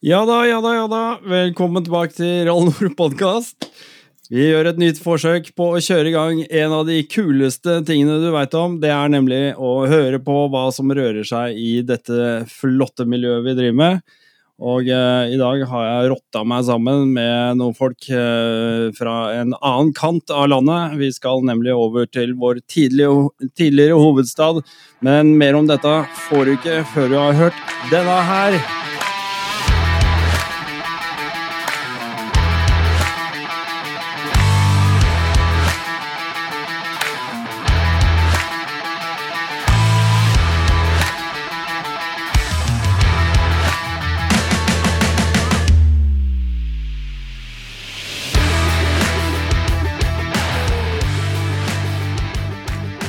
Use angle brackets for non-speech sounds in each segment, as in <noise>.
Ja da, ja da, ja da. Velkommen tilbake til Rall Nord podkast. Vi gjør et nytt forsøk på å kjøre i gang en av de kuleste tingene du veit om. Det er nemlig å høre på hva som rører seg i dette flotte miljøet vi driver med. Og eh, i dag har jeg rotta meg sammen med noen folk eh, fra en annen kant av landet. Vi skal nemlig over til vår tidligere, tidligere hovedstad. Men mer om dette får du ikke før du har hørt denne her.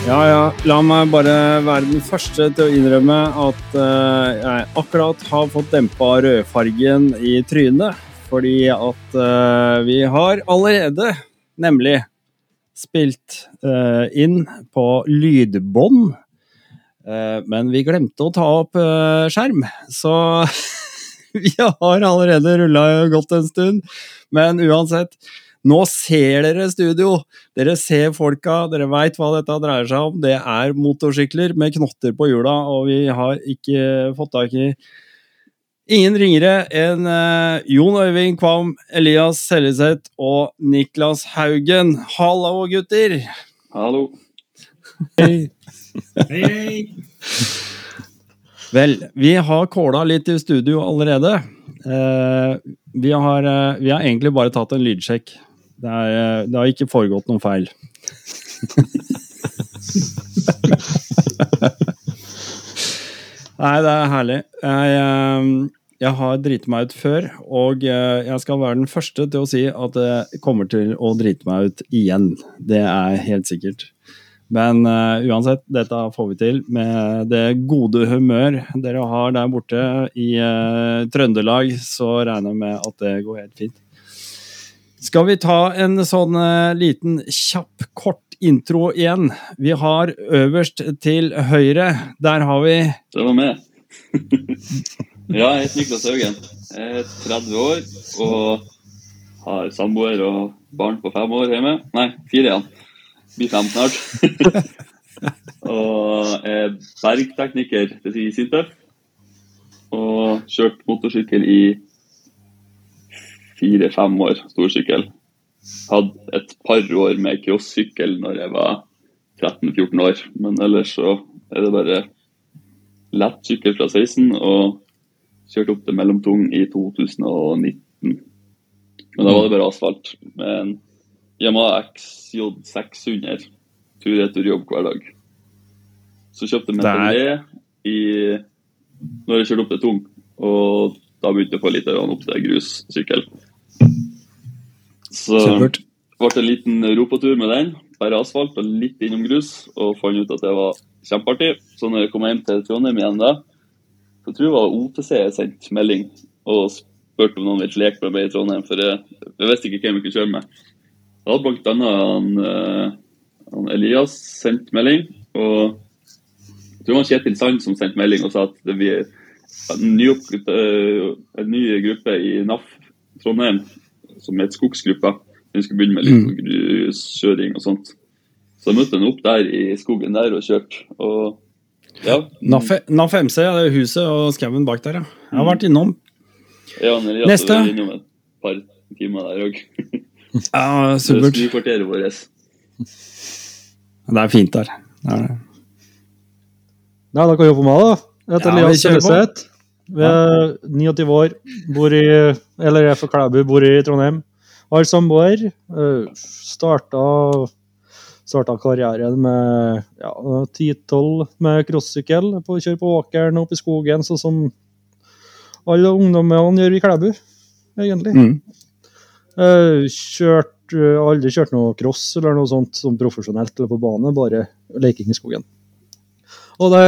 Ja, ja. La meg bare være den første til å innrømme at uh, jeg akkurat har fått dempa rødfargen i trynet. Fordi at uh, vi har allerede, nemlig, spilt uh, inn på lydbånd. Men vi glemte å ta opp skjerm, så <laughs> vi har allerede rulla godt en stund. Men uansett. Nå ser dere studio! Dere ser folka, dere veit hva dette dreier seg om. Det er motorsykler med knotter på hjula, og vi har ikke fått tak i ingen ringere enn eh, Jon Øyvind Kvam, Elias Seljeseth og Niklas Haugen. Hallo, gutter! Hallo. Hei. Hei, hei! Vel, vi har kåla litt i studio allerede. Eh, vi, har, eh, vi har egentlig bare tatt en lydsjekk. Det, er, eh, det har ikke foregått noen feil. Nei, det er herlig. Jeg, eh, jeg har driti meg ut før, og eh, jeg skal være den første til å si at jeg kommer til å drite meg ut igjen. Det er helt sikkert. Men uh, uansett, dette får vi til med det gode humør dere har der borte i uh, Trøndelag, så regner jeg med at det går helt fint. Skal vi ta en sånn uh, liten kjapp, kort intro igjen? Vi har øverst til høyre, der har vi Det var meg. <laughs> ja, jeg heter Niklas Haugen. Jeg er 30 år og har samboer og barn på fem år hjemme. Nei, fire igjen. Blir fem snart. <laughs> og er bergtekniker til Sintef. Og kjørt motorsykkel i fire-fem år, storsykkel. Hadde et par år med crossykkel når jeg var 13-14 år, men ellers så er det bare lett sykkel fra 16 og kjørte opp til mellomtung i 2019. Men da var det bare asfalt med en Yamaha XJ 600 tur-retur-jobb hver dag. Så kjøpte jeg Metalé i når jeg kjørte opp til Tung, og da begynte jeg å få litt opp til grussykkel. Så Supert. ble det en liten europatur med den, bare asfalt og litt innom grus, og fant ut at det var kjempeartig. Så når jeg kom hjem til Trondheim igjen da, så tror jeg var OTC jeg sendte melding og spurte om noen ville leke med meg i Trondheim, for jeg, jeg visste ikke hvem jeg kunne kjøre med. Da hadde blant annet han, eh, han Elias sendt melding, og jeg tror det var Kjetil Sand som sendte melding og sa at det blir en ny, eh, en ny gruppe i NAF Trondheim som het Skogsgruppa. Den skulle begynne med litt Mm. gruskjøring og sånt. Så jeg møtte henne opp der i skogen der og kjørte. Og ja, NAF NAF MC, det er huset og skauen bak der, ja. Jeg har vært innom. ja han Elias Neste. var innom et par timer der òg. <laughs> Ja, supert. Stuekvarteret vårt. Det er fint der. Det er det. Ja, da kan jeg jobbe med da. Etter Ja, vi Elias kjører Vi er 29 år, bor i Eller er fra Klæbu, bor i Trondheim. Har samboer. eh, Starta, starta karrieren med ja, 10-12 med crossykkel. på Kjøre på åkeren opp i skogen, sånn som alle ungdommene gjør i Klæbu, egentlig. Mm. Eh, Kjørt, eh, aldri kjørt noe cross eller noe sånt som profesjonelt eller på bane, bare leking i skogen. Og det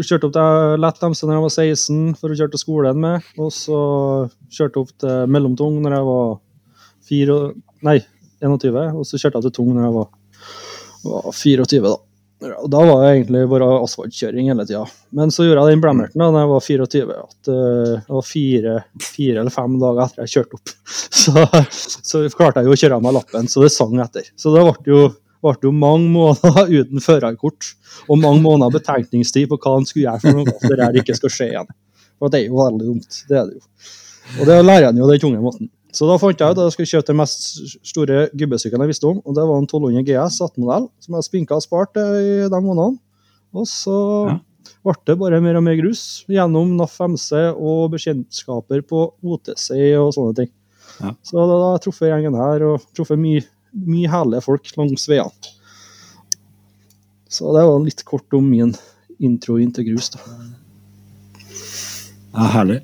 kjørte opp til lett MC når jeg var 16 for å kjøre til skolen med. Og så kjørte jeg opp til mellomtung når jeg var 4, nei, 21. Og så kjørte jeg til tung når jeg var, var 24, da. Og da var det egentlig bare asfaltkjøring hele tida. Men så gjorde jeg den blemmerten da når jeg var 24, at uh, det var fire, fire, eller fem dager etter jeg kjørte opp. <laughs> Så, så klarte jeg jo å kjøre av meg lappen, så det sang etter. Så det ble jo, ble jo mange måneder <laughs> uten førerkort, og mange måneder betenkningstid på hva han skulle gjøre for noe at det der ikke skal skje igjen. For det er jo veldig dumt. Det er det jo. Og det lærer en jo den tunge måten. Så da fant jeg ut at jeg skulle kjøpe den mest store gubbesykkelen jeg visste om, og det var en 1200 GS 18-modell som jeg spinka og spart i de månedene. Og så ja. ble det bare mer og mer grus gjennom NAF MC og bekjentskaper på OTC og sånne ting. Ja. Så da har jeg truffet gjengen her og truffet mye, mye herlige folk langs veiene. Så det var litt kort om min intro inn til grus. da. Ja, herlig.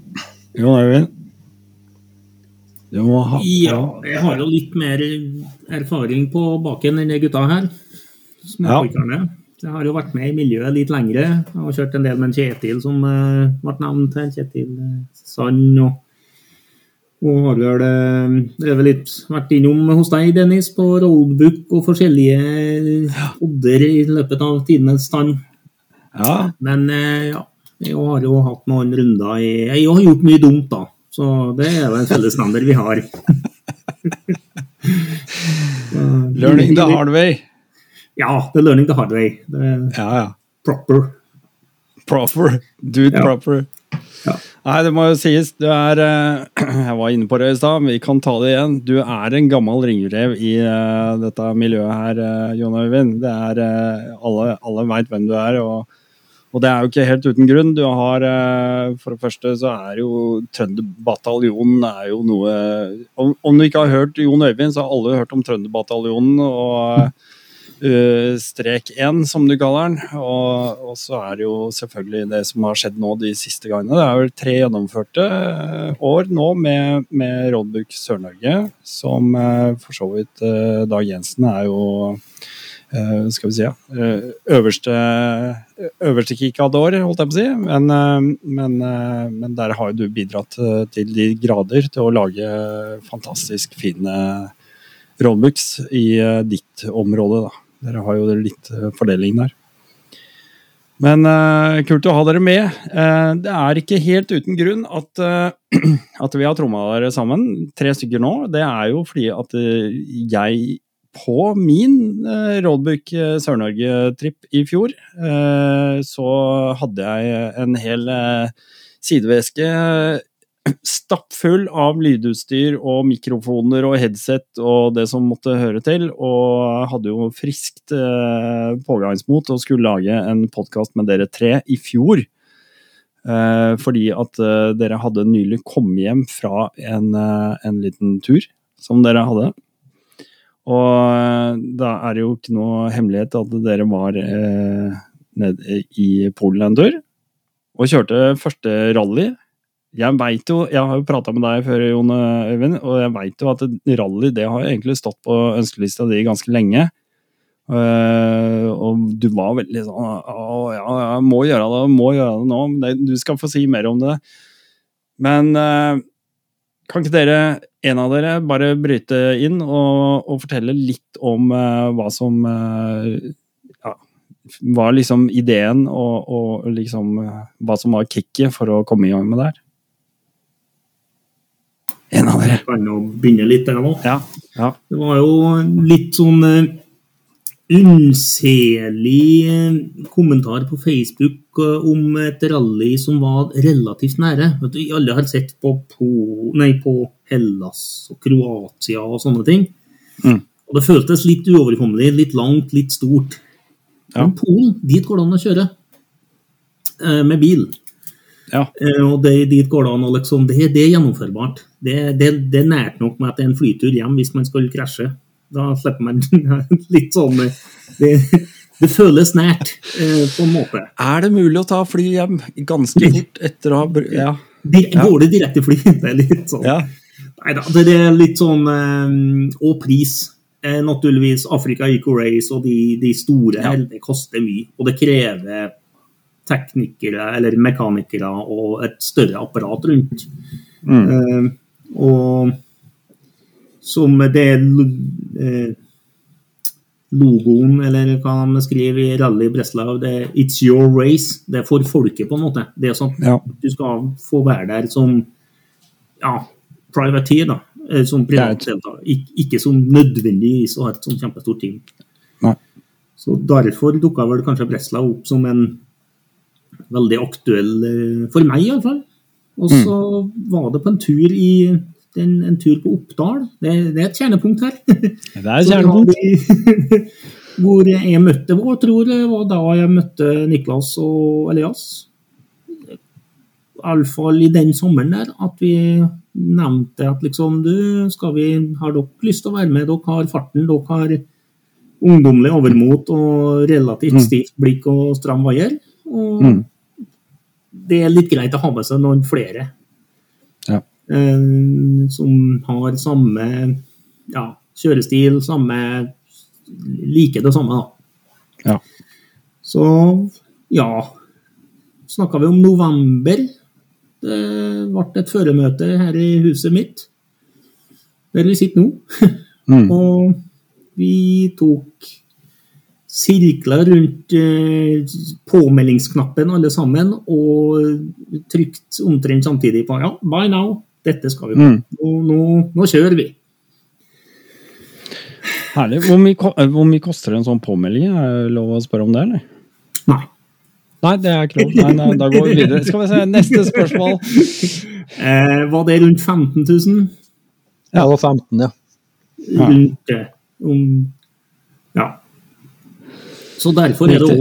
Jon Øyvind? Ha, ja, jeg har jo litt mer erfaring på baken enn de gutta her. Småpikerne. Jeg har jo vært med i miljøet litt lengre. Jeg har kjørt en del med en Kjetil som uh, ble nevnt her. Kjetil uh, Sand. Og, og har vel uh, litt vært innom hos deg, Dennis, på rollbook og forskjellige odder i løpet av tidenes stand. Ja. Men uh, ja, jeg har jo hatt noen runder i Jeg har gjort mye dumt, da. Så det er jo en fellesnevner vi har. <laughs> learning the hard way. Ja, det er learning the hard way. Det er ja, ja. proper. Proper. Do it ja. proper. Ja. Nei, det må jo sies. Du er eh, <clears throat> Jeg var inne på det i stad, vi kan ta det igjen. Du er en gammel ringrev i uh, dette miljøet her, uh, Jon Øyvind. Det er Alle, alle veit hvem du er. og og det er jo ikke helt uten grunn. Du har eh, For det første så er jo Trønderbataljonen er jo noe om, om, du ikke har hørt Jon Øyvind, så har alle hørt om Trønderbataljonen og strek 1, som du kaller den. Og, og, så er det jo selvfølgelig det som har skjedd nå de siste gangene. Det er vel tre gjennomførte uh, år nå med, med Roadbook Sør-Norge, som uh, for så vidt Dag Jensen er jo skal vi si, ja, øverste, øverste kikador, holdt jeg på å si. Men, men, men, der har du bidratt til de grader til å lage fantastisk fine rollbooks i ditt område. Da. Dere har jo litt fordeling der. Men kult å ha dere med. det er ikke helt uten grunn at, <clears throat> at vi har tromma dere sammen, tre stykker nå. Det er jo fordi at jeg på min uh, Roadbook eh, Sør-Norge-tripp i fjor, eh, så hadde jeg en hel eh, sideveske stappfull av lydutstyr og mikrofoner og headset og det som måtte høre til, og hadde jo friskt eh, pågangsmot og skulle lage en podkast med dere tre i fjor. Eh, fordi at eh, dere hadde nylig kommet hjem fra en, en liten tur som dere hadde. Og eh, da er det jo ikke noe hemmelighet at dere var eh, nede i Polen en tur og kjørte første rally. Jeg vet jo, jeg har jo prata med deg før, Jon Øyvind, og jeg veit jo at rally det har egentlig stått på ønskelista di ganske lenge. Uh, og du var veldig sånn Å ja, jeg må gjøre det, jeg må gjøre det nå. Men du skal få si mer om det. Men uh, kan ikke dere, en av dere, bare bryte inn og, og fortelle litt om uh, hva som ja, var liksom ideen, og, og liksom hva som var kicket for å komme i gang med det her? En av dere. Jeg kan jo begynne litt, jeg nå. Ja, ja. Det var jo litt sånn unnselig eh, kommentar på Facebook eh, om et rally som var relativt nære. Alle har sett på, på, nei, på Hellas og Kroatia og sånne ting. Mm. Og Det føltes litt uoverkommelig, litt langt, litt stort. Ja. Men Polen, dit går det an å kjøre. Eh, med bil. Ja. og det, dit går det an å liksom, det, det er gjennomførbart. Det, det, det er nært nok med at det er en flytur hjem hvis man skal krasje. Da slipper man <laughs> litt sånn Det, det føles nært, eh, på en måte. Er det mulig å ta fly hjem ganske fort etter å ha ja. Går det direkte fly? <laughs> Det er litt sånn. Ja. Nei da, det er litt sånn eh, Og pris. Eh, naturligvis Afrika Eco Race og de, de store ja. det koster mye. Og det krever teknikere eller mekanikere og et større apparat rundt. Mm. Og som det eh, logoen, eller hva de skriver i Rally Breslau, det er 'It's your race'. Det er for folket, på en måte. Det er sånn Ja. du skal få være der som ja, privateer, da. eh, Som privatdeltaker. Ik ikke som nødvendigvis å ha et sånt kjempestort team. Nei. Så derfor dukka vel kanskje Breslau opp som en veldig aktuell eh, For meg, iallfall. Og så var det på en tur i en, en tur på Oppdal. Det, det er et kjernepunkt her. <laughs> Det er et kjernepunkt. vi- <laughs> Hvor jeg møtte vår, tror jeg var da jeg møtte Niklas og Elias. Iallfall i den sommeren der, at vi nevnte at liksom Du, skal vi, har dere lyst til å være med? Dere har farten, dere har ungdommelig overmot og relativt stivt blikk og stram vaier. Og Mm. Det er litt greit å ha med seg noen flere Ja. eh, som har samme ja, kjørestil, samme Liker det samme, da. Ja. Så ja Snakka vi om november. Det ble et føremøte her i huset mitt, der vi sitter nå. Mm. <laughs> Og vi tok sirkler rundt eh, påmeldingsknappen alle sammen, og trykt omtrent samtidig på ja, by now, dette skal vi på. Mm. Nå, nå, nå kjører vi. Herlig. Hvor mye, hvor mye koster en sånn påmelding? Er det lov å spørre om det, eller? Nei. Nei, det er ikke lov. Nei, nei, da går vi videre. Skal vi se, neste spørsmål. Eh, var det rundt 15 000? Ja, det var 15, ja. Rundt det. Om. Så derfor er det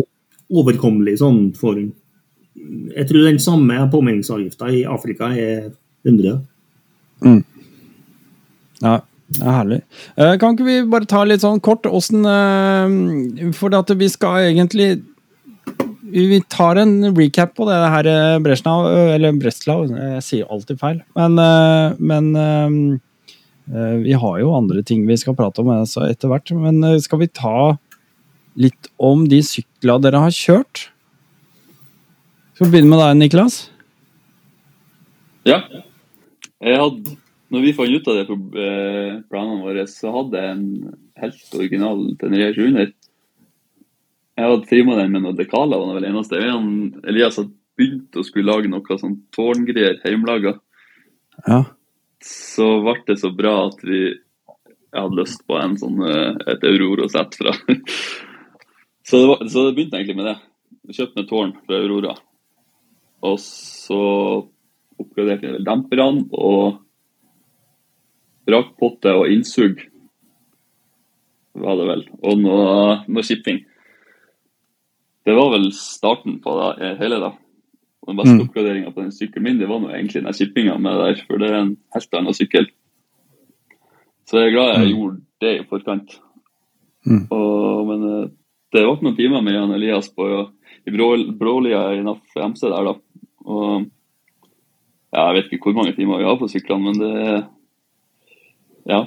overkommelig sånn for Jeg tror den samme påmeldingsavgifta i Afrika er 100. Ja, det er herlig. Eh, Kan ikke vi bare ta litt sånn kort åssen eh, For at vi skal egentlig Vi tar en recap på det her eh, Breslau, eller Breslau, jeg sier alltid feil. Men, men vi har jo andre ting vi skal prate om etter hvert. Men skal vi ta litt om de sykla dere har kjørt? Skal vi begynne med deg, Niklas? Ja. Jeg hadde, når vi fant ut av det på eh, planene våre, så hadde jeg en helt original Tenerife 700. Jeg hadde trimma den med noen dekaler, var det vel eneste. Jeg Elias hadde begynt å skulle lage noe sånn tårngreier hjemmelaga. Ja. Så ble det så bra at vi jeg hadde lyst på en sånn, eh, et Aurora-sett fra <laughs> så, det var, så det begynte egentlig med det. Jeg kjøpte ned tårn fra Aurora. Og så oppgraderte jeg vel demperne og rakpotte og innsug. Var det vel. Og noe, noe shipping. Det var vel starten på det hele, da. Og Den beste Mm. oppgraderinga på den sykkelen min det var nå egentlig den shippinga med det der, for det er en helt annen sykkel. Så jeg er glad jeg gjorde det i forkant. Mm. Og, men eh, det ble noen timer med Jan Elias på, i Brålia i NAF MC der, da. Og ja, jeg vet ikke hvor mange timer vi har på syklene, men det Ja.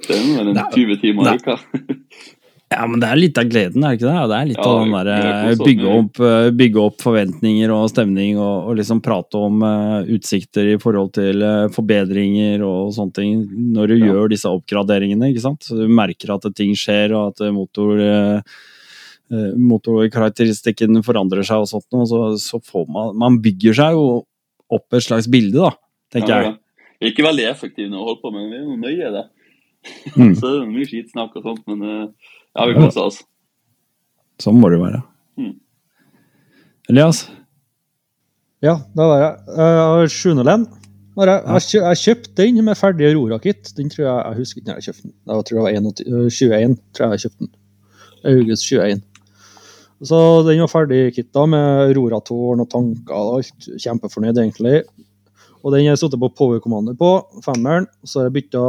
Det er vel en er- 20 timer i uka. <laughs> Ja, men det er litt av gleden, er det ikke det? Det er litt Ja, av den derre oss bygge eh, bygge opp forventninger og stemning, og, og liksom prate om uh, utsikter i forhold til uh, forbedringer og sånne ting, når du Ja. gjør disse oppgraderingene, ikke sant? Så du merker at ting skjer, og at eh, motor... eh, eh, motorkarakteristikken forandrer seg og sånt, og så, så får man Man bygger seg jo opp et slags bilde, da, tenker Ja, jeg. Vi er ikke veldig effektive når vi holder på, men vi er jo nøye i det. Mm. <laughs> så det er mye skitsnakk og sånt, men eh, ja, vi koser oss. Sånn må det jo være. Mm. Elias? Ja, da var jeg. Har Sjunolen. Har Jeg, jeg, jeg kjøpte den med ferdig Aurora-kit. Den tror jeg, jeg husker ikke når jeg kjøpte den. Jeg tror det var 21, øh, 21 tror jeg jeg kjøpte den. August 21. Så den var ferdig kitta med Aurora-tårn og tanker og alt. Kjempefornøyd, egentlig. Og den har jeg sittet på Power Commander på, femmeren. Så har jeg bytta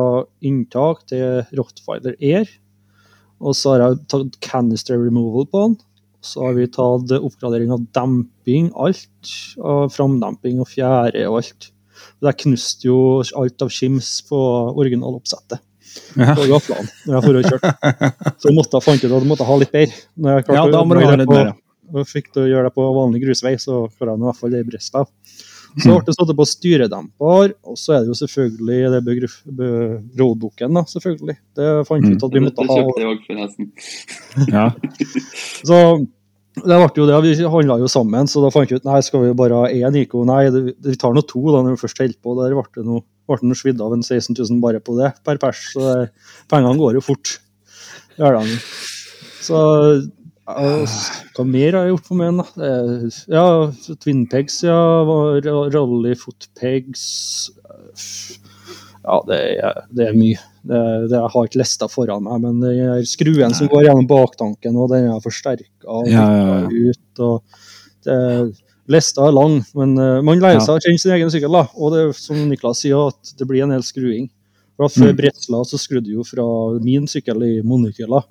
inntak til Rottweiler Air. Og så har jeg tatt canister removal på den. Så har vi tatt oppgradering av demping, alt. Og framdemping og fjære og alt. Det knuste jo alt av skims på originaloppsettet Ja. på gaflene når jeg for og kjørte. Så jeg måtte, fant ut at jeg måtte ha litt bedre. Når jeg klarte Ja, da må du ha litt bedre. fikk du gjøre det på vanlig grusvei, så klarer jeg i hvert fall det i brystet. Så ble det satt på styredemper, og så er det jo selvfølgelig det be, roadbooken, da, selvfølgelig. Det fant vi ut at vi måtte Det ha. kjøpte jeg òg, forresten. <laughs> Ja. Så det ble jo det, vi handla jo sammen, så da fant vi ut nei, skal vi bare ha én IK? Nei, vi tar nå to da når vi først holder på. Der ble det noe, ble det svidd av en 16 000 bare på det per pers, så det, pengene går jo fort. Så hva mer har jeg gjort for meg? da? Er- Ja, Twin Pegs, ja. Rally Foot Pegs. Ja, det er, det er mye. Det, det jeg har ikke lista foran meg, men den er skruen som går gjennom baktanken, og den er forsterka Ja, ja, ja. ut. og det, Lista er lang, men eh, man lærer seg å kjenne sin egen sykkel. da, Og det er som Niklas sier, at det blir en del skruing. For at Før Mm. Bretsla så skrudde jo fra min sykkel i monokyla.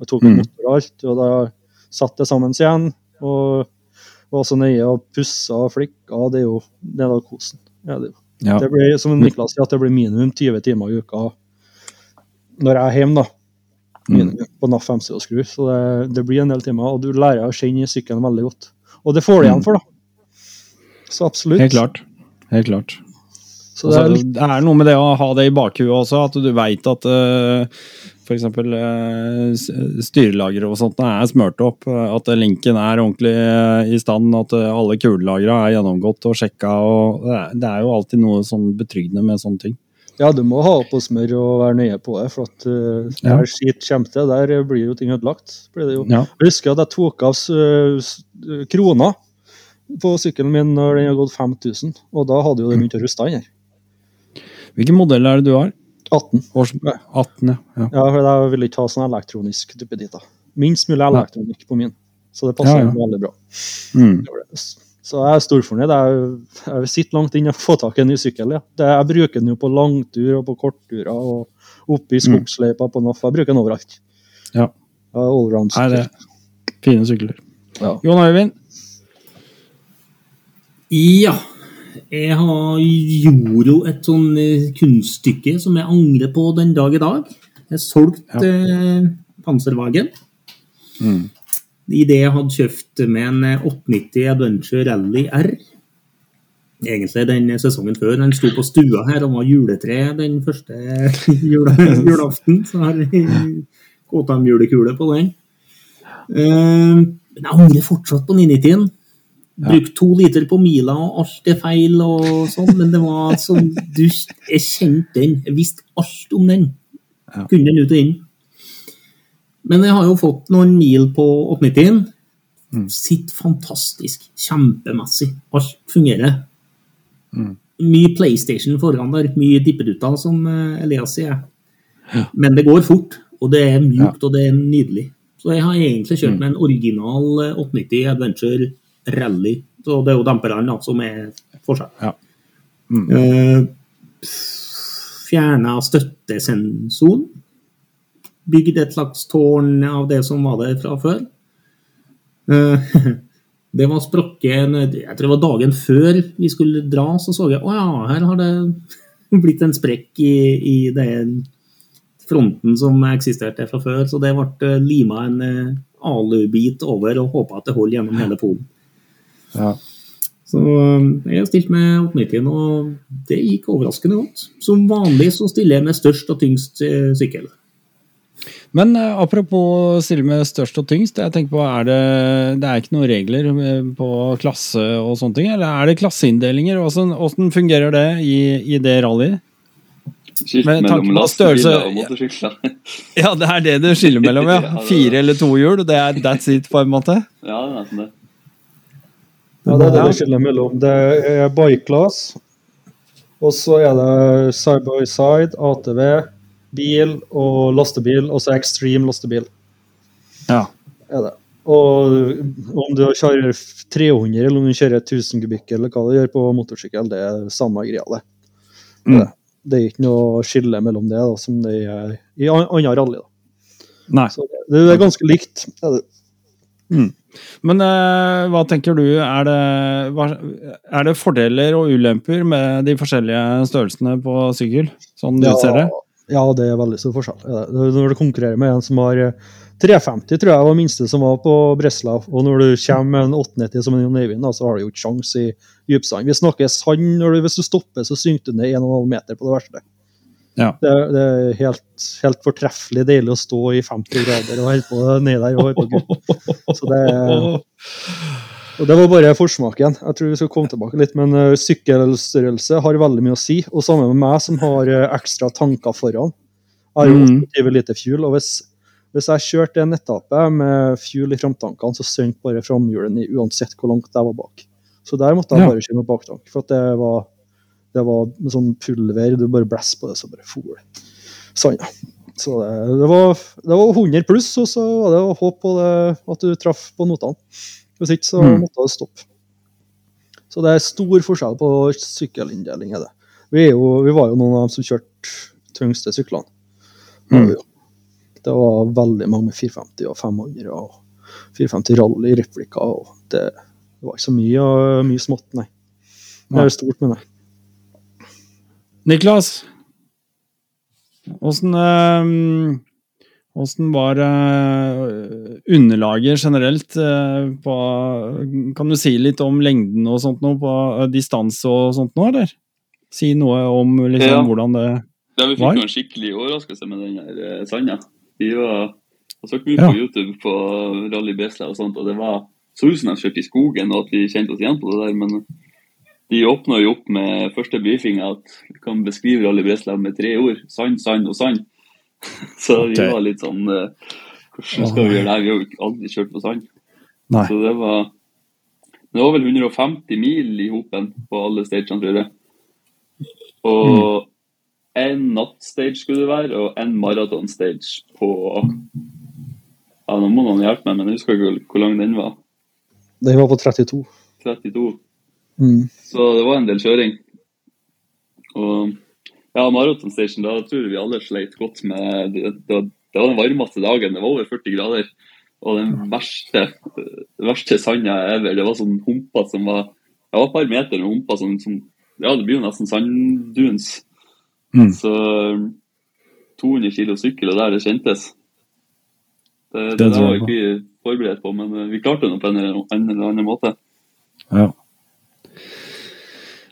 Jeg tok en Mm. motor og alt, og da satte det sammen igjen. Og var så nøye og pussa og flikka. Det er jo det er da kosen. Ja, det. Ja. det blir, som Niklas sier, at det blir minimum 20 timer i uka når jeg er hjemme. da. Mm. På NAF MC og skru. Så det, det blir en del timer, og du lærer å kjenne sykkelen veldig godt. Og det får du igjen for, da. Så absolutt. Helt klart. Helt klart. Så det er Altså, litt, det er noe med det å ha det i bakhuet også, at du veit at uh, f.eks. Uh, styrelagre og sånt er smurt opp. eh, At linken er ordentlig eh, i stand, at eh, alle kulelagra er gjennomgått og sjekka. Og det, er, er jo alltid noe sånn betryggende med sånne ting. ja, du må ha på smør og være nøye på det, for at uh, Ja. der skit kommer til, der blir jo ting ødelagt. Blir det jo. Ja. Jeg husker at jeg tok av uh, krona på sykkelen min når den har gått 5000, og da hadde jo den begynt å ruste inn her. Hvilken modell er det du har? 18. Års 18, ja. ja. For jeg vil ikke ha sånn elektronisk duppeditt. Minst mulig elektronikk på min. Så det passer Ja, ja. veldig bra. Mm. Så jeg er storfornøyd. Jeg, jeg sitter langt inne og får tak i en ny sykkel. Ja. Det, jeg bruker den jo på langtur og på kortturer og oppe i skogsløypa på NAF. Jeg bruker den overalt. Mm. Ja. Er det fine sykler. Ja. Jon Øyvind? Ja. Jeg har gjorde jo et sånn eh, kunststykke som jeg angrer på den dag i dag. Jeg solgte eh, Panservagen. Mm. Det jeg hadde kjøpt med en eh, 890 Adventure Rally R. Egentlig den sesongen før. Den sto på stua her og var juletre den første <laughs> jula, julaften. Så har jeg KTM-julekule på den. Eh, Men jeg angrer fortsatt på 990-en. Brukt to liter på mila, og alt er feil og sånn, men det var sånn du, Jeg kjente den. Jeg visste alt om den. Ja. Kunne den ut og inn. Men jeg har jo fått noen mil på 890-en. Mm. Sitter fantastisk. Kjempemessig. Alt fungerer. Mm. Mye PlayStation foran der. Mye dippedutter, som eh, Elias sier. Men det går fort, og det er mjukt, og det er nydelig. Så jeg har egentlig kjørt Mm. med en original eh, 890 Adventure Rally. Så det er jo damperne som er forskjellen. Ja. Mm. Eh, Fjerna støttesensoren. Bygd et slags tårn av det som var der fra før. Eh, <laughs> Det var sprukket Jeg tror det var dagen før vi skulle dra, så så jeg å ja, her har det <laughs> blitt en sprekk i, i den fronten som eksisterte fra før. Så det ble lima en eh, alubit over og håpa at det holder gjennom hele polen. Ja. Så eh, jeg har stilt med 890, og det gikk overraskende godt. Som vanlig så stiller jeg med størst og tyngst eh, sykkel. Men eh, apropos stille med størst og tyngst, jeg tenker på, er det, det er ikke noen regler eh, på klasse og sånne ting? Eller er det klasseinndelinger? Hvordan, hvordan fungerer det i, i det rallyet? Skilt Med tanke mellom på lastebiler størrelse- og motorsykler. Ja, det er det du skiller mellom, ja. <laughs> Fire eller to hjul, det er that's it, på en måte. Ja, det er nesten det. Ja, det er det det skiller mellom. Det er bike class, og så er det side by side, ATV, bil og lastebil, og så extreme lastebil. Ja. er det. Og om du kjører 300 eller om du kjører 1000 kubikk eller hva du gjør på motorsykkel, det er samme greia, det. Mm. Det, er ikke noe skille mellom det da, som det er i an- andre rally. Da. Nei. Så det, det er ganske likt. er det. Men uh, hva tenker du, er det, hva, er det fordeler og ulemper med de forskjellige størrelsene på sykkel? Sånn du ser det? Ja, det er veldig stor forskjell. Når du konkurrerer med en som har eh, 350, tror jeg var minste som var på Breslau. Og når du kommer med en 890 som en Jon Eivind, så har du jo ikke sjans i dypsand. Vi snakker sand. Når du, hvis du stopper, så synker du ned 1,5 meter på det verste. Ja. Det, det er helt, helt fortreffelig deilig å stå i 50 grader og holde på nedi der. og holde på Så det, og det var bare forsmaken. Jeg tror vi skal komme tilbake litt, men uh, sykkelstørrelse har veldig mye å si. Og sammen med meg som har uh, ekstra tanker foran. Jeg har jo Mm. 28 liter fuel, og hvis, hvis jeg kjørte en etappe med fuel i framtankene, så sank bare framhjulene uansett hvor langt jeg var bak. Så der måtte jeg bare kjøre med baktank. For at det var, det var sånn pulver, du bare blåser på det, så bare for. Sånn, ja. Så det, det, var, det var 100 pluss, og så var det håp på det, at du traff på notene. Hvis ikke, så Mm. måtte det stoppe. Så det er stor forskjell på sykkelinndeling. er det. Vi, er jo, vi var jo noen av dem som kjørte tyngste syklene. Det var Mm. Det var veldig mange med 450 og 500 og 450 rally replikker. og det, det var ikke så mye, mye smått, nei. Det er stort, men det. Niklas, åssen eh, Åssen var eh, underlaget generelt eh, på Kan du si litt om lengden og sånt nå, på eh, distanse og sånt nå, eller? Si noe om liksom, Ja. hvordan det var? Ja, vi fikk Var? jo en skikkelig overraskelse med den eh, sanda. Vi var jeg så mye Ja. på YouTube på Rally Besla og sånt, og det var så ut som de kjørte i skogen, og at vi kjente oss igjen på det der, men de åpna jo opp med første briefing at vi kan beskrive Rally Breslau med tre ord. Sand, sand og sand. <laughs> Så vi var litt sånn eh, Hvordan skal vi gjøre det her? Vi har jo aldri kjørt på sand. Nei. Så det var Det var vel 150 mil i hopen på alle stagene, tror jeg. Og en nattstage skulle det være, og en maratonstage på Ja, nå må noen hjelpe meg, men jeg husker ikke hvor lang den var. Den var på 32. 32. Mm. Så det var en del kjøring. Og ja, maratonstation, da tror jeg vi alle sleit godt med Det, det, det var den varmeste dagen. Det var over 40 grader. Og den verste, verste sanda ever. Det var sånn humper som var Det var et par meter med humper som, som Ja, det blir jo nesten sandduns. Mm. Så 200 kilo sykkel, og der det kjentes. Det, det, Det var vi ikke forberedt på, men eh, vi klarte det på en eller annen måte. Ja.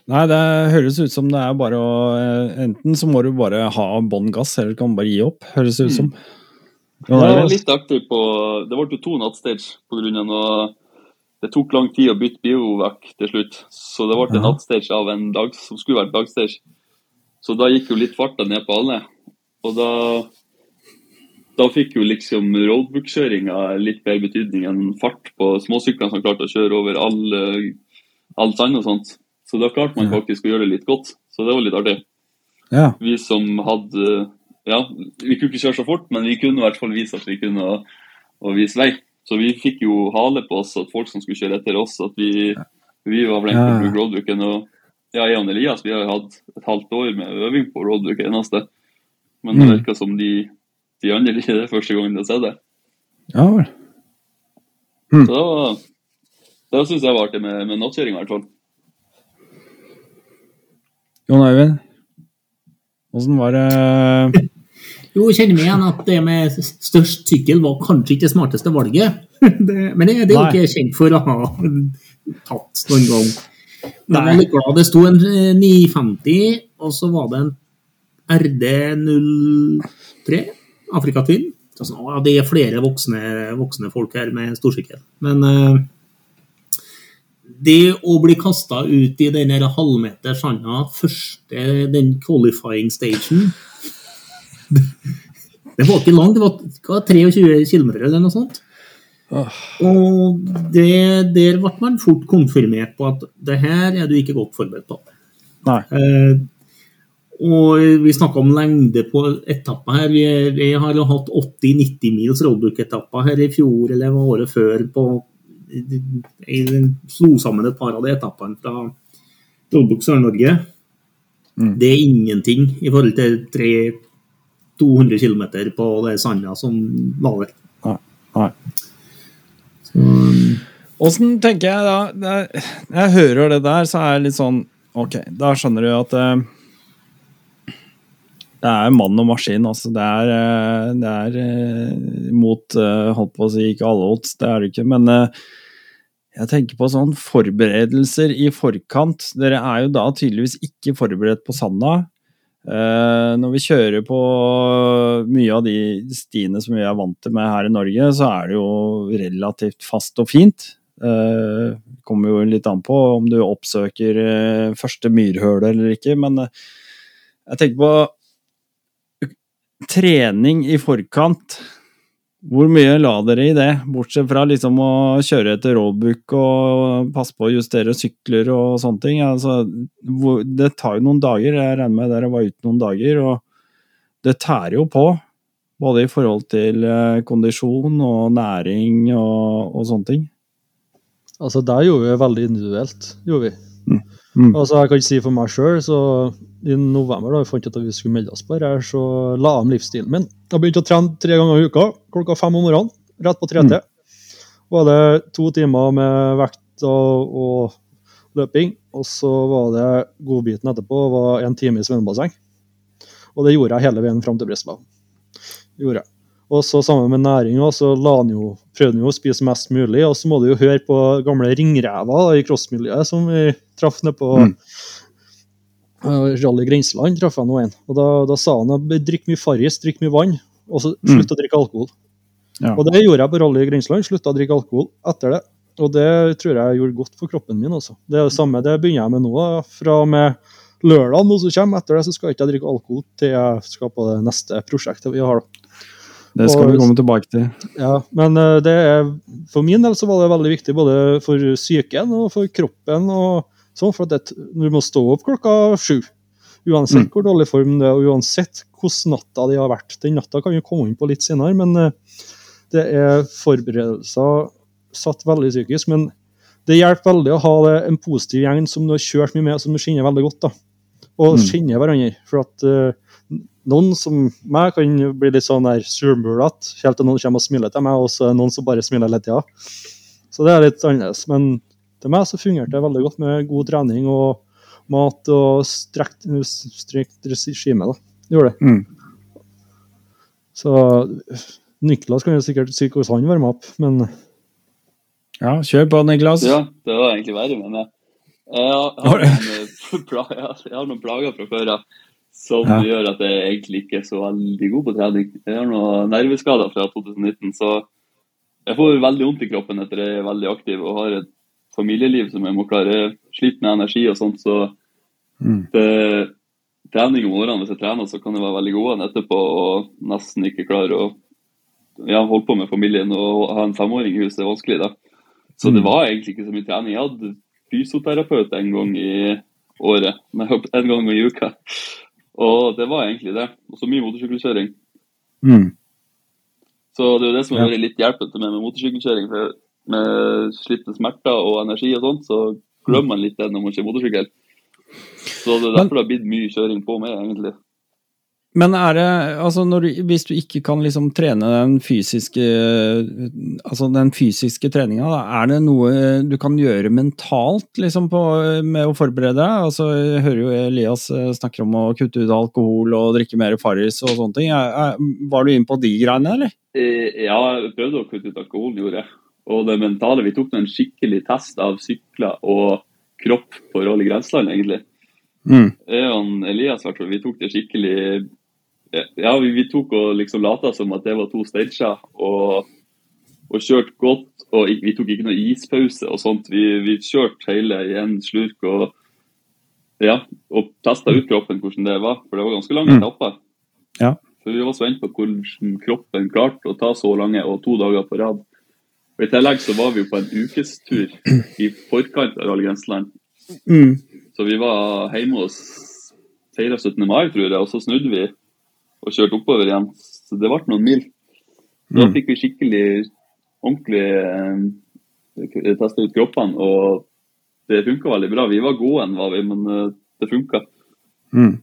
Nei, det høres ut som det er bare å eh, Enten så må du bare ha bånn gass, eller du kan bare gi opp, høres det ut som. Mm. Det var litt artig på Det ble jo to nattstage pga. noe Det tok lang tid å bytte biovekk til slutt, så det ble en nattstage av en dag som skulle vært dagstage. Så da gikk jo litt farta ned på alle. Og da da fikk jo liksom roadbook-kjøringa litt bedre betydning enn fart på småsyklene som klarte å kjøre over all, eh, all og sånt. Så da klarte man faktisk å gjøre det litt godt. Så det var litt artig ja. vi som hadde Ja, vi kunne ikke kjøre så fort, men vi kunne i hvert fall vise at vi kunne å, å vise vei. Så vi fikk jo hale på oss at folk som skulle kjøre etter oss, at vi, vi var flinke Ja. på roadbooken. Og ja, jeg og Elias vi har hatt et halvt år med øving på roadbook eneste. Men det Mm. virka som de, de andre <laughs> det er første gangen de har sett det. ja vel. Så det var det syns jeg var artig med, med nattkjøring, i hvert fall. Jon Øyvind, åssen var det <laughs> Jo, jeg kjenner meg igjen at det med størst sykkel var kanskje ikke det smarteste valget. <laughs> Det, men det, det er jo ikke kjent for å ha tatt noen gang. Jeg var glad. Det sto en eh, 950, og så var det en RD03, Afrikatvinn. Så sånn, det er flere voksne, voksne folk her med storsykkel. Men eh, det å bli kasta ut i den halvmeter sanda, første den qualifying stagen Det var ikke langt, det var 23 km eller noe sånt. Og det, der ble man fort konfirmert på at det her er du ikke godt forberedt på. Nei. Eh, og vi snakka om lengde på etapper her. Vi, vi har jo hatt 80-90 mils roadbook-etapper her i fjor eller året før. på Jeg slo sammen et par av de etappene fra Roadbook Sør-Norge. Mm. Det er ingenting i forhold til 300, 200 km på det sanda som var der. Nei. Nei. Åssen tenker jeg da Når jeg hører det der, så er jeg litt sånn Ok, da skjønner du at eh, det er mann og maskin. Altså. Det er, eh, det er eh, mot eh, Holdt på å si ikke alle odds, det er det ikke. Men jeg tenker på sånn forberedelser i forkant. Dere er jo da tydeligvis ikke forberedt på sanda. Når vi kjører på mye av de stiene som vi er vant til med her i Norge, så er det jo relativt fast og fint. Det kommer jo litt an på om du oppsøker første myrhøle eller ikke, men jeg tenker på trening i forkant, hvor mye la dere i det? Bortsett fra liksom å kjøre etter roadbook og passe på å justere sykler og sånne ting. Altså, det tar jo noen dager. Jeg regner med dere var ute noen dager. Og det tærer jo på. Både i forhold til eh, kondisjon og næring og, og sånne ting. Altså, der gjorde vi veldig individuelt. gjorde vi. Mm. Mm. Altså, jeg kan ikke si for meg sjøl, så i november da vi fant ut at vi skulle melde oss på her, så la jeg om livsstilen min. Jeg begynte å trene tre ganger i uka, klokka fem om morgenen, rett på 3T. Mm. Var det to timer med vekt og, og, løping, og så var det godbiten etterpå var en time i svømmebasseng. Og det gjorde jeg hele veien fram til Brisbane. Gjorde jeg. Og så sammen med næringa så han jo, prøvde han jo å spise mest mulig. Og så må du jo høre på gamle ringrever i crossmiljøet som vi traff nede på mm. Rally Grenseland. traff jeg nå en. Og da, da sa han at drikk mye Farris, drikk mye vann, og så mm. slutt mm. å drikke alkohol. Ja. Og det gjorde jeg på Rally Grenseland. Slutta å drikke alkohol etter det. Og det tror jeg gjorde godt for kroppen min. også. Det er det samme det begynner jeg med nå. Fra og med lørdag nå som kommer, etter det så skal jeg ikke drikke alkohol til jeg skal på det neste prosjektet vi har. da. Det skal og, vi komme tilbake til. Ja, Men det er, for min del så var det veldig viktig både for psyken og for kroppen. og sånn, For at det, du må stå opp klokka sju. Uansett mm. hvor dårlig form det er, og uansett hvordan natta de har vært. Den natta kan vi komme inn på litt senere, men uh, det er forberedelser satt veldig psykisk. Men det hjelper veldig å ha en positiv gjeng som du har kjørt mye med, som du kjenner veldig godt. da. Og mm. kjenner hverandre. For at uh, noen som meg kan bli litt sånn der surmulete, helt til noen kommer og smiler til meg, og så er det noen som bare smiler hele tida. Så det er litt annerledes. Men til meg så fungerte det veldig godt med god trening og mat og strekt, strekt regime. da. Gjorde det. Mm. Så Niklas kan jo sikkert si hvordan han varmer opp, men Ja, kjør på, Niklas. Ja, det var egentlig verre, men jeg, <laughs> jeg, har, jeg har noen plager fra før av som ja. gjør at jeg egentlig ikke er så veldig god på trening. Jeg har noen nerveskader fra 2019, så jeg får veldig vondt i kroppen etter jeg er veldig aktiv og har et familieliv som jeg må klare. Jeg sliter med energi og sånt, så mm. det, trening om morgenen hvis jeg trener, så kan jeg være veldig god etterpå og nesten ikke klare å ja, holde på med familien og ha en femåring i huset er vanskelig. da. Så det mm. var egentlig ikke så mye trening. Jeg hadde fysioterapeut en gang i året, en gang i uka. Og det var egentlig det. Og så mye motorsykkelkjøring. Mm. Så det er jo det som har vært litt hjelpete med, med motorsykkelkjøring. For med slitte smerter og energi og sånt, så glemmer man litt det når man kjører motorsykkel. Så det er derfor det har blitt mye kjøring på meg, egentlig. Men er det, altså du, hvis du ikke kan liksom trene den fysiske altså den fysiske treninga, er det noe du kan gjøre mentalt liksom på, med å forberede deg? Altså, jeg hører jo Elias eh, snakker om å kutte ut alkohol og drikke mer Farris og sånne ting. Var du inne på de greiene, eller? Eh, ja, jeg prøvde å kutte ut alkohol, gjorde jeg. Og det mentale Vi tok en skikkelig test av sykler og kropp på Rolle Grensland, egentlig. Mm. Og Elias vi tok det skikkelig ja, vi, vi, tok og liksom lata som at det var to stager, og, og kjørte godt. Og vi tok ikke noe ispause og sånt. Vi, vi kjørte hele i en slurk og, ja, og testa ut kroppen hvordan det var. For det var ganske lange mm. Ja. Så vi var spent på hvordan kroppen klarte å ta så lange og to dager på rad. Og I tillegg så var vi jo på en ukestur i forkant av Rally Grenseland. Mm. Så vi var hjemme hos feira 17. mai, tror jeg, og så snudde vi og kjørte oppover igjen. Så det ble noen mil. Da mm. fikk vi skikkelig ordentlig eh, testa ut kroppene, og det funka veldig bra. Vi var gode, var vi, men eh, det funka. Mm.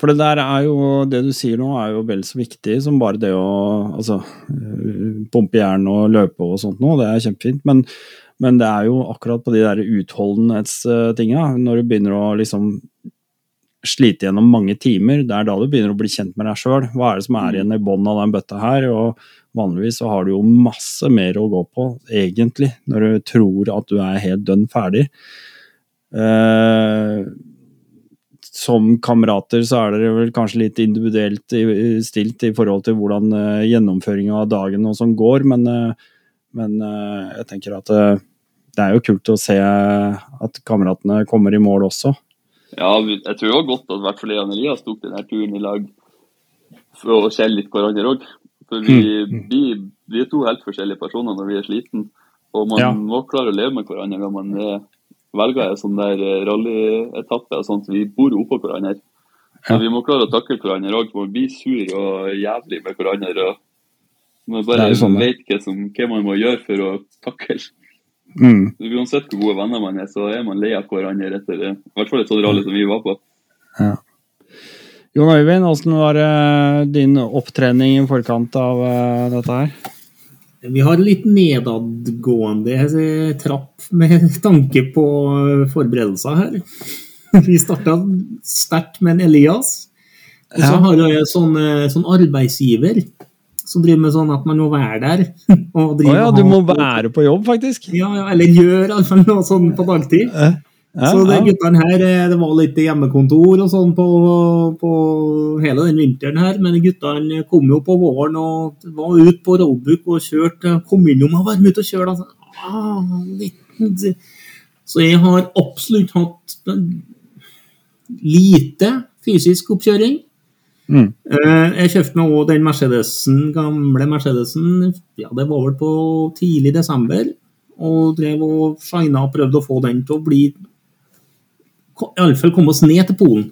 For det der er jo, det du sier nå er jo vel så viktig som bare det å altså, eh, pumpe jern og løpe og sånt noe. Det er kjempefint. Men, men det er jo akkurat på de der utholdenhetstinga, når du begynner å liksom slite gjennom mange timer. Det er da du begynner å bli kjent med deg sjøl. Hva er det som er igjen i bånn av den bøtta her? Og vanligvis så har du jo masse mer å gå på, egentlig, når du tror at du er helt dønn ferdig. Eh, som kamerater så er dere vel kanskje litt individuelt i- stilt i forhold til hvordan uh, gjennomføringa av dagen og sånn går, men, eh, men eh, jeg tenker at eh, det er jo kult å se at kameratene kommer i mål også. Ja, jeg tror var godt at i hvert fall jeg Elias tok denne turen i lag for å skjelle litt hverandre òg. For vi, vi, vi er to helt forskjellige personer når vi er sliten, og man Ja. må klare å leve med hverandre når man er, velger en sånn der eh, rallyetappe og sånt. Vi bor oppå hverandre. Så Ja. vi må klare å takle hverandre òg. Man blir sur og jævlig med hverandre. og Man bare sånn vet hva, som, hva man må gjøre for å takle. Mm. Uansett hvor gode venner man er, så er man lei av hverandre etter det. I hvert fall et sånt rally som vi var på. Jon Øyvind, hvordan var eh, din opptrening i forkant av eh, dette her? Vi har litt nedadgående eh, trapp med tanke på eh, forberedelser her. <laughs> Vi starta sterkt med en Elias. Og så har jeg sånn, eh, sånn arbeidsgiver som driver med sånn at man må være der. Å ja, du må være på jobb, faktisk. Ja, ja, eller gjøre iallfall noe sånn på dagtid. Ja, så de guttene her, eh, det var litt hjemmekontor og sånn på, på hele den vinteren her, men guttene kom jo på våren og var ute på roadbook og kjørte. Kom innom og var med ute og kjørte. Altså. Ah, Så jeg har absolutt hatt lite fysisk oppkjøring. Mm. Eh, Jeg kjøpte meg også den Mercedesen, gamle Mercedesen, ja, det var vel på tidlig desember, og drev og shina og prøvde å få den til å bli Iallfall komme oss ned til Polen.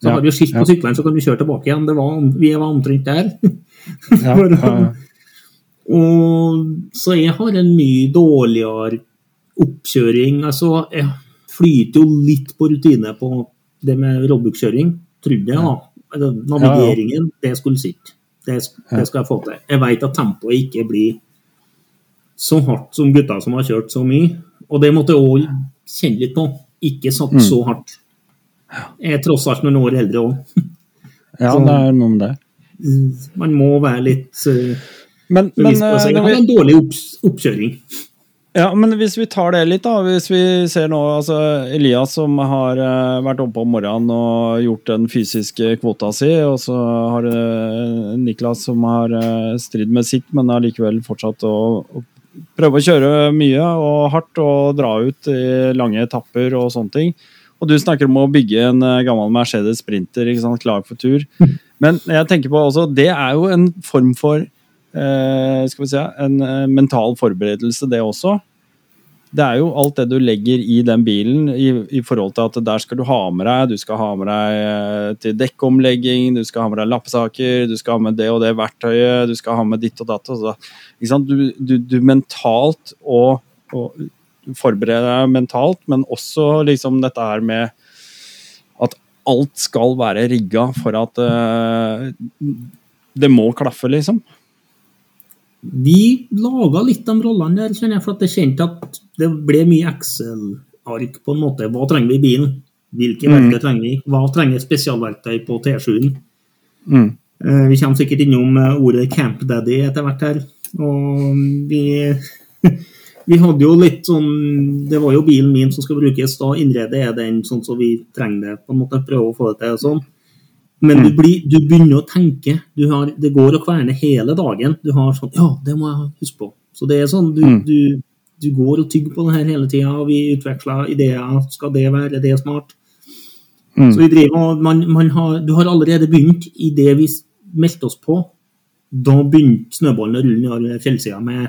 Så Ja, har vi jo skilt ja. på syklene, så kan vi kjøre tilbake igjen. Det var, vi var omtrent der. Ja, <laughs> ja, ja. Og, så jeg har en mye dårligere oppkjøring. Altså, jeg flyter jo litt på rutine på det med roadbook-kjøring, trodde jeg. da. Altså, navigeringen, det skulle sitte. Det, det skal jeg få til. Jeg vet at tempoet ikke blir så hardt som gutta som har kjørt så mye. Og det måtte jeg òg kjenne litt på. Ikke satt Mm. så hardt. Jeg er tross alt noen år eldre òg. <laughs> ja, det er noe med det. Man må være litt uh, Men, men, bevisst på eh, seg. Jeg når har en dårlig opps oppkjøring. Ja, men hvis vi tar det litt, da. Hvis vi ser nå altså Elias som har eh, vært oppe om morgenen og gjort den fysiske kvota si, og så har uh, Niklas som har uh, stridd med sitt, men allikevel fortsatt å, å prøve å kjøre mye og hardt og dra ut i lange etapper og sånne ting. Og du snakker om å bygge en eh, gammel Mercedes Sprinter ikke sant, klar for tur. <laughs> Men jeg tenker på også, det er jo en form for eh, skal vi si, en eh, mental forberedelse, det også. Det er jo alt det du legger i den bilen i, i forhold til at der skal du ha med deg. Du skal ha med deg eh, til dekkomlegging, du skal ha med deg lappesaker, du skal ha med det og det verktøyet, du skal ha med ditt og datt. Og så? Du, du, du mentalt og, og forbereder deg mentalt, men også liksom dette her med at alt skal være rigga for at uh, det må klaffe, liksom. Vi laga litt de rollene der, kjenner jeg, for at jeg kjente at det ble mye Excel-ark på en måte. Hva trenger vi i bilen? Hvilke Mm. verktøy trenger vi? Hva trenger spesialverktøy på T7-en? Mm. Eh, Vi kommer sikkert innom eh, ordet Camp Daddy etter hvert her. Og vi, <laughs> vi hadde jo litt sånn Det var jo bilen min som skal brukes. Da innredet er den sånn som vi trenger det. på en måte Prøve å få det til sånn. Men du, blir, du begynner å tenke. Du har, det går å kverne hele dagen. Du har sånn Ja, det må jeg huske på. Så det er sånn du, Mm. du, du går og tygger på det her hele tida. Vi utveksler ideer. Skal det være? Det smart? Mm. Så vi driver, og man, man har, du har allerede begynt i det vi meldte oss på. Da begynte snøballen å rulle nedover fjellsida med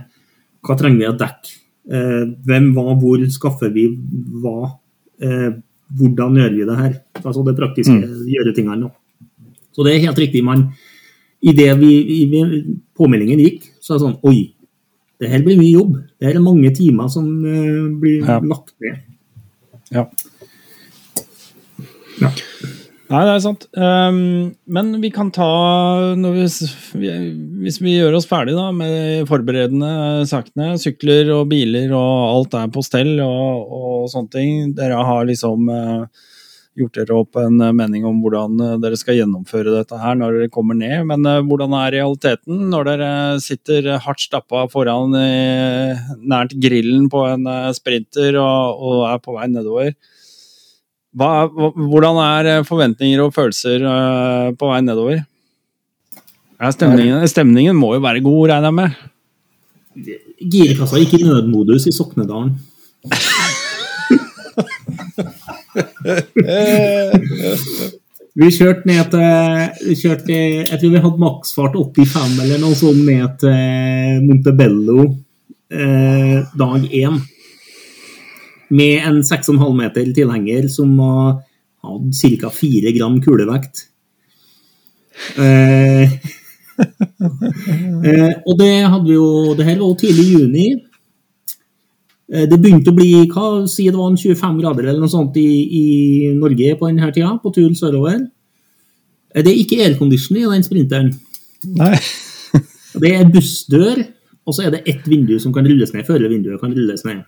hva trenger vi av dekk? Eh, hvem, hva, hvor skaffer vi hva? Eh, hvordan gjør vi det her? Altså det praktiske gjøretingene. Så det er helt riktig. man Idet i, vi, påmeldingen gikk, så er det sånn Oi, det her blir mye jobb. Det her er mange timer som uh, blir Ja. lagt ned. Ja. Ja. Nei, det er sant. Um, men vi kan ta når vi, Hvis vi gjør oss ferdig da, med forberedende sakene, sykler og biler og alt er på stell og, og sånne ting Dere har liksom eh, gjort dere opp en eh, mening om hvordan eh, dere skal gjennomføre dette her når dere kommer ned. Men eh, hvordan er realiteten når dere sitter hardt stappa foran nært grillen på en sprinter og, og er på vei nedover? Hva, hvordan er forventninger og følelser på vei nedover? Stemningen, stemningen må jo være god, regner jeg med? Girkassa gikk i nødmodus i Soknedalen. <laughs> <laughs> Vi kjørte ned til vi kjørte, Jeg tror vi hadde maksfart 85 eller noe sånt ned til Montebello eh, dag én. Med en 6,5 meter tilhenger som hadde ca. 4 gram kulevekt. Eh, <laughs> eh, og det hadde vi jo Det her var tidlig i juni. Eh, Det begynte å bli hva, si det var en 25 grader eller noe sånt i, i Norge på denne tida, på tur sørover. Eh, Det er ikke aircondition i den sprinteren. Nei. <laughs> Det er bussdør, og så er det ett vindu som kan rulles ned. Førervinduet kan rulles ned.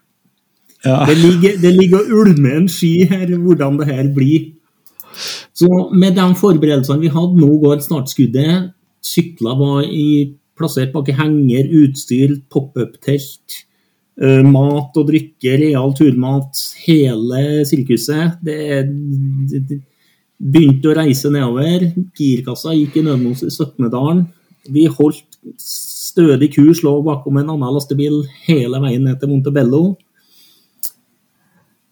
Ja. Det ligger, det ligger og ulmer en sky her hvordan det her blir. Så med de forberedelsene vi hadde, nå går startskuddet. Sykler var i, plassert bak i henger, utstyr, pop-up-telt. Eh, mat og drikke, real turmat, hele sirkuset. Det, det, det begynte å reise nedover. Girkassa gikk i nødmos i Søknedalen. Vi holdt stødig kurs, lå bakom en annen lastebil hele veien ned til Montebello.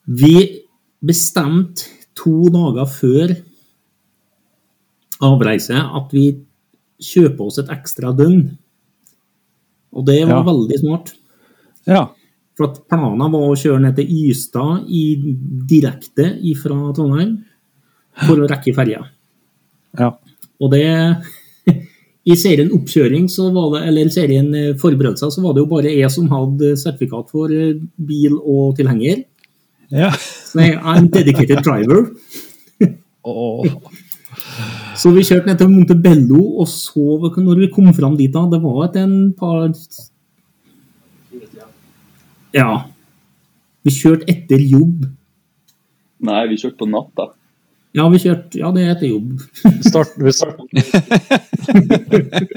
Vi bestemte to dager før avreise at vi kjøper oss et ekstra døgn. Og det var Ja. veldig smart. Ja. For at planen var å kjøre ned til Ystad i, direkte fra Trondheim for å rekke ferja. Ja. Og det <laughs> I serien oppkjøring, så var det, eller serien eh, forberedelser, så var det jo bare jeg som hadde sertifikat for eh, bil og tilhenger. ja. <laughs> Så jeg er en dedicated driver. <laughs> Oh. Så vi kjørte ned til Montebello, og så, når vi kom fram dit, da, det var et par Ja. Vi kjørte etter jobb. Nei, vi kjørte på natta. Ja, vi kjørte, ja, det er etter jobb. Start, vi starter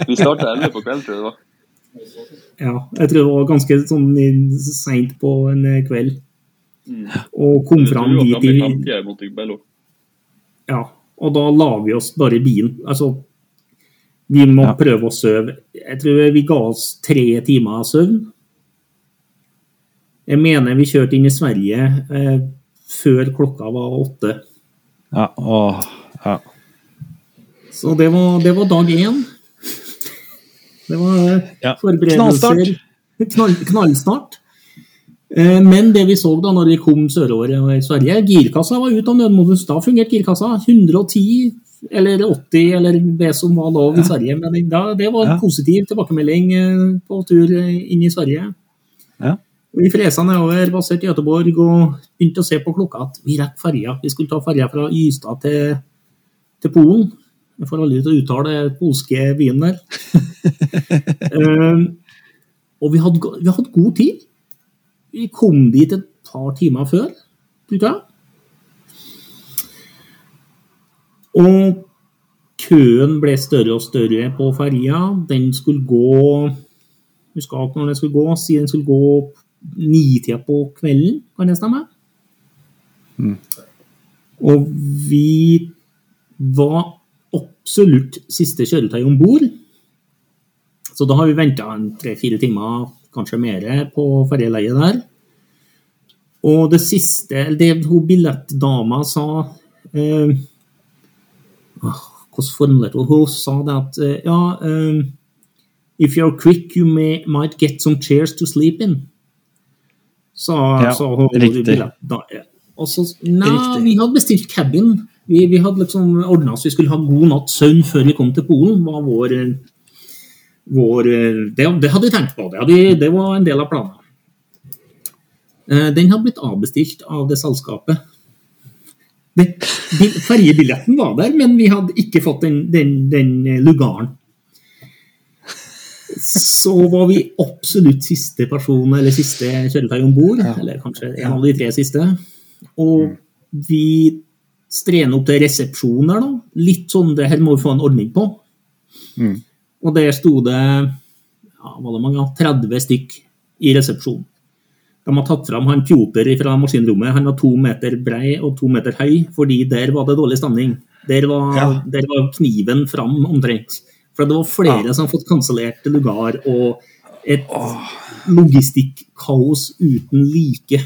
Vi starta 11 på kvelden, tror jeg det var. Ja, jeg tror det var ganske sånn seint på en kveld. Mm. Og kom fram dit i. Ja, og da la vi oss bare i bilen. Altså, vi må Ja. prøve å sove. Jeg tror vi ga oss tre timer søvn. Jeg mener vi kjørte inn i Sverige eh, før klokka var åtte. Ja. Åh. Ja. Så det var, det var dag én. Det var eh, Ja. forberedelser. Knall, knallstart. Eh, Men det vi så da når vi kom sørover i Sverige, girkassa var ute av nødmodus. Da fungerte girkassa. 110 eller 80 eller det som var lov i Sverige. Men da, det var en positiv tilbakemelding eh, på tur eh, inn i Sverige. Ja. Vi fresa nedover, basert i Göteborg, og begynte å se på klokka at vi rekker ferja. Vi skulle ta ferja fra Ystad til, til Polen. Jeg får aldri til å uttale den polske byen der. <laughs> Eh, og vi hadde, vi hadde god tid. Vi kom dit et par timer før, tror jeg. Og køen ble større og større på ferja. Den skulle gå Husker ikke når den skulle gå. Si den skulle gå nitida på kvelden, kan det stemme? Og vi var absolutt siste kjøretøy om bord. Så da har vi venta tre-fire timer, kanskje mer, på ferjeleiet der. Og det siste Det hun billettdama sa eh, åh, Hvordan formulerte hun Hun sa det at eh, ja eh, If you're quick, you may, might get some chairs to sleep in. Sa, Ja, sa hun riktig. Og så Nei, Riktig. vi hadde bestilt cabin. Vi, vi hadde liksom ordna oss vi skulle ha god natts søvn før vi kom til Polen. var vår, vår det, det hadde vi tenkt på. Det, hadde, det var en del av planen. Eh, Den har blitt avbestilt av det selskapet. Ferjebilletten var der, men vi hadde ikke fått den, den, den lugaren. Så var vi absolutt siste person, eller siste kjøretøy om bord. Eller kanskje en av de tre siste. Og vi strener opp til resepsjon der, da. Litt sånn det her må vi få en ordning på. Mm. Og der sto det ja, var det mange, 30 stykk i resepsjonen. De har tatt fram han Pjoter fra maskinrommet. Han var to meter brei og to meter høy, fordi der var det dårlig stemning. Der var, Ja. der var kniven fram omtrent. For det var flere som har fått kansellert lugar, og et logistikkaos uten like.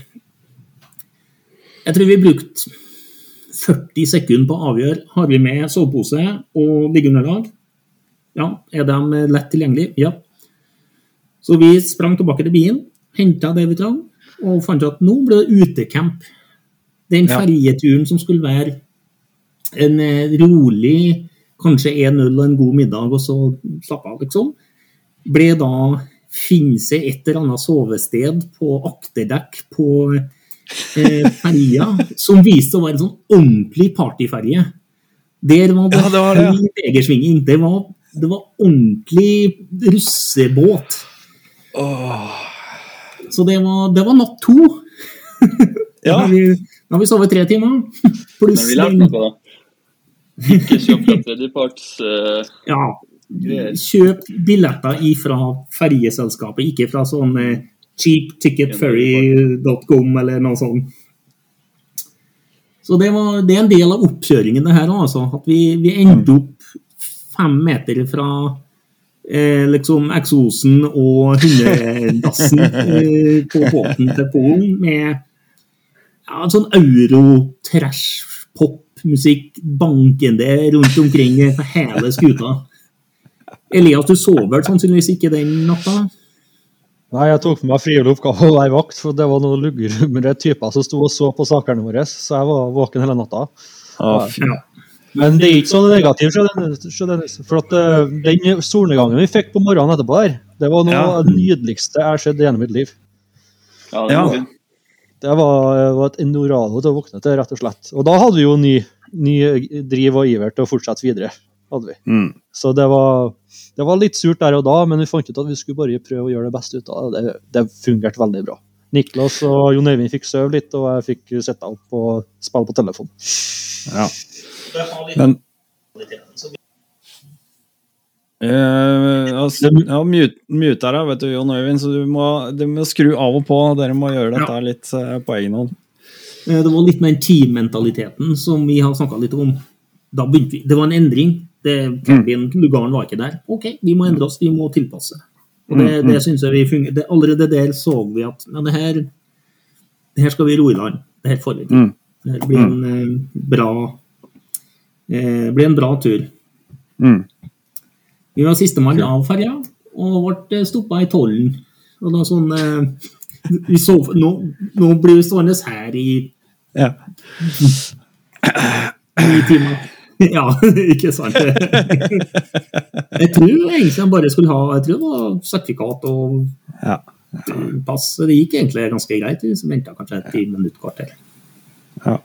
Jeg tror vi brukte 40 sekunder på å avgjøre har vi med sovepose og liggeunderlag. Ja, er de lett tilgjengelige? Ja. Så vi sprang tilbake til bilen, henta det vi trang, og fant at nå ble det utecamp. Den Ja. ferjeturen som skulle være en eh, rolig, kanskje 1-0 og en god middag, og så slappe av, liksom, ble da finne seg et eller annet sovested på akterdekk på eh, ferja, <laughs> som viste å være en sånn ordentlig partyferje. Der var det, Ja, det var det, ja. vegersvinging. Det var, det var ordentlig russebåt. Så det var, det var natt to. <laughs> Ja. vi, da har vi sovet tre timer. Pluss <laughs> Men vi lærte den- noe, da. Ikke kjøp fra tredjeparts uh, Ja. Kjøp billetter ifra ferjeselskapet, ikke fra sånn eh, cheapticketferry.com eller noe sånt. Så det, var, det er en del av oppkjøringen, det her. Altså, at vi, vi endte opp fem meter fra eh, liksom eksosen og hundedassen <laughs> eh, på båten til Polen med ja, sånn euro-trash-pop-musikk bankende rundt omkring på hele skuta. Elias, du sov vel sannsynligvis ikke den natta? Nei, jeg tok på meg frivillig oppgave å være vakt, for det var noen luggerumre typer som sto og så på sakene våre, så jeg var våken hele natta. Ja. Men det er ikke så negativt, for at eh, den solnedgangen vi fikk på morgenen etterpå der, det var noe Ja. av det nydeligste jeg har sett gjennom mitt liv. Ja, det Ja. var fint. Det var, var et enorado til å våkne til, rett og slett. Og da hadde vi jo ny, ny driv og iver til å fortsette videre. hadde vi. Mm. Så det var, det var litt surt der og da, men vi fant ut at vi skulle bare prøve å gjøre det beste ut av det. Det, fungerte veldig bra. Niklas og Jon Øyvind fikk sove litt, og jeg fikk sitte opp og spille på telefon. Ja. Men eh, altså, ja, mute, muter deg, vet du, Jon Øyvind, så du må, du må skru av og på. Dere må gjøre dette litt uh, på egen hånd. Uh, Det var litt med den teammentaliteten som vi har snakka litt om. Da begynte vi, det var en endring. Det, Campien, lugaren var ikke der. OK, vi må endre oss, vi må tilpasse. Og det, det synes jeg vi funger, det, Allerede der så vi at ja, det, her, det her skal vi ro i land. Det her får vi til. Mm. Det her blir en eh, bra eh, blir en bra tur. Mm. Vi var sistemann av ferja og ble stoppa i tollen. Og da sånn eh, vi så, nå, nå blir vi stående her i Ja. ni timer. Ja, <laughs> ikke sant? Jeg tror egentlig han bare skulle ha jeg tror det var sertifikat og Ja. pass. Det gikk egentlig ganske greit. Vi venta kanskje et ti minutter kvarter. Ja.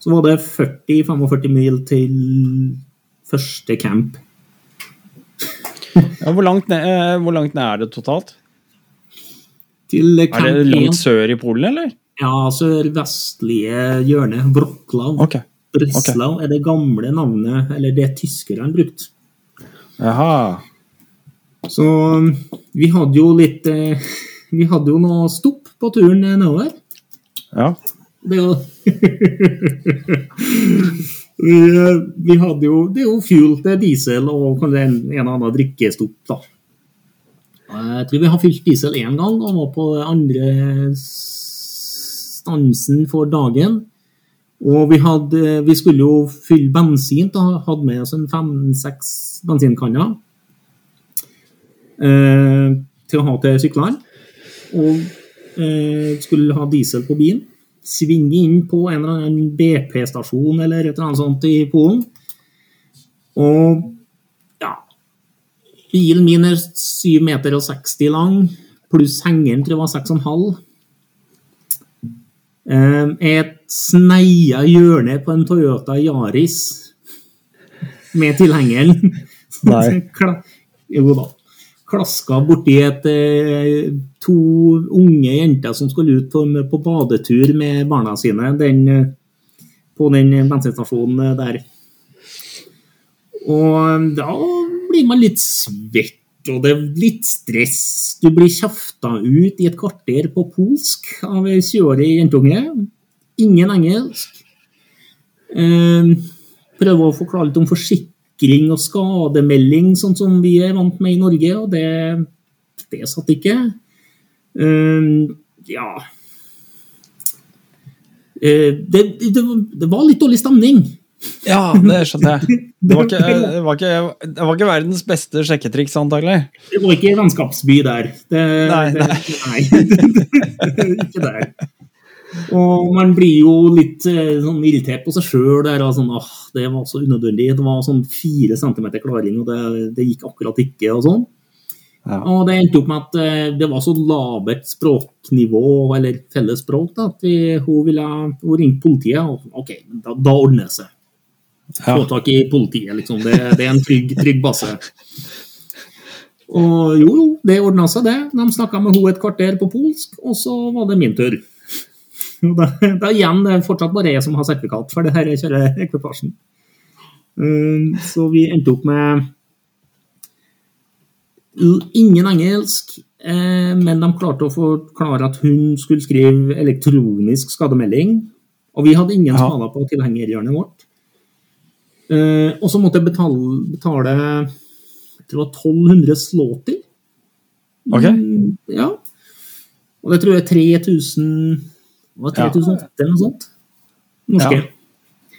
Så var det 40-45 mil til første camp. Ja, hvor, langt ned, eh, hvor langt ned er det totalt? Til Er det 1. langt sør i Polen, eller? Ja, sørvestlige hjørne. Wroclaw. Okay. Breslau er det gamle navnet, eller det tyskerne brukte. Jaha. Så vi hadde jo litt eh, Vi hadde jo noe stopp på turen nedover. Ja. Det jo <laughs> vi, eh, vi hadde jo Det er jo fuel til diesel og kanskje en, en eller annen drikkestopp, da. Jeg tror vi har fylt diesel én gang og var på andre stansen for dagen. Og vi, hadde, vi skulle jo fylle bensin, da hadde med oss en fem-seks bensinkanner eh, til å ha til syklene. Og eh, skulle ha diesel på bilen. Svinge inn på en eller annen BP-stasjon eller et eller annet sånt i Polen. Og ja Bilen min er 7 meter og 60 lang, pluss hengeren tror jeg var 6,5. Eh, Et sneia hjørne på en Toyota Yaris med tilhengeren. Nei. <laughs> Jo da. Klaska borti et eh, to unge jenter som skulle ut på, på badetur med barna sine den, eh, på den bensinstasjonen der. Og da blir man litt svett, og det er litt stress. Du blir kjefta ut i et kvarter på polsk av ei 20-årig jentunge. Ingen engelsk. Eh, prøver å forklare litt om forsikring og skademelding, sånn som vi er vant med i Norge, og det, det satt ikke. Uh, ja uh, det, det, det var litt dårlig stemning. Ja, det skjønner jeg. Det var, ikke, <laughs> det, var ikke, det var ikke, verdens beste sjekketriks, antagelig. Det var ikke vennskapsby der. Det, nei, nei. nei. ikke <laughs> der. Og man blir jo litt eh, sånn irritert på seg sjøl. Sånn, det var så unødvendig. Det var sånn fire centimeter klaring, og det, det gikk akkurat ikke. og sånn. Ja. Og det endte opp med at eh, det var så lavert språknivå, eller felles språk, da, at hun ville hun ringte politiet. og OK, da, da ordner det seg. Få tak i politiet, liksom. Det, det er en trygg, trygg base. Og jo, jo, det ordna seg, det. De snakka med henne et kvarter på polsk, og så var det min tur. <laughs> da, da, igjen, det er fortsatt bare jeg som har sertifikat for det her jeg kjører ekvipasjen. Um, så vi endte opp med ingen engelsk, eh, men de klarte å forklare at hun skulle skrive elektronisk skademelding. Og vi hadde ingen ja. skader på tilhengerhjørnet vårt. Eh, og så måtte jeg betale, betale jeg tror det var 1200 slåti. Okay. Mm, ja. Og det tror jeg 3000 det var 3008 eller noe sånt. Norske. Ja.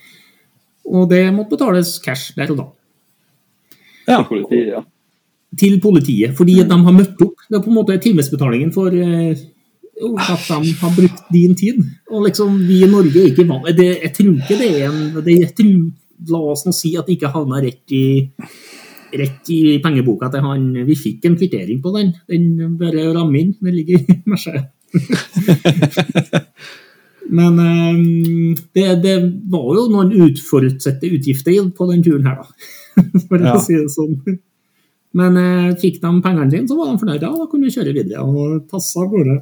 Og det måtte betales cash der og da. Ja. Til politiet, ja. Til politiet, fordi at de har møtt opp. Det er på en måte timesbetalingen for eh, at de har brukt din tid. Og liksom, vi i Norge er ikke vant det, Jeg tror ikke det er en det, tror, La oss nå si at det ikke havna rett i rett i pengeboka til han Vi fikk en kvittering på den. Den bare rammer inn. Den ligger i <laughs> mersa. <laughs> Men um, det, det, var jo noen utforutsette utgifter på den turen her, da. <laughs> For ja. å si det sånn. Men uh, fikk de pengene sine, så var de fornøyde. og da kunne vi kjøre videre og tasse av gårde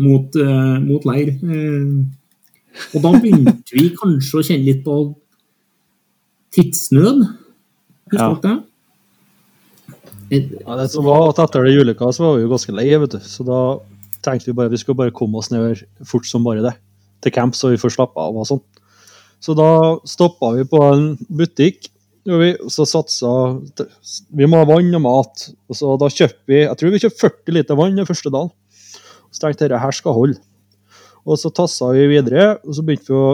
mot, uh, mot leir. Uh, og da begynte vi kanskje å kjenne litt på tidsnød. Husker dere det? Ja, det som var at Etter det juleka så var vi jo ganske lei, vet du. så da tenkte vi bare vi skulle bare komme oss ned fort som bare det. Til camp, så vi får slappe av og sånn. Så da stoppa vi på en butikk. Og vi, så satsa Vi må ha vann og mat. og så Da kjøpte vi jeg tror vi kjøpte 40 liter vann den første dagen. Så tenkte jeg her skal holde. Og så tassa vi videre, og så begynte vi å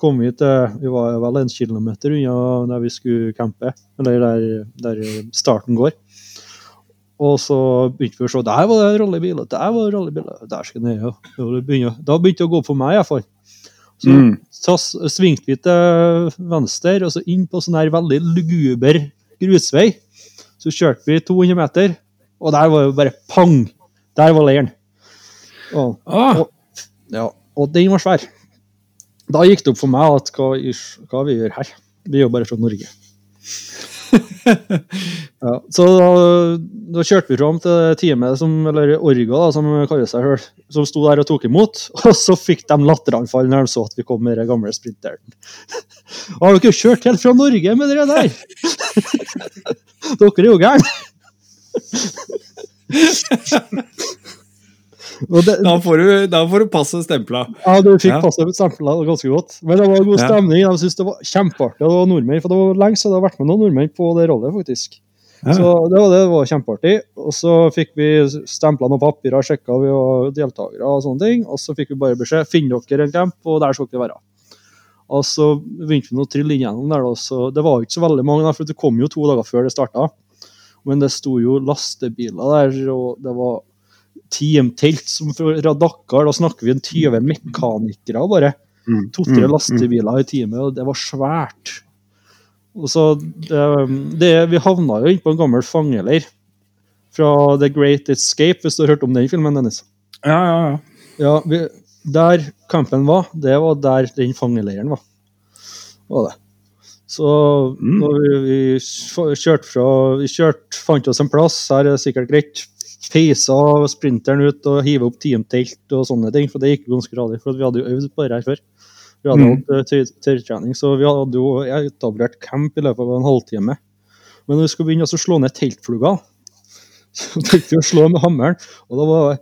komme vi til Vi var vel en kilometer unna der vi skulle campe, eller der, der starten går. Og så begynte vi å se der var det rollebiler, der var det rollebiler Der skal ned, ja. Da begynte det å gå opp for meg, iallfall. Så, mm. så svingte vi til venstre, og så inn på sånn her veldig luguber grusvei. Så kjørte vi 200 meter, og der var det bare pang! Der var leiren. Og, ah. og, ja, og den var svær. Da gikk det opp for meg at hva, hva vi gjør her. Vi er jo bare fra Norge. <laughs> ja, så da, da, kjørte vi fram til teamet, som, eller Orga, da, som kaller seg sjøl, som sto der og tok imot. <laughs> Og så fikk de latteranfall når de så at vi kom med den gamle sprinteren. <laughs> Har dere kjørt helt fra Norge med det der? dere er jo gærne! Det, da, får du, da får du passet stempla. Ja, du fikk ja. passet stempla ganske godt. Men det var god stemning. Jeg syntes det var kjempeartig. Det var nordmenn, for det var lenge siden det hadde vært med noen nordmenn på det rollet, faktisk. Ja. Så det var, det var kjempeartig. Og så fikk vi stempla noen papirer, sjekka vi var deltakere og sånne ting. Og så fikk vi bare beskjed finn dere en camp, og der skal dere være. Og så begynte vi å trille inn gjennom der. Så det var ikke så veldig mange, for det kom jo to dager før det starta. Men det sto jo lastebiler der, og det var teamtelt som fra Dakar. Da snakker vi en 20 mekanikere bare. Mm. To-tre mm. lastebiler i teamet, og det var svært. Og så det, det, Vi havna jo inne på en gammel fangeleir fra The Great Escape, hvis du har hørt om den filmen, Dennis? Ja, ja, ja. ja vi, der campen var, det var der den fangeleiren var. var det. Så mm. når vi, vi kjørte fra Vi kjørte, fant oss en plass, her er det sikkert greit feisa sprinteren ut og hive opp teamtelt og sånne ting. For det gikk ganske radig, for vi hadde jo øvd på det her før. Vi hadde Mm. hatt eh, tørrtrening, så vi hadde jo etablert camp i løpet av en halvtime. Men når vi skulle begynne å slå ned teltfluger, <laughs> så tenkte vi å slå med hammeren. Og da var,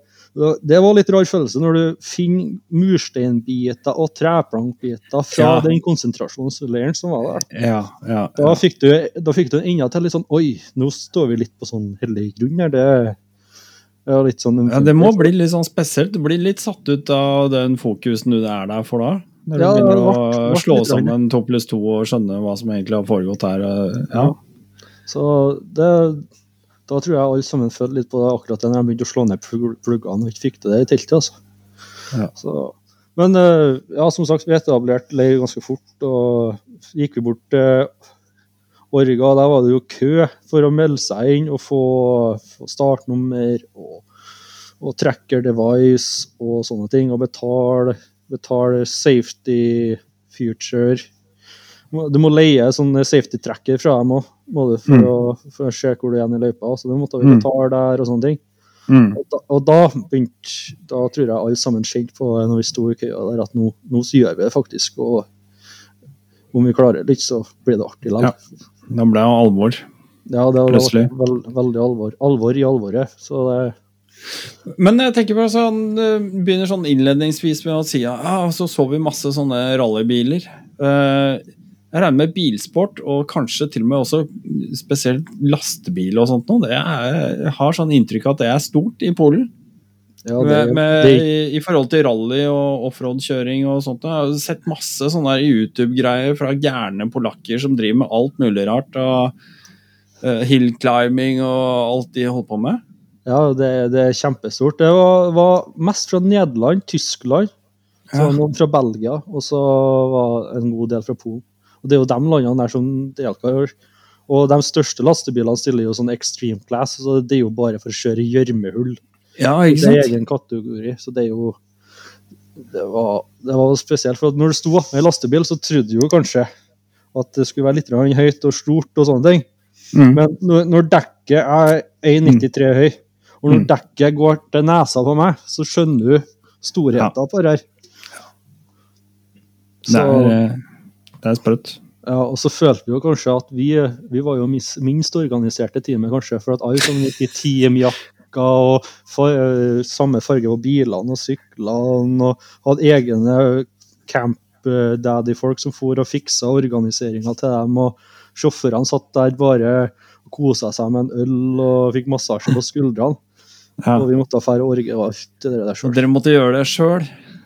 det- var litt rar følelse når du finner mursteinbiter og treplankbiter fra Ja. den konsentrasjonsleiren som var der. Ja, ja, Da fikk du, da fikk du enda til litt sånn Oi, nå står vi litt på sånn hellig grunn her. Det litt sånn Ja, det må bli litt sånn spesielt. Du blir litt satt ut av den fokusen du er der for da. Når du Ja, begynner å vart slå sammen to pluss to og skjønne hva som egentlig har foregått her. og- Ja. Så det, da tror jeg alle sammen følte litt på det akkurat da jeg begynte å slå ned plugg- pluggene og ikke fikk til det i teltet. altså. Ja. Så, men eh, ja, som sagt, vi etablerte leir ganske fort, og gikk vi bort til Orga, der var det jo kø for å melde seg inn og få, få startnummer og, og tracker device og sånne ting, og betale, betale safety future. Du må leie sånne safety tracker fra dem òg, for, Mm. for å se hvor du er igjen i løypa. Så det måtte vi Mm. betale der og sånne ting. Mm. Og da, og da begynte Da tror jeg alle sammen skjedde på når vi sto i køya der, at nå, nå så gjør vi det faktisk. Og om vi klarer det litt, så blir det artig lag. Ja. Da ble det alvor. Ja, det var Plutselig. veld, veldig alvor. Alvor i alvoret. Så det Men jeg tenker på sånn, begynner sånn innledningsvis med å si ja, så så vi masse sånne rallybiler. Uh, Jeg regner med bilsport, og kanskje til og med også spesielt lastebil og sånt noe. Jeg har sånn inntrykk av at det er stort i Polen. Ja, det, med, med, det, i, I forhold til rally og offroad-kjøring og sånt. Jeg har sett masse sånne YouTube-greier fra gærne polakker som driver med alt mulig rart. og uh, Hill climbing og alt de holder på med. ja, det, det er kjempestort. Det var, var mest fra Nederland, Tyskland, så Ja. noen fra Belgia, og så var en god del fra Polen. Og det er jo de landene der som deltar. Og de største lastebilene stiller jo sånn extreme class, så det er jo bare for å kjøre i gjørmehull. Ja, Det er egen kategori, så det er jo det var, det var spesielt, for når det sto med lastebil, så trodde du jo kanskje at det skulle være litt høyt og stort og sånne ting. Mm. Men når, dekket er 1,93 høy, og når Mm. dekket går til nesa på meg, så skjønner du storheten på det her. Det Så, er, eh, det er sprøtt. ja, og så følte vi jo kanskje at vi, vi var jo minst organiserte teamet, kanskje, for at alle som gikk i teamjakker og fa- eh, samme farge på bilene og syklene, og hadde egne camp eh, daddy-folk som for og fiksa organiseringa til dem, og sjåførene satt der bare og kosa seg med en øl og fikk massasje på skuldrene. <laughs> Ja. Og vi måtte fære orge og alt det der sjøl. dere måtte gjøre det sjøl?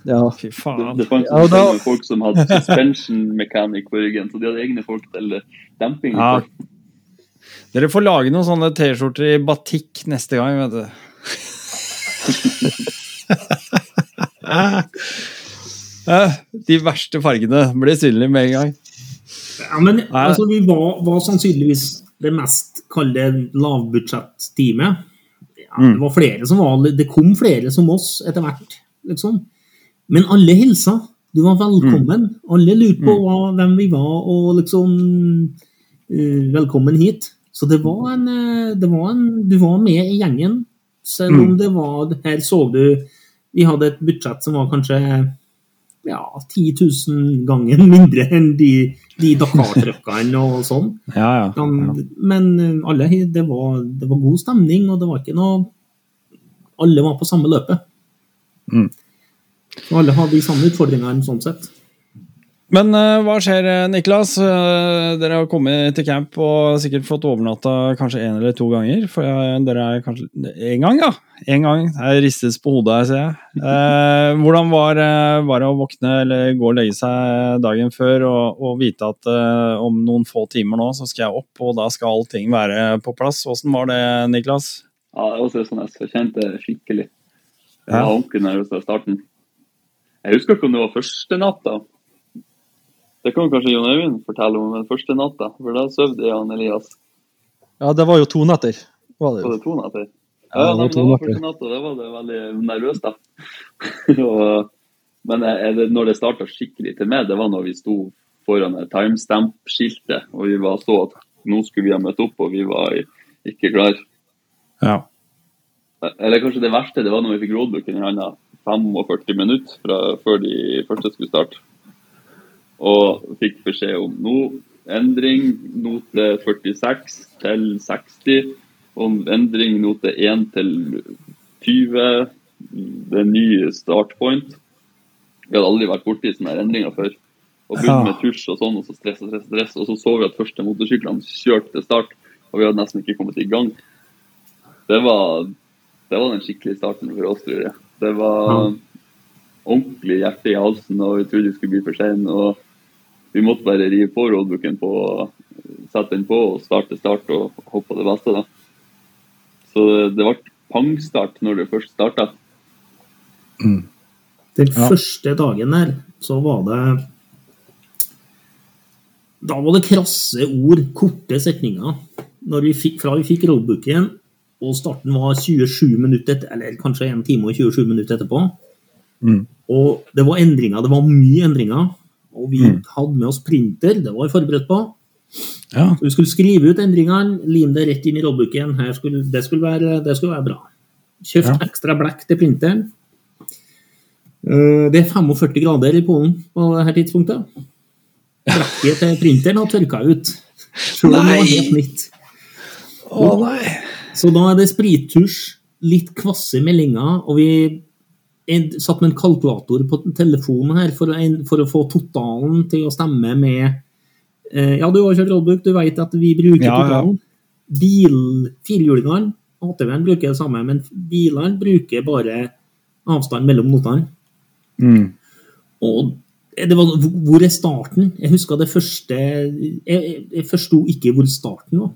Ja. Fy Det, faen. det fantes Ja, da- folk som hadde suspension mechanic på ryggen, så de hadde egne folk til demping. Ja. Dere får lage noen sånne T-skjorter i batikk neste gang, vet du. <laughs> Eh, De verste fargene blir synlige med en gang. Ja, men altså, vi var, var sannsynligvis det mest kalde lavbudsjett-teamet. Ja, Mm. Det var flere som var Det kom flere som oss etter hvert, liksom. Men alle hilsa. Du var velkommen. Alle lurte på hva, hvem vi var, og liksom eh, Velkommen hit. Så det var en, eh, det var en Du var med i gjengen, selv om det var Her så du Vi hadde et budsjett som var kanskje ja, 10 000 ganger mindre enn de, de Dakar-trøkkene og sånn. Ja, <laughs> ja. ja. Men, men alle, det var, det var god stemning, og det var ikke noe Alle var på samme løpet. Mm. Og alle hadde de samme utfordringene sånn sett. Men eh, hva skjer, eh, Niklas? Eh, dere har kommet til camp og sikkert fått overnatta kanskje én eller to ganger. For dere er kanskje Én gang, ja! Én gang. Det ristes på hodet her, ser jeg. Eh, hvordan var, var det å våkne eller gå og legge seg dagen før og, og vite at eh, om noen få timer nå så skal jeg opp, og da skal allting være på plass? Åssen var det, Niklas? Ja, det var sånn jeg kjente skikkelig. Jeg var ordentlig nervøs fra starten. Jeg husker ikke om det var første natta. Det kan kanskje Jon Øyvind fortelle om den første natta, for da sov han Elias. ja, det var jo to netter. Var det Var det to netter? Ja, Ja, det var det to var første natta. Da var det veldig nervøst, da. <laughs> og, men eh, det, når det starta skikkelig til meg, det var når vi sto foran timestamp-skiltet, og vi var så at nå skulle vi ha møtt opp, og vi var ikke klar. Ja. Eller kanskje det verste, det var når vi fikk roadbooken i handa 45 minutter fra, før de første skulle starte. Og fikk beskjed om nå endring note 46 til 60, og en endring note 1 til 20. Det nye startpoint. Vi hadde aldri vært borti sånne endringer før. Og begynte med tusj og sånn, og så stress og stress, stress. Og så så vi at første motorsyklene kjørte til start, og vi hadde nesten ikke kommet i gang. Det var, det var den skikkelige starten for oss, tror jeg. Det var ordentlig hjerte i halsen, og vi trodde vi skulle bli for sene. Og vi måtte bare rive på roadbooken på, sette den på og starte start og hoppe på det beste. da. Så det ble pangstart når det først starta. Den Ja. første dagen der, så var det Da var det krasse ord, korte setninger. Når vi fikk, fra vi fikk roadbooken, og starten var 27 minutter, etter- eller kanskje 1 time og 27 minutter etterpå. Mm. Og det var endringer, det var mye endringer. Og vi Mm. hadde med oss printer, det var vi forberedt på. Ja. Så vi skulle skrive ut endringene, lime det rett inn i roadbooken. Skulle, det, skulle være, det skulle være bra. Kjøpt Ja. ekstra blekk til printeren. Eh, Det er 45 grader i Polen på dette tidspunktet. Blekket til printeren har tørka ut. Selv om det var helt nytt. Å nei. Så da er det sprittusj, litt kvasse meldinger, og vi en- satt med en kalkulator på telefonen her for en- for å få totalen til å stemme med eh, Ja, du har kjørt roadbook, du vet at vi bruker Ja, ja. totalen. Bil, firhjulingene, ATV-en bruker det samme, men bilene bruker bare avstand mellom notene. Mm. Og det var, hvor er starten? Jeg husker det første Jeg, jeg, jeg forsto ikke hvor starten var.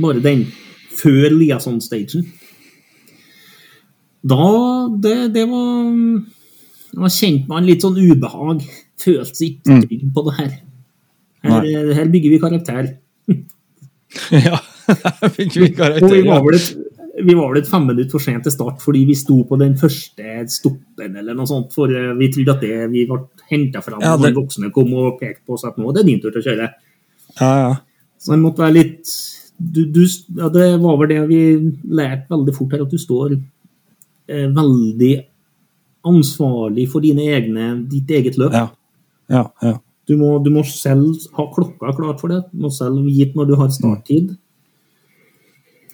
Bare den før liaison-stagen. Da Det, det var Da kjente man litt sånn ubehag. Følte seg ikke trygg på det her. Her, her bygger vi karakter. <laughs> Ja. her bygger vi karakter. vi var et, vi var vel et fem minutter for sent til start fordi vi sto på den første stoppen eller noe sånt. For eh, vi trodde at det, vi ble henta fram Ja, det- de voksne kom og pekte på oss at nå det er det din tur til å kjøre. ja, ja. Så det måtte være litt du, du, ja, Det var vel det vi lærte veldig fort her, at du står eh, veldig ansvarlig for dine egne, ditt eget løp. Ja. Ja, ja. Du må, du må selv ha klokka klart for det. Du må selv vite når du har starttid.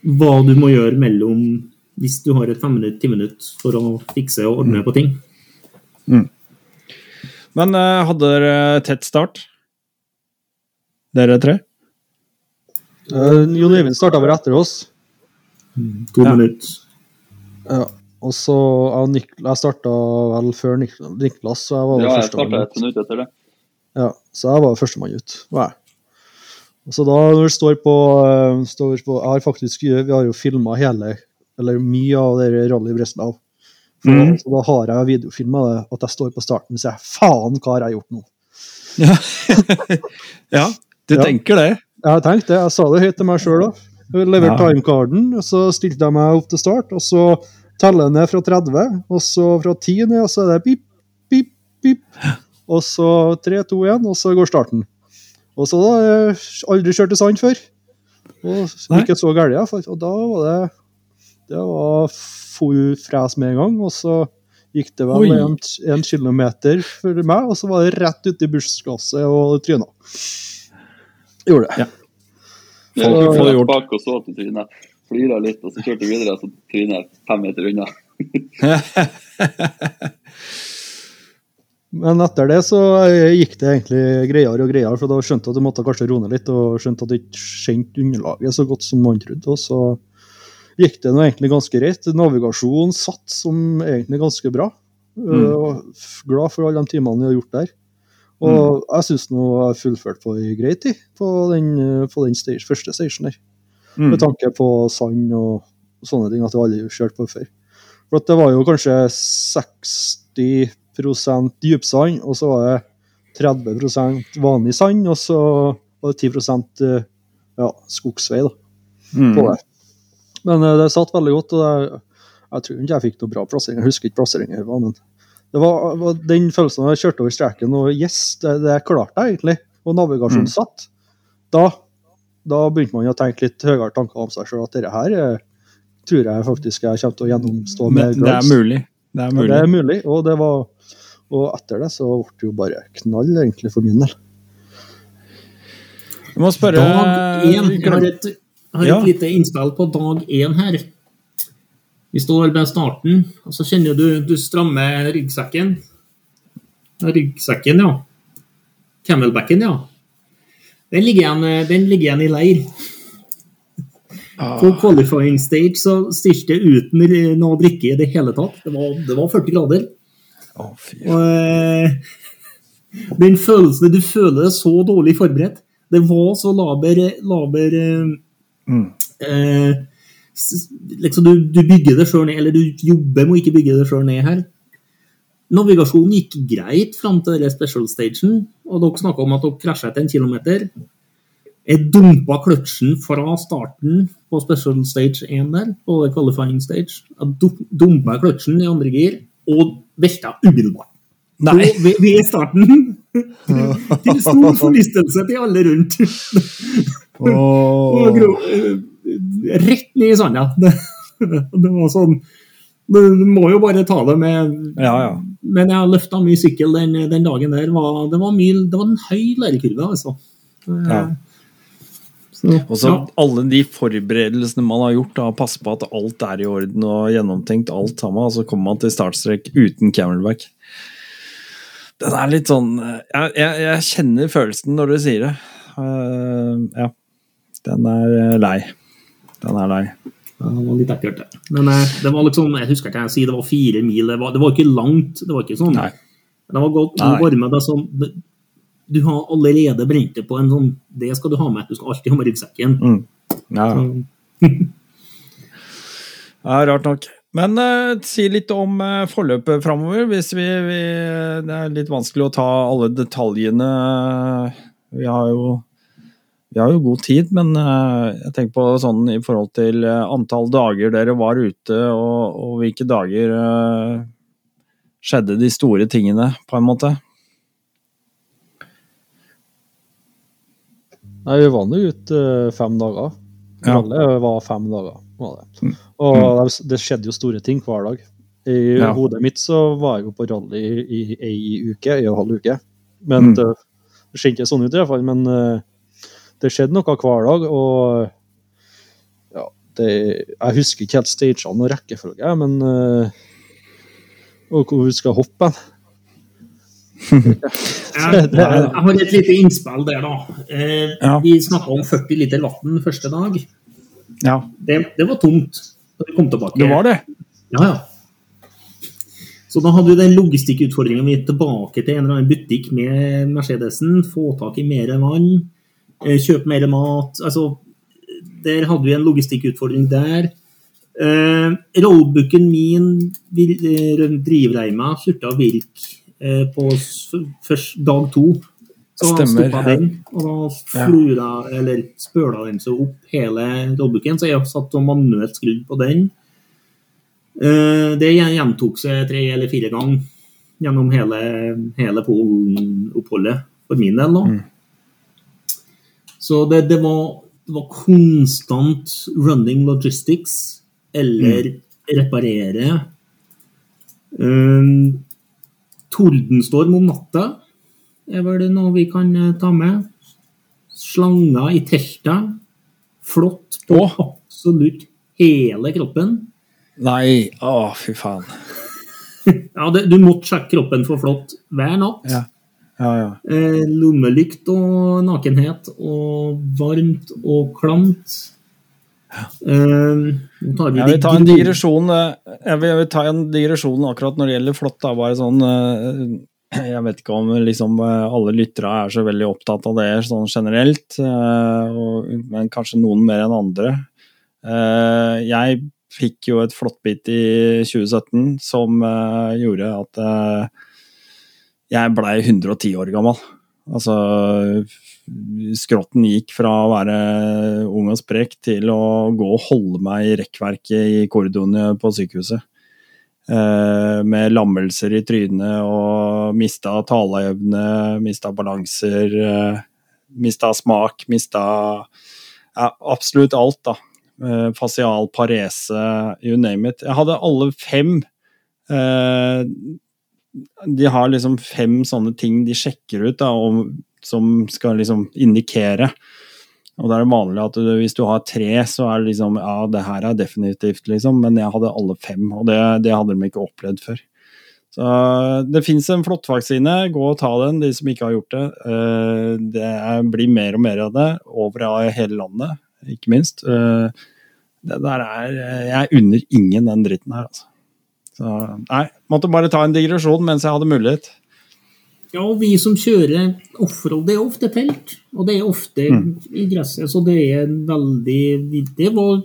Hva du må gjøre mellom hvis du har et fem minutt, ti minutt for å fikse og ordne på ting. Men eh, hadde dere tett start? Dere tre? Uh, Jon Øyvind starta bare etter oss. To Ja. minutter. Ja. Og så jeg Nik Jeg starta vel før Nik Niklas, så jeg var Ja, førstemann ut. minutt etter det. Ja, så jeg var førstemann ut. var Så da når det står på, eh, står på Jeg har faktisk Vi har jo filma hele, eller mye av det Rally Breslau. Mhm. Så da har jeg videofilma det, at jeg står på starten og sier faen, hva har jeg gjort nå? Ja. <laughs> ja, du Ja. tenker det? Jeg har tenkt det, jeg sa det høyt til meg sjøl. Jeg leverte Ja. timecarden, så stilte jeg meg opp til start, og så teller ned fra 30, og så fra 10 ned, og så er det pip, pip, pip. Og så 3, 2, 1, og så går starten. Og så da, har jeg aldri kjørt i sand før. Og ikke så galt, iallfall. Og da var det Det var full fres med en gang, og så gikk det vel Oi. en, en kilometer for meg, og så var det rett ut i bussglasset og tryna. Gjorde det. Ja. Jeg får få det gjort. bak og så til trynet. Flira litt, og så kjørte jeg videre, og så tryna jeg fem meter unna. <laughs> Men etter det så gikk det egentlig greiere og greiere, for da skjønte jeg at du måtte kanskje roe ned litt, og skjønte at du ikke kjente underlaget så godt som man trodde. Og så gikk det nå egentlig ganske greit. Navigasjonen satt som egentlig ganske bra. Mm. Og glad for alle de timene vi har gjort der. Og jeg syns nå jeg har fullført på ei grei tid på den, på den stage, første stationen der. Mm. Med tanke på sand og sånne ting, at jeg aldri kjørt på før. For det var jo kanskje 60 dypsand, og så var det 30% vanlig sand, og så var det 10 eh, ja, skogsvei da, Mm. på det. Men eh, det satt veldig godt, og det, jeg tror ikke jeg fikk noe bra plassering. Jeg husker ikke plasseringen, jeg var, men det var, var den følelsen da jeg kjørte over streken, og yes, det, det klarte jeg egentlig. Og navigasjonen Mm. satt. Da, da begynte man å tenke litt høyere tanker om seg sjøl, at dette her eh, tror jeg faktisk jeg kommer til å gjennomstå Det, med det er mulig. Det er ja, det er mulig, og det var Og etter det så ble det jo bare knall, egentlig, for min del. Du må spørre Dag én. Jeg har et, har et Ja. lite innspill på dag én her. Vi står ved starten, og så kjenner du du strammer ryggsekken. Ryggsekken, ja. Camelbacken, ja. Den ligger igjen, den ligger igjen i leir. På qualifying stage så stilte jeg uten noe å drikke i det hele tatt. Det var, det var 40 grader. Oh. Og eh, den følelsen Du føler deg så dårlig forberedt. Det var så laber, laber eh, Mm. eh, liksom du, du bygger det sjøl ned, eller du jobber med å ikke bygge det sjøl ned her. Navigasjonen gikk greit fram til denne special stagen, og dere snakka om at dere krasja etter en kilometer. Jeg dumpa kløtsjen fra starten på special stage 1 der, på qualifying stage. Jeg dum- dumpa kløtsjen i andre gir, og velta umiddelbart. Nei. Og ved, ved starten. <laughs> til stor forlystelse til alle rundt. <laughs> Eh, Rett ned i sanda. <laughs> Det, var sånn du må jo bare ta det med Ja, ja. Men jeg har løfta mye sykkel den, den dagen der. Var, det, var mye, det var en høy lærekurve, altså. Eh, Ja. Og så ja. alle de forberedelsene man har gjort, da, passe på at alt er i orden og gjennomtenkt, alt sammen, og så kommer man til startstrek uten camelback. Den er litt sånn Jeg, jeg, jeg kjenner følelsen når du sier det. Uh, ja. Den er eh, lei. Den er lei. Ja, det var litt ekkelt, det. Men eh, det var liksom, jeg husker ikke jeg sier det var fire mil. Det var, det var ikke langt. Det var ikke sånn. Nei. Det var godt å varme deg sånn Du har allerede brent det på en sånn Det skal du ha med. Du skal alltid ha med ryggsekken. Mm. Ja, <laughs> ja. Rart nok. Men uh, si litt om uh, forløpet framover, hvis vi, vi Det er litt vanskelig å ta alle detaljene. Vi har jo vi har jo god tid, men eh, jeg tenker på sånn i forhold til eh, antall dager dere var ute, og, og hvilke dager eh, skjedde de store tingene, på en måte. Nei, vi var nå ute fem dager. Ja. Alle var fem dager. Var det. Og det- det skjedde jo store ting hver dag. I Ja. hodet mitt så var jeg jo på rally i ei uke, ei og en halv uke. Men Mm. det, ser ikke sånn ut i hvert fall. Men det skjedde noe hver dag, og ja, det, jeg husker ikke helt stagene og rekkefølgen, men eh, Og hvor vi skal hoppe <laughs> jeg, jeg har et lite innspill der, da. Eh, Ja. Vi snakka om 40 liter vann første dag. Ja, Det, det var tomt da vi kom tilbake. det var det. Ja, ja. Så da hadde vi den logistikkutfordringa vi tilbake til en eller annen butikk med Mercedesen. Få tak i mer vann, kjøpe mer mat. Altså, der hadde vi en logistikkutfordring der. Eh, rollbooken min, vil- eh, drivreima, slutta å virke eh, på først dag to. Så stoppa den, og da Ja. eller spøla den seg opp hele rollbooken, så jeg satt og manuelt skrudd på den. Eh, Det gjentok seg tre eller fire ganger gjennom hele, hele Polen-oppholdet, for min del. nå. Mm. Så det, det, var, det var konstant running logistics, eller reparere. Um, tordenstorm om natta er vel det noe vi kan eh, ta med. Slanger i teltet. Flått på Åh. absolutt hele kroppen. Nei, å fy faen. <laughs> Ja, det, Du måtte sjekke kroppen for flått hver natt. Ja. Ja, ja. Eh, lommelykt og nakenhet og varmt og klamt. Eh, tar vi Jeg vil ta en digresjon eh, jeg vil, jeg vil ta en digresjon akkurat når det gjelder flått. da, bare sånn, eh, <clears throat> Jeg vet ikke om liksom eh, alle lyttere er så veldig opptatt av det sånn generelt, og, men kanskje noen mer enn andre. Eh, Jeg fikk jo et flåttbit i 2017 som gjorde at jeg blei 110 år gammel. Altså skrotten gikk fra å være ung og sprek til å gå og holde meg i rekkverket i korridorene på sykehuset. Eh, med lammelser i trynet og mista taleevne, mista balanser, eh, mista smak, mista ja, absolutt alt, da. Eh, fasial parese, you name it. Jeg hadde alle fem de har liksom fem sånne ting de sjekker ut, da, om, som skal liksom indikere. Og da er det vanlig at du, hvis du har tre, så er det liksom Ja, det her er definitivt, liksom. Men jeg hadde alle fem, og det, det hadde de ikke opplevd før. Så det fins en flåttvaksine. Gå og ta den, de som ikke har gjort det. Eh, det blir mer og mer av det over hele landet, ikke minst. Eh, det der er Jeg unner ingen den dritten her, altså. Så nei, måtte bare ta en digresjon mens jeg hadde mulighet. Ja, og vi som kjører offroad, det er ofte telt. Og det er ofte Mm. i gresset, så det er veldig Det var,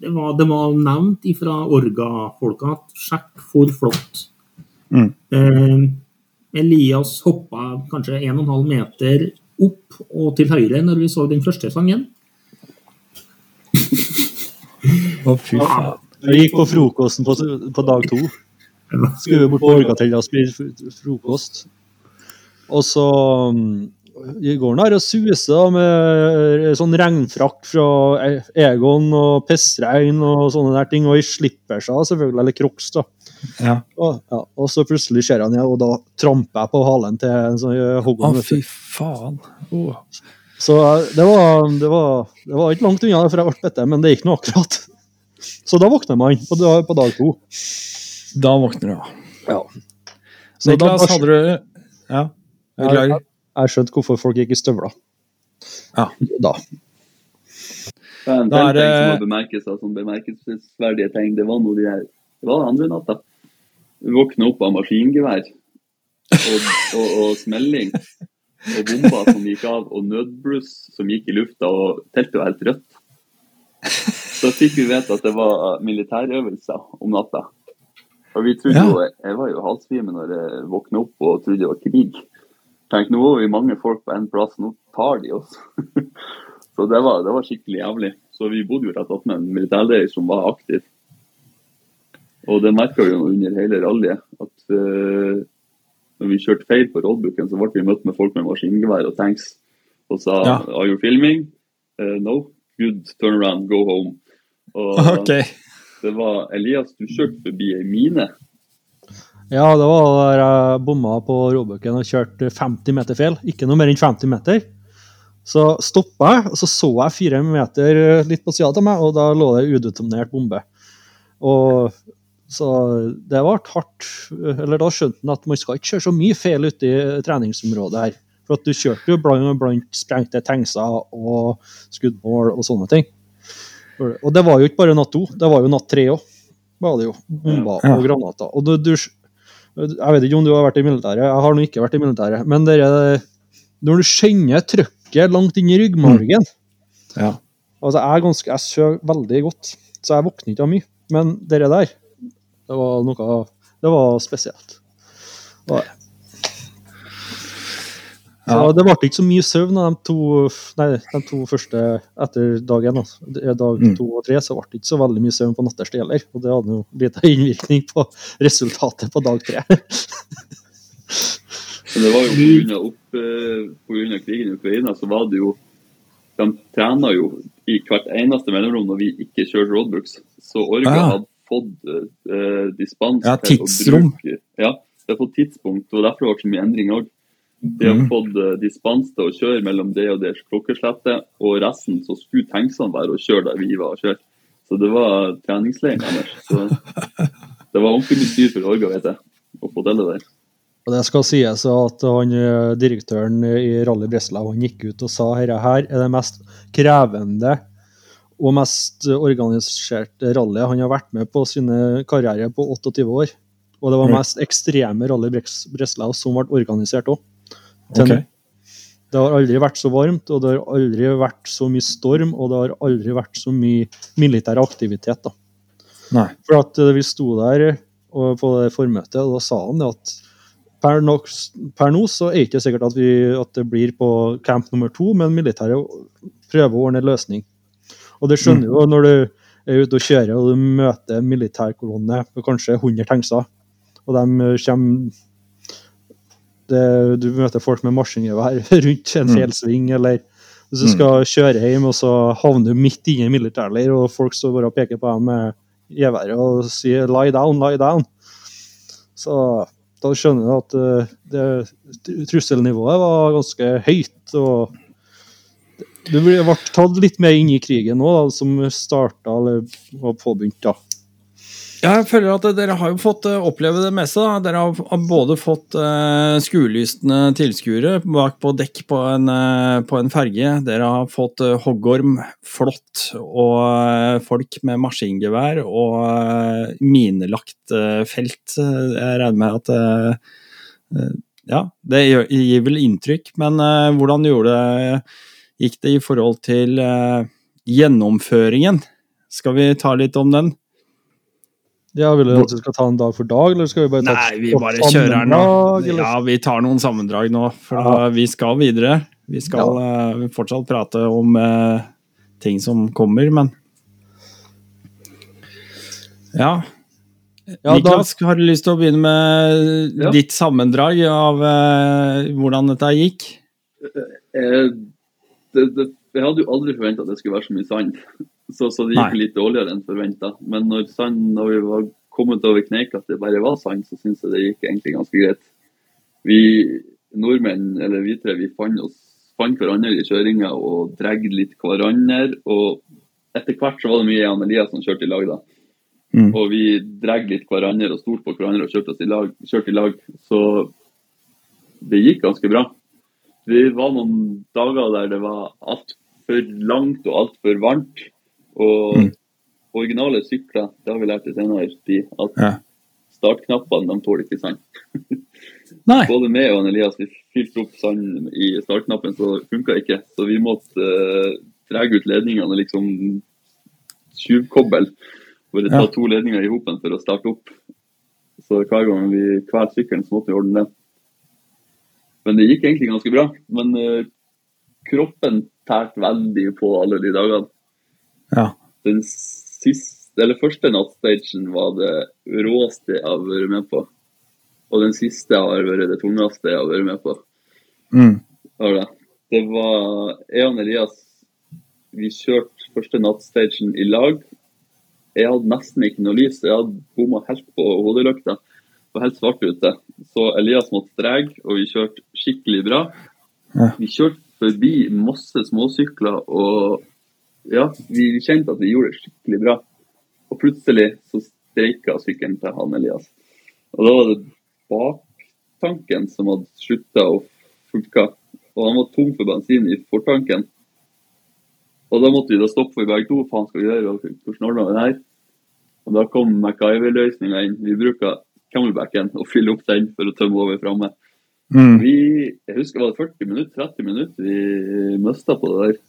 det var, det var nevnt fra Orga-folka at sjekk for flott. Mm. Eh, Elias hoppa kanskje 1,5 meter opp og til høyre når vi så den første sangen. Å, fy faen. Jeg gikk på frokosten på, på dag to. Skulle bort på Orgatella og spise frokost. Og så i går her og suser da med sånn regnfrakk fra E- Egon og pissregn og sånne der ting, og i slippersa selvfølgelig, eller crocs. da. Ja. Og, ja, og så plutselig ser han igjen, og da tramper jeg på halen til en sånn Å, Hoggan. vet fy faen. Oh. Så eh, det var, det, var, det var ikke langt unna for jeg ble bitt, men det gikk nå akkurat. Så da våkner man på, da- på dag to. Da våkner du ja. Ja. Så Niklas, da, hadde du Ja, beklager. jeg, jeg skjønte hvorfor folk gikk i støvler. Ja. Da. Det er en Da er ting det- som må bemerkes sånn bemerkelsesverdige ting. Det var noe de her Det var andre natta. Vi våkna opp av maskingevær og, og, og smelling. Og bomber som gikk av, og nødbluss som gikk i lufta, og teltet var helt rødt. Så fikk vi vite at det var militærøvelser om natta. Og vi trodde jo, Jeg var jo halvsvimmel når jeg våkna opp og trodde det var krig. Tenk, Nå var vi mange folk på én plass, nå tar de oss. <laughs> Så det var, det var skikkelig jævlig. Så vi bodde jo rett attmed en militærleir som var aktiv. Og det merka vi jo under hele rallyet. At uh, når vi kjørte feil på rollbooken, så ble vi møtt med folk med maskingevær og tanks og sa Ja. Are you filming? Uh, no. Good. Turn around. Go home. Og <laughs> okay. det var Elias, du kjørte forbi ei mine. Ja, det var der jeg bomma på råbukken og kjørte 50 meter feil. Ikke noe mer enn 50 meter. Så stoppa jeg, og så så jeg fire meter litt på sida av meg, og da lå det udetonert bombe. Og så det ble hardt. Eller da skjønte han at man skal ikke kjøre så mye feil ute i treningsområdet her. For at du kjørte jo blant, blant sprengte tankser og skuddmål og sånne ting. Og det var jo ikke bare natt to, det var jo natt tre òg. Var det jo. Bomber og granater. Og du, du, jeg vet ikke om du har vært i militæret, jeg har nå ikke vært i militæret. Men dere, når du kjenner trøkket langt inn i ryggmargen Ja. Altså, jeg er ganske, jeg sover veldig godt, så jeg våkner ikke av mye. Men dere der, det var noe Det var spesielt. Det det. Så Ja. det ble ikke så mye søvn de to, nei, de to første etter dag én. Altså. Dag Mm. to og tre så ble det ikke så veldig mye søvn på nattestid heller. Og det hadde jo liten innvirkning på resultatet på dag tre. Men det var jo pga. Uh, krigen i Ukraina, så var det jo De trena jo i hvert eneste mellomrom når vi ikke kjørte roadbooks. Så Orga Ah. hadde fått uh, dispens Ja, til å bruke Ja, det er fått tidspunkt, og derfor var det så mye endring òg. De har Mhm. fått eh, dispens til å kjøre mellom det og det klokkeslettet, og resten så skulle tanksene være å kjøre der vi var og kjøre. Så det var treningsleiren deres. Så <laughs> det var ordentlig mye styr for Orga, vet jeg, å få til det der. Og det skal sies at han, eh, direktøren i Rally Breslau han gikk ut og sa at her er det mest krevende og mest organiserte rallyet han har vært med på sine karriere på 28 år. Og det var Mm. mest ekstreme Rally Breslau som ble organisert òg. Ok. Det har aldri vært så varmt, og det har aldri vært så mye storm, og det har aldri vært så mye militær aktivitet. da. Nei. For at eh, vi sto der og på det formøtet, og da sa han det at per, nok, per nå så er det ikke sikkert at, vi, at det blir på camp nummer to, men militæret prøver å ordne en løsning. Og det skjønner du jo når du er ute og kjører og du møter militærkolonne på kanskje 100 tankser, og de kommer det, Du møter folk med maskingevær <laughs> rundt en Mm. fjellsving, eller hvis du skal kjøre hjem, og så havner du midt inne i en militærleir, og folk står bare og peker på deg med geværet og sier 'lie down, lie down'. Så da skjønner du at eh, det, trusselnivået var ganske høyt. og Du ble tatt litt mer inn i krigen nå, da, som starta eller var påbegynt. da. Jeg føler at dere har jo fått eh, oppleve det meste. da. Dere har både fått uh, skuelystne tilskuere bak på dekk på en, eh, på en ferge. Dere har fått eh, hoggorm, flått og eh, folk med maskingevær og eh, minelagt eh, felt. Jeg regner med at eh, eh, Ja, det gir vel inntrykk, men eh, hvordan gjorde gikk det i forhold til eh, gjennomføringen? Skal vi ta litt om den? Ja, Vil du at vi skal ta en dag for dag, eller skal vi bare ta Nei, vi bare kjører den nå. eller? Ja, vi tar noen sammendrag nå, for da, vi skal videre. Vi skal eh, fortsatt prate om uh, ting som kommer, men Ja. Ja, da- har du lyst til å begynne med Ja. ditt sammendrag av uh, hvordan dette gikk? Eh, det, det, jeg hadde jo aldri forventa at det skulle være så mye sand, så, så det gikk Nei. litt dårligere enn forventa. Men når, sand, når vi var kommet over kneika at det bare var sand, så syns jeg det gikk egentlig ganske greit. Vi nordmenn, eller vi tre, vi fant, oss, fant hverandre i kjøringa og dregde litt hverandre. Og etter hvert så var det mye Jan Elias som kjørte i lag, da. Mm. Og vi dreg litt hverandre og stolte på hverandre og kjørte oss i lag. Kjørte i lag. Så det gikk ganske bra. Det var noen dager der det var altfor langt og altfor varmt. Og Mm. originale sykler, det har vi lært det senere tid, at Ja. startknappene de tåler ikke sand. <laughs> Nei. Både meg og Elias vi fylte opp sand i startknappen, så det funka ikke. Så vi måtte uh, dra ut ledningene og liksom tjuvkoble. Bare ta Ja. to ledninger i hopen for å starte opp. Så hver gang vi kvelte sykkelen, så måtte vi ordne det. Men det gikk egentlig ganske bra. Men uh, kroppen tærte veldig på alle de dagene. Ja. Den siste, eller første nattstagen var det råeste jeg har vært med på. Og den siste har vært det tungeste jeg har vært med på. Mm. Det. det var jeg og Elias Vi kjørte første nattstagen i lag. Jeg hadde nesten ikke noe lys. Jeg hadde bomma helt på hodelykta. Det var helt svart ute. Så Elias måtte dra, og vi kjørte skikkelig bra. Ja. Vi kjørte forbi masse småsykler, og ja, vi kjente at vi gjorde det skikkelig bra. Og plutselig så streika sykkelen til han Elias. Og da var det baktanken som hadde slutta å funke. Og han var tom for bensin i fortanken. Og da måtte vi da stoppe for begge to. Faen skal vi gjøre? Hvordan ordner vi det her? Og da kom MacGyver-løsninga inn. Vi bruker camelbacken og fyller opp den for å tømme over framme. Mm. Vi, jeg husker det var 40 minutter, 30 minutter vi mista på det der.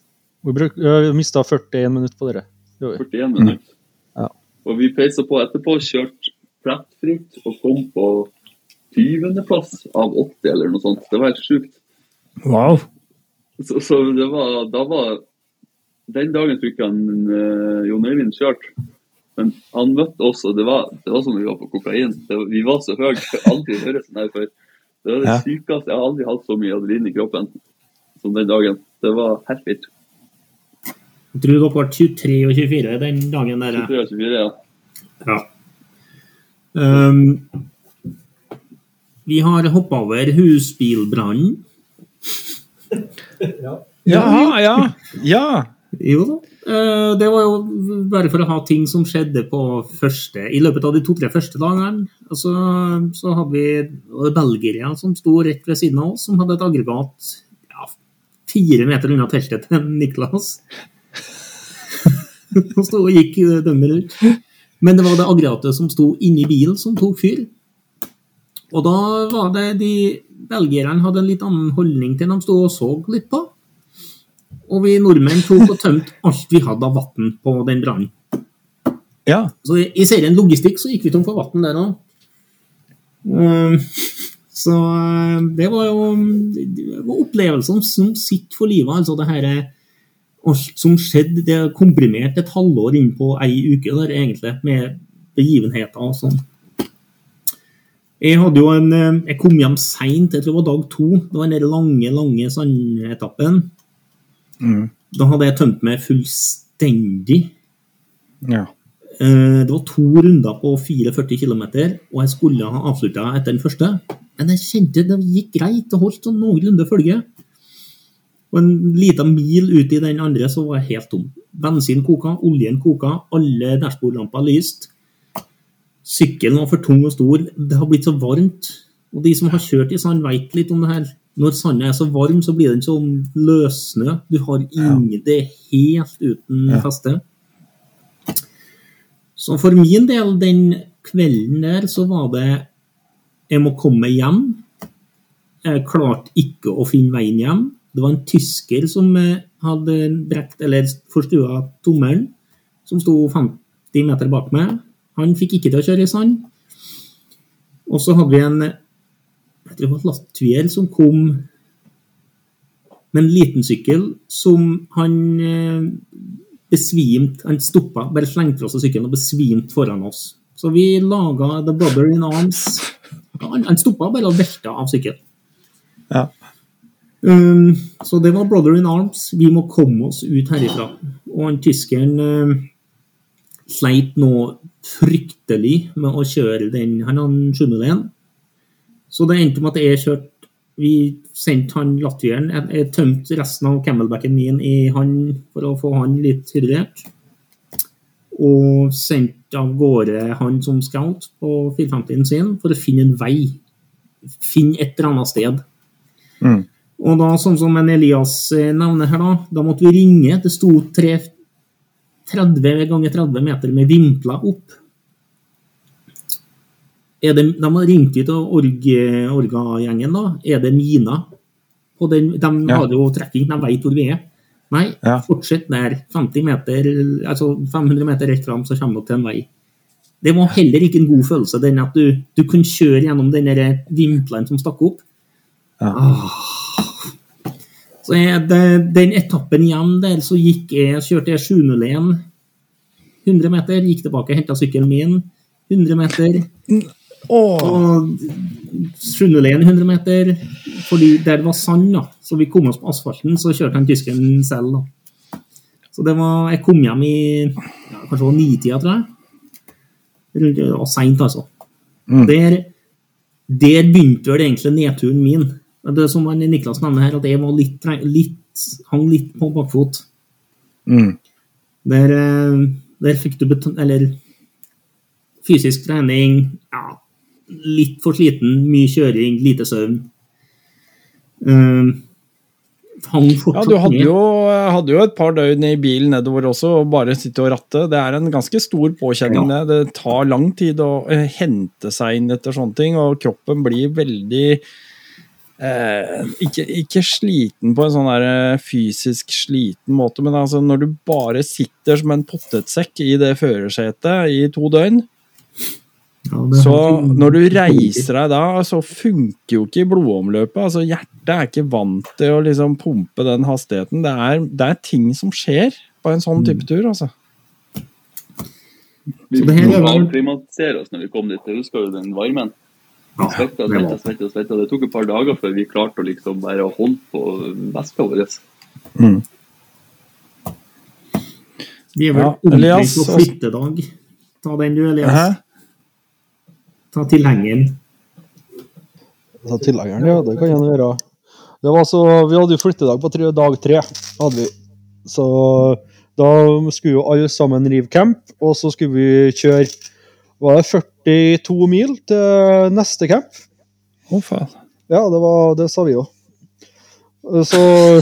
Vi, bruk, vi mista 41 minutter på dere. Det gjorde vi. 41 minutter. Ja. Og vi peisa på etterpå, kjørte plettfritt og kom på 20.-plass av 80 eller noe sånt. Det var helt sjukt. Wow. Så, så det var, da var Den dagen tror jeg ikke han uh, Jon Øyvind kjørte. Men han møtte oss, og det var, det var som vi var på kokain. Det var, vi var så høye. Jeg har aldri hørt sånn her før. Det var det Ja. sykeste. Jeg har aldri hatt så mye adrenalin i kroppen som den dagen. Det var helt vilt. Jeg tror dere ble 23 og 24 den dagen der. 23 og 24, ja. Ja. Um, vi har hoppa over husbilbrannen. Ja, ja. Ja. ja. Jo da. Eh, det var jo bare for å ha ting som skjedde på første I løpet av de to-tre første dagene. Altså, så hadde vi var som sto rett ved siden av oss, som hadde et aggregat ja, fire meter unna teltet til Niklas. <laughs> Han sto og gikk døgnet rundt. Men det var det aggregatet som sto inni bilen, som tok fyr. Og da var det de Belgierne hadde en litt annen holdning til. De sto og så litt på. Og vi nordmenn tok og tømte alt vi hadde av vann på den brannen. Ja. Så i i serien logistikk så gikk vi tom for vann der òg. Så eh, det var jo det var opplevelser som sitter for livet. Altså det her eh, Alt som skjedde, det er komprimert et halvår inn på ei uke der, egentlig, med begivenheter og sånn. Jeg hadde jo en eh, Jeg kom hjem seint, jeg tror det var dag to. Det var den lange, lange sandetappen. Mm. Da hadde jeg tømt meg fullstendig. ja. Eh, Det var to runder på 44 km, og jeg skulle ha avslutta etter den første. Men jeg kjente det gikk greit, det holdt sånn noenlunde følge. Og en liten mil ut i den andre så var jeg helt tom. Bensin koka, oljen koka, alle dashbordlamper lyste. Sykkelen var for tung og stor. Det har blitt så varmt. Og de som har kjørt i sand, vet litt om det her. Når sanda er så varm, så blir den sånn løssnø. Du har ingen Det er helt uten feste. Så for min del, den kvelden der, så var det Jeg må komme hjem. Jeg klarte ikke å finne veien hjem. Det var en tysker som eh, hadde brekt, eller forstua tommelen, som sto 50 meter bak meg. Han fikk ikke til å kjøre i sand. Og så hadde vi en jeg tror det var latvier som kom med en liten sykkel som han eh, besvimte Han stoppa, bare slengte fra seg sykkelen og besvimte foran oss. Så vi laga The Brother in Arms. Han, han stoppa bare og velta av sykkelen. Ja. Um, så det var Brother in Arms. Vi må komme oss ut herifra. Og han tyskeren uh, sleit nå fryktelig med å kjøre den Han hadde 701. Så det endte med at jeg kjørte Vi sendte han latvieren. Jeg, jeg tømte resten av camelbacken min i han for å få han litt hydrert. Og sendte av gårde han som scout på 450-en sin for å finne en vei. Finne et eller annet sted. Mm. Og da, sånn som en Elias eh, nevner her, da, da måtte vi ringe. Det sto tre- 30 ganger 30 meter med vimpler opp. Er det, de har ringt ut til org, Orga-gjengen, da. Er det miner? på den, de Ja. har jo trekking, de vet hvor vi er. Nei, Ja. fortsett der. 50 meter, altså 500 meter rett fram, så kommer du til en vei. Det var heller ikke en god følelse, den at du, du kunne kjøre gjennom den vimpelen som stakk opp. Ja. Ah. Så jeg, det, den etappen hjem der, så gikk jeg, kjørte jeg 701 100 meter, gikk tilbake, henta sykkelen min 100 meter. Oh. Og 701 100 meter, fordi der det var sand, da. Så vi kom oss på asfalten, så kjørte han tyskeren selv, da. Så det var Jeg kom hjem i ja, kanskje var nitida, tror jeg. Rundt- Det var seint, altså. Mm. Der, der begynte vel egentlig nedturen min. Det som Niklas nevner her, at jeg var litt, litt, hang litt på bakfot. Mm. Der, eh, der fikk du beton... Eller fysisk trening ja, Litt for sliten, mye kjøring, lite søvn. Hang Ja, du hadde jo, hadde jo et par døgn i bilen nedover også, og bare sitte og ratte. Det er en ganske stor påkjenning, det. Det tar lang tid å eh, hente seg inn etter sånne ting, og kroppen blir veldig eh, ikke, ikke sliten på en sånn der eh, fysisk sliten måte, men altså når du bare sitter som en potetsekk i det førersetet i to døgn, Ja, så når du reiser deg da, så funker jo ikke blodomløpet. Altså Hjertet er ikke vant til å liksom pumpe den hastigheten. Det er, det er ting som skjer på en sånn type tur, altså. Vi er avklimatisere oss når vi kom dit. Husker jo den varmen. Ja, Svetta, det svetta, svetta, svetta. Det tok et par dager før vi klarte å liksom bare holde på veska vår. Vi er vel Ja, Elias, på altså- flyttedag. Ta den du, Elias. Hæ? Ta tilhengeren. Ta tilhengeren, ja, det kan gjerne være. Det var så, vi hadde jo flyttedag på tre, dag tre. hadde vi. Så da skulle jo alle sammen rive camp, og så skulle vi kjøre var det 42 mil til neste camp. Å, faen. Ja, det, var, det sa vi jo. Så <laughs>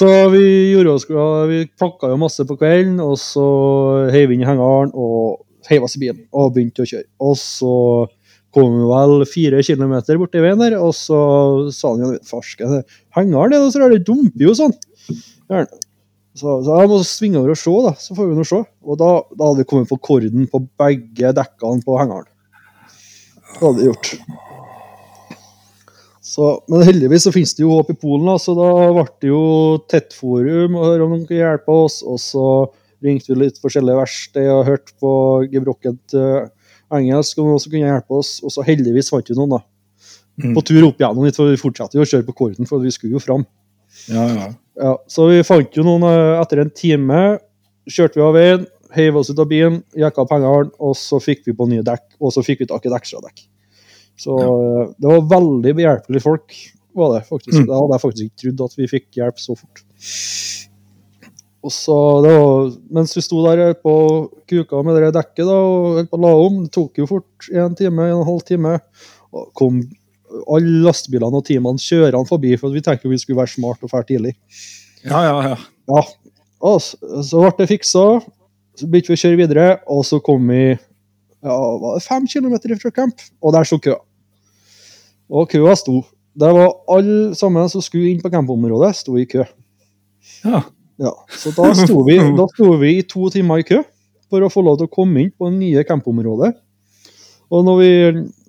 Så vi gjorde oss Vi pakka jo masse på kvelden, og så heiv vi inn i hengeren og heiv oss i bilen og begynte å kjøre. Og så kom vi vel fire kilometer borti veien der, og så sa han jo farsken Hengeren er noe så rart, det dumper jo sånn. Så, så jeg må svinge over og se, da. Så får vi nå se. Og da, da hadde vi kommet på korden på begge dekkene på hengeren. Det hadde vi gjort. Så, men heldigvis så finnes det jo håp i Polen, da, så da ble det jo tettforum og høre om noen kunne hjelpe oss. Og så ringte vi litt forskjellige verksteder og hørte på gebrokkent eh, engelsk om noen som kunne hjelpe oss. Og så heldigvis fant vi noen, da. Mm. På tur opp igjennom litt, for vi fortsatte jo å kjøre på korden, for vi skulle jo fram. Ja, ja. Ja, så vi fant jo noen eh, etter en time. kjørte vi av veien, heiv oss ut av bilen, gikk av pengene, og så fikk vi på nye dekk, og så fikk vi tak i et ekstradekk. Så ja. det var veldig behjelpelige folk, var det faktisk. Mm. Det hadde jeg faktisk ikke trodd at vi fikk hjelp så fort. Og så, det var, Mens vi sto der på kuka med det dekket da, og la om, det tok jo fort en time, en og en halv time, og kom alle lastebilene og teamene kjørende forbi, for vi tenker vi skulle være smart og dra tidlig. Ja, ja, ja. Ja, og så, så ble det fiksa, så begynte vi å kjøre videre, og så kom vi ja, fem kilometer fra camp, og der sto køa. Og køa sto. Det var alle sammen som skulle inn på campområdet, sto i kø. ja. Ja, så da sto, vi, <laughs> da sto vi i to timer i kø for å få lov til å komme inn på det nye campområdet. Og når vi,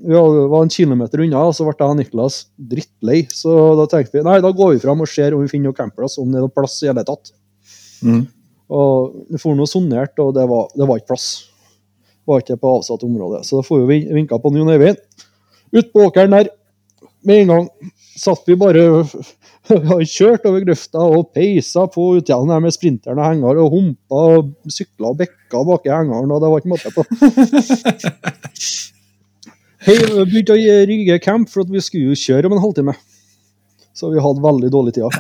vi var en kilometer unna, så ble jeg og Niklas drittlei. Så da tenkte vi nei, da går vi fram og ser om vi finner noen campplass, om det er noen plass i hele tatt. Mm. Og vi får noe sonert, og det var, det var ikke plass. Det var ikke på avsatt område. Så da får vi vinka på Jon Øyvind. Ut på åkeren der. Med en gang satt vi bare har kjørt over grøfta og peisa på utsida der med sprinteren og henger og humpa og sykla og bekka bak i hengeren, og det var ikke måte på. <laughs> Hei, vi begynte å rigge camp, for at vi skulle jo kjøre om en halvtime. Så vi hadde veldig dårlig tid.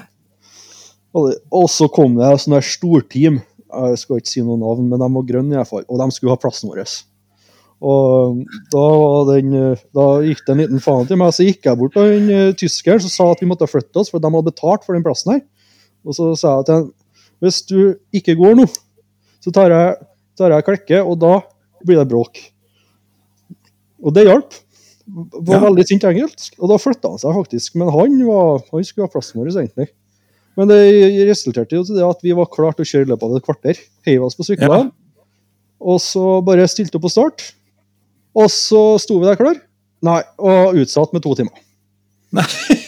Og så kom det sånn der storteam. Jeg skal ikke si noen navn, men de var grønne i hvert fall. Og de skulle ha plassen vår. Og da, den, eh, da gikk det en liten faen til meg, så gikk jeg bort til en tysker som sa at vi måtte flytte oss, for de hadde betalt for den plassen her. Og så sa jeg til ham hvis du ikke går nå, så tar jeg, tar jeg klekke, og da blir det bråk. Og det hjalp. Var Ja. veldig sint engelsk. Og da flytta han seg faktisk. Men han, var, han skulle ha plassen vår, egentlig. Men det resulterte jo til det at vi var klart å kjøre i løpet av et kvarter. Heiv oss på syklene. Ja. Og så bare stilte opp på start. Og så sto vi der klar. Nei, og utsatt med to timer. Nei. <laughs>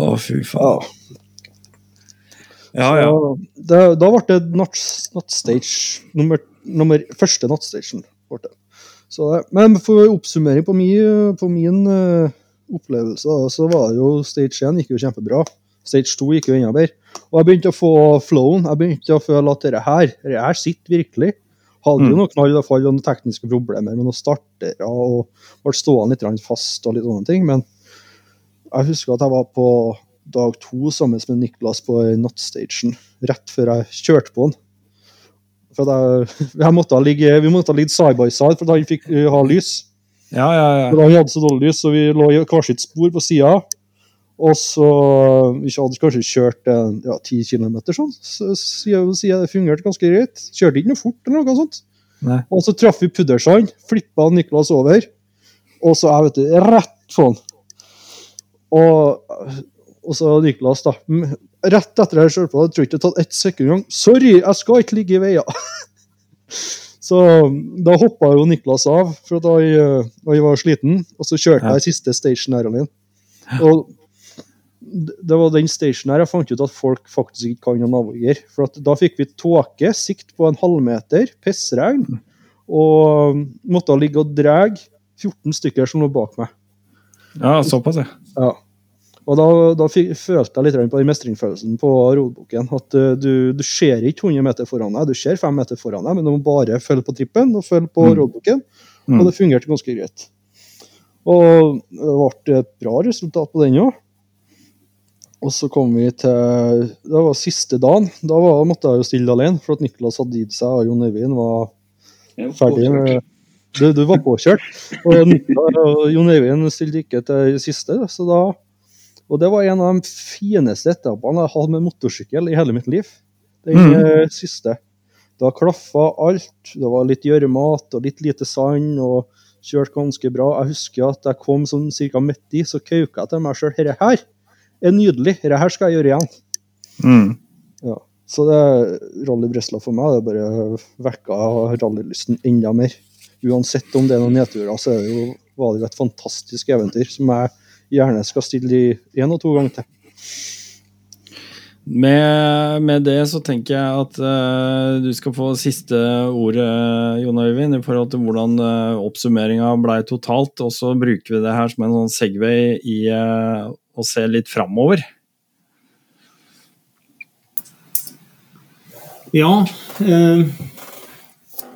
Å, fy faen. Ja. Ja, ja. Det, da ble det natt- nattstage. Nummer, nummer, første nattstagen. Så, men for oppsummering på min, på min uh, opplevelse, da, så var det jo stage 1 gikk jo kjempebra. Stage 2 gikk jo bedre. Og jeg begynte å få flowen. Jeg begynte å føle at dette her, dette her sitter virkelig. Hadde jo Mm. noe knall og fall og noen tekniske problemer med noen startere og ble stående litt fast og litt sånne ting. Men jeg husker at jeg var på dag to sammen med Niklas på nattstagen rett før jeg kjørte på den. For jeg, <laughs> jeg måtte ligge, vi måtte ligge side by side for at han fikk uh, ha lys. Ja, ja, ja. For han hadde så dårlig lys, så vi lå i hvert sitt spor på sida. Og så Vi hadde kanskje kjørt eh, ja, 10 km sånn. Så siden siden det fungerte ganske greit. Kjørte ikke noe fort eller noe sånt. Nei. Og så traff vi puddersand, flippa Niklas over, og så jeg vet du, rett på han. Og, og så Niklas, da. Rett etter jeg kjørte på, jeg tror ikke det tatt ett sekund engang. Sorry, jeg skal ikke ligge i veier. <laughs> så da hoppa jo Niklas av, for da jeg, da jeg var sliten, og så kjørte jeg siste station her alene. Og det var den stationen her jeg fant ut at folk faktisk ikke kan å navigere. For at da fikk vi tåke, sikt på en halvmeter, pissregn, og måtte ligge og dra 14 stykker som lå bak meg. ja såpass, ja. Ja. Og da, da fikk, følte jeg litt på den mestringsfølelsen på roadboken. At uh, du, du ser ikke 100 meter foran deg, du ser 5 meter foran deg, men du må bare følge på trippen og følge på Mm. Mm. Og det fungerte ganske greit. Og det ble et bra resultat på den òg. Og så kom vi til Det var siste dagen. Da var, måtte jeg jo stille alene, for at Niklas hadde gitt seg, og Jon Øyvind var ferdig med du, du var påkjørt. Og og Jon Øyvind stilte ikke til siste. Så da, og det var en av de fineste etappene jeg hadde med motorsykkel i hele mitt liv. Den Mm. siste. Da klaffa alt. Det var litt gjørmete og litt lite sand. og Kjørte ganske bra. Jeg husker at jeg kom sånn cirka midt i, så kauka jeg til meg sjøl. Dette her er nydelig. Dette her skal jeg gjøre igjen. Mm. Ja. Så det Rally Bresla for meg det bare vekka rallylysten enda mer. Uansett om det er noen nedturer, så er det jo, var det jo et fantastisk eventyr som jeg gjerne skal stille i én og to ganger til. Med, med det så tenker jeg at uh, du skal få siste ordet, Jon Øyvind, i forhold til hvordan uh, oppsummeringa blei totalt. Og så bruker vi det her som en sånn Segway i eh, å se litt framover. Ja. Eh,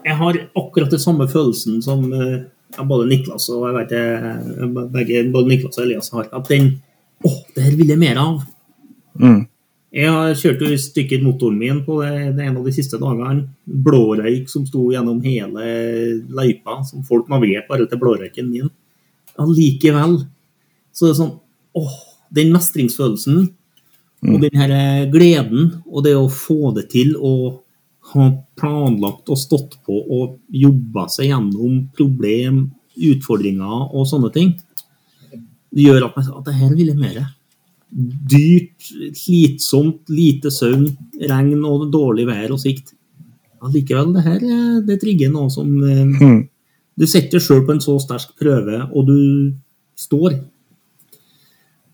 jeg har akkurat den samme følelsen som eh, både Niklas og jeg vet jeg, begge, både Niklas og Elias har. At den Å, det her vil jeg mer av. Mm. Jeg har kjørt jo i stykker motoren min på det, det en av de siste dagene. Blårøyk som sto gjennom hele løypa, som folk navigerte bare til blårøyken min. Allikevel så det er sånn åh, den mestringsfølelsen og den her eh, gleden og det å få det til og ha planlagt og stått på og jobba seg gjennom problem, utfordringer og sånne ting, det gjør at, at det her vil jeg mer. Dyrt, slitsomt, lite søvn, regn og dårlig vær og sikt. Allikevel, det her eh, det trigger noe som eh, Mm. Du setter sjøl på en så sterk prøve, og du står.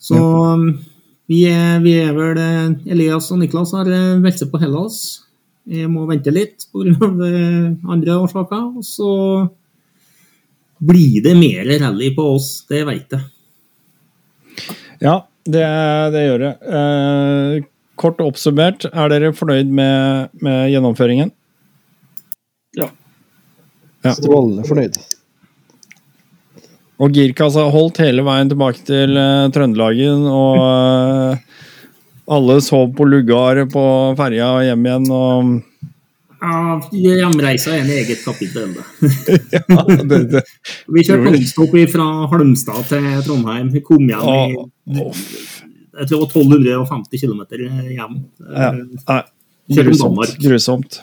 Så vi, er, vi er vel eh, Elias og Niklas har eh, meldt seg på Hellas. Jeg må vente litt pga. andre årsaker. Og så blir det mer rally på oss, det veit jeg. Ja, det, det gjør det. Eh, kort oppsummert, er dere fornøyd med, med gjennomføringen? Ja. Ja. Strålende fornøyd. Og girkassa holdt hele veien tilbake til eh, Trøndelagen, og eh, alle sov på lugaret på ferja og hjem igjen, og Ja, Hjemreisa er en eget kapittel. <laughs> ja, det, det. Vi kjørte nonstop fra Halmstad til Trondheim. Vi kom hjem i jeg tror det var 1250 km hjem. Ja. Nei, grusomt. Grusomt.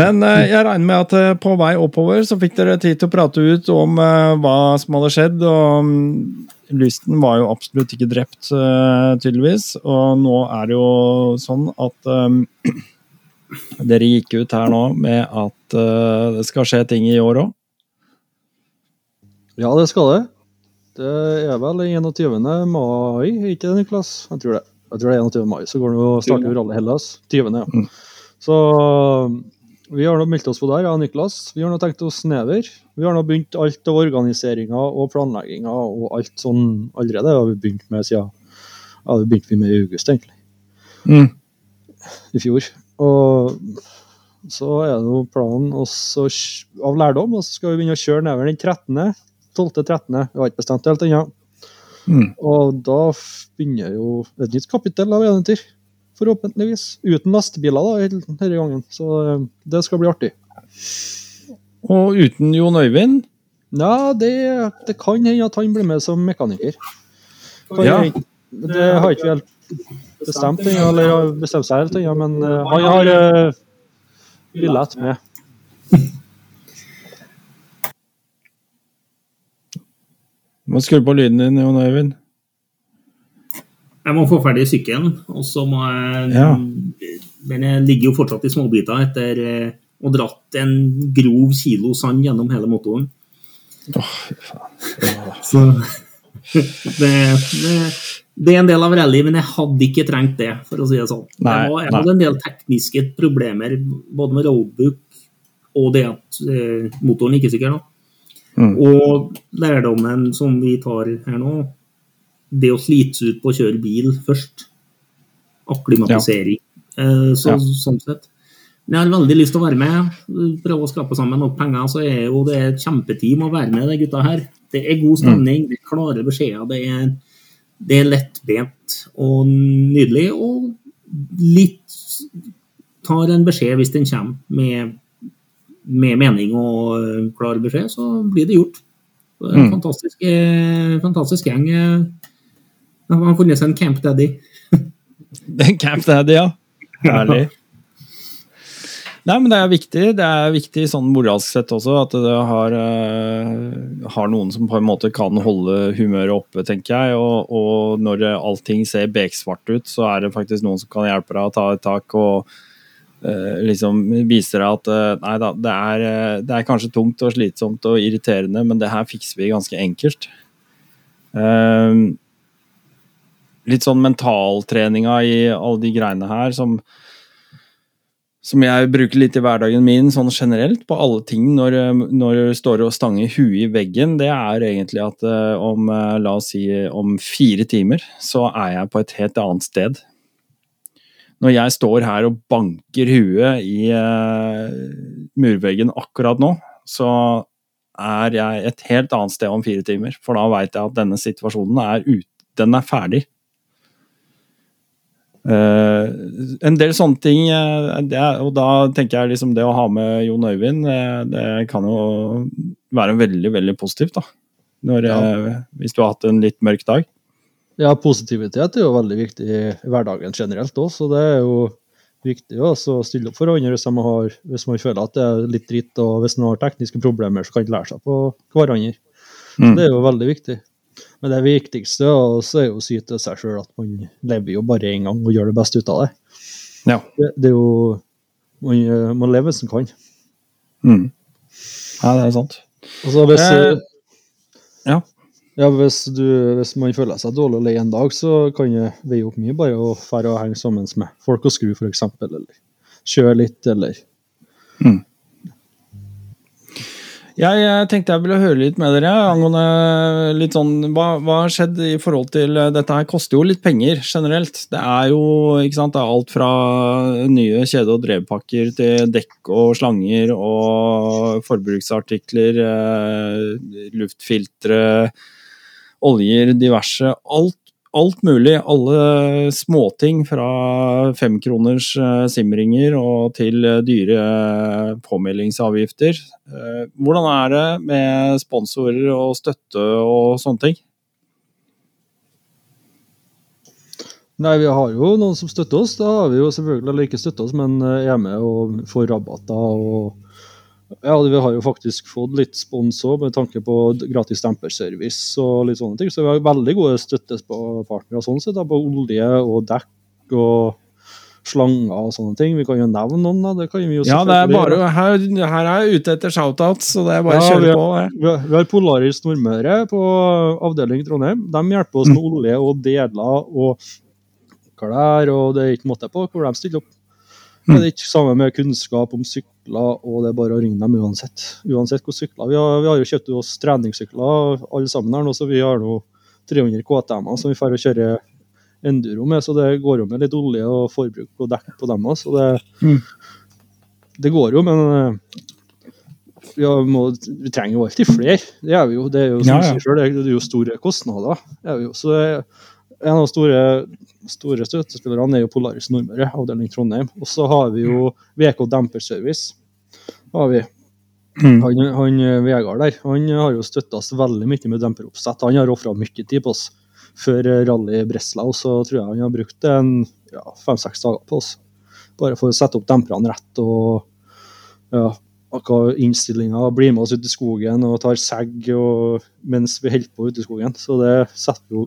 Men eh, jeg regner med at eh, på vei oppover så fikk dere tid til å prate ut om eh, hva som hadde skjedd. og mm, Lysten var jo absolutt ikke drept, tydeligvis. Og nå er det jo sånn at um, <clears throat> dere gikk ut her nå med at uh, det skal skje ting i år òg. Ja, det skal det. Det er vel 21. mai, ikke det, Niklas? Jeg tror det. Jeg tror det er 21. mai, så går det jo, starter jo Rally Hellas. 20. ja. Så vi har nå meldt oss på der, ja, Niklas. Vi har nå tenkt oss nedover. Vi har nå begynt alt av organiseringa og planlegginga og alt sånn allerede. Det har vi begynt med siden ja, det begynte vi med i august, egentlig. Mm. I fjor. Og så er det jo planen også av lærdom, og så skal vi begynne å kjøre nedover den 13. 12.13. Vi har ikke bestemt det helt ennå. Mm. Og da begynner jo et nytt kapittel av eventyr. Forhåpentligvis. Uten lastebiler da, denne gangen. Så eh, det skal bli artig. Og uten Jon Øyvind Ja, det, det kan hende at han blir med som mekaniker. Kan Ja. Det har ikke vi helt bestemt ennå, eller bestemt seg helt ennå, men eh, han har uh, billett med. Må skru på lyden din, Jon Øyvind. Jeg må få ferdig sykkelen, og så må jeg Ja. Den ligger jo fortsatt i småbiter etter eh, å ha dratt en grov kilo sand gjennom hele motoren. Åh, fy faen. <laughs> Så det, det, det er en del av rally, men jeg hadde ikke trengt det, for å si det sånn. Nei, jeg, var, jeg hadde en del tekniske problemer, både med roadbook og det at eh, motoren ikke er sikker. da. Mm. Og lærdommen som vi tar her nå, det å slite seg ut på å kjøre bil først. Akklimatisering. Ja. så, Ja. Sånn sett. Men jeg har veldig lyst til å være med. Prøve å skape sammen nok penger. Så er jo det et kjempeteam å være med, de gutta her. Det er god stemning, det er klare beskjeder. Det er, det er lettbent og nydelig. Og litt tar en beskjed hvis den kommer med, med mening og eh, klar beskjed, så blir det gjort. Det er en Mm. fantastisk, eh, fantastisk gjeng. Eh. har har funnet seg en Camp Daddy. <laughs> Camp Daddy, ja. Herlig. Nei, men det er viktig. Det er viktig sånn moralsk sett også, at det har, uh, har noen som på en måte kan holde humøret oppe, tenker jeg. Og, og når allting ser beksvart ut, så er det faktisk noen som kan hjelpe deg å ta et tak og uh, liksom vise deg at uh, nei da, det er, det er kanskje tungt og slitsomt og irriterende, men det her fikser vi ganske enkelt. Eh, litt sånn mentaltreninga i alle de greiene her som som jeg bruker litt i hverdagen min sånn generelt, på alle ting når, når du står og stanger huet i veggen, det er egentlig at eh, om, eh, la oss si, om fire timer, så er jeg på et helt annet sted. når jeg står her og banker huet i uh, murveggen akkurat nå, så er jeg et helt annet sted om fire timer. For da veit jeg at denne situasjonen er, ute, den er ferdig. Uh, en del sånne ting, uh, det, og da tenker jeg liksom det å ha med Jon Øyvind, uh, det kan jo være veldig, veldig positivt, da. Når, ja. hvis du har hatt en litt mørk dag. Ja, positivitet er jo veldig viktig i hverdagen generelt òg, så det er jo viktig å stille opp for hverandre hvis, har, hvis man føler at det er litt dritt, og hvis man har tekniske problemer, så kan man lære seg på hverandre. Mm. Det er jo veldig viktig. Men det viktigste også er jo å si til seg sjøl at man lever jo bare én gang og gjør det beste ut av det. Ja. Det, det er jo Man må leve hvis man kan. Mm. Ja, det er sant. Altså, hvis, eh, ja. Ja, hvis, du, hvis, man føler seg dårlig og lei en dag, så kan det veie opp mye bare å fære og henge sammen med folk og skru, f.eks., eller kjøre litt, eller mm. Jeg tenkte jeg ville høre litt med dere angående litt sånn Hva har skjedd i forhold til Dette her koster jo litt penger generelt. Det er jo ikke sant, det er alt fra nye kjede- og drevpakker til dekk og slanger og forbruksartikler, eh, luftfiltre oljer, diverse. Alt, alt mulig. Alle småting fra femkroners uh, simringer og til uh, dyre uh, påmeldingsavgifter. hvordan er det med sponsorer og støtte og sånne ting? Nei, Vi har jo noen som støtter oss. Da har vi jo selvfølgelig eller ikke støttet oss, men er med og får rabatter og ja, vi har jo faktisk fått litt spons òg, med tanke på gratis demperservice og litt sånne ting. Så vi har veldig gode støttepartnere sånn sett, på olje og dekk og slanger og sånne ting. Vi kan jo nevne noen, da. Det kan vi jo ja, det er bare, her, her, er jeg ute etter shoutouts, så det er bare å ja, kjøre på. Vi har, vi har Polaris Nordmøre på avdeling Trondheim. De hjelper oss med mm. olje og deler og klær, og det er ikke måte på hvor de stiller opp. Det er ikke samme med kunnskap om sykler, og det er bare å ringe dem uansett. Uansett hvor sykler. Vi har, vi har jo kjøpt oss treningssykler alle sammen her nå, så vi har nå 300 KTM-er som vi får kjøre enduro med, så det går jo med litt olje og forbruk og dekk på dem òg. Så det, mm. det, går jo, men vi, må, vi trenger jo alltid flere. Det er vi jo. Det er jo som ja, ja. Selv, det er jo store kostnader. Det jo. Så det, en av de store, store støttespillerne er jo Polaris Nordmøre, avdeling Trondheim. Og så har vi jo VK Demperservice. Har vi. Mm. Han, han, Vegard der han har jo støtta oss veldig mye med demperoppsett. Han har ofra mye tid på oss. Før rally Breslau så tror jeg han har brukt en ja, fem-seks dager på oss. Bare for å sette opp demperne rett og ja, innstillinga. Blir med oss ut i skogen og tar segg mens vi holder på ute i skogen. Så det setter jo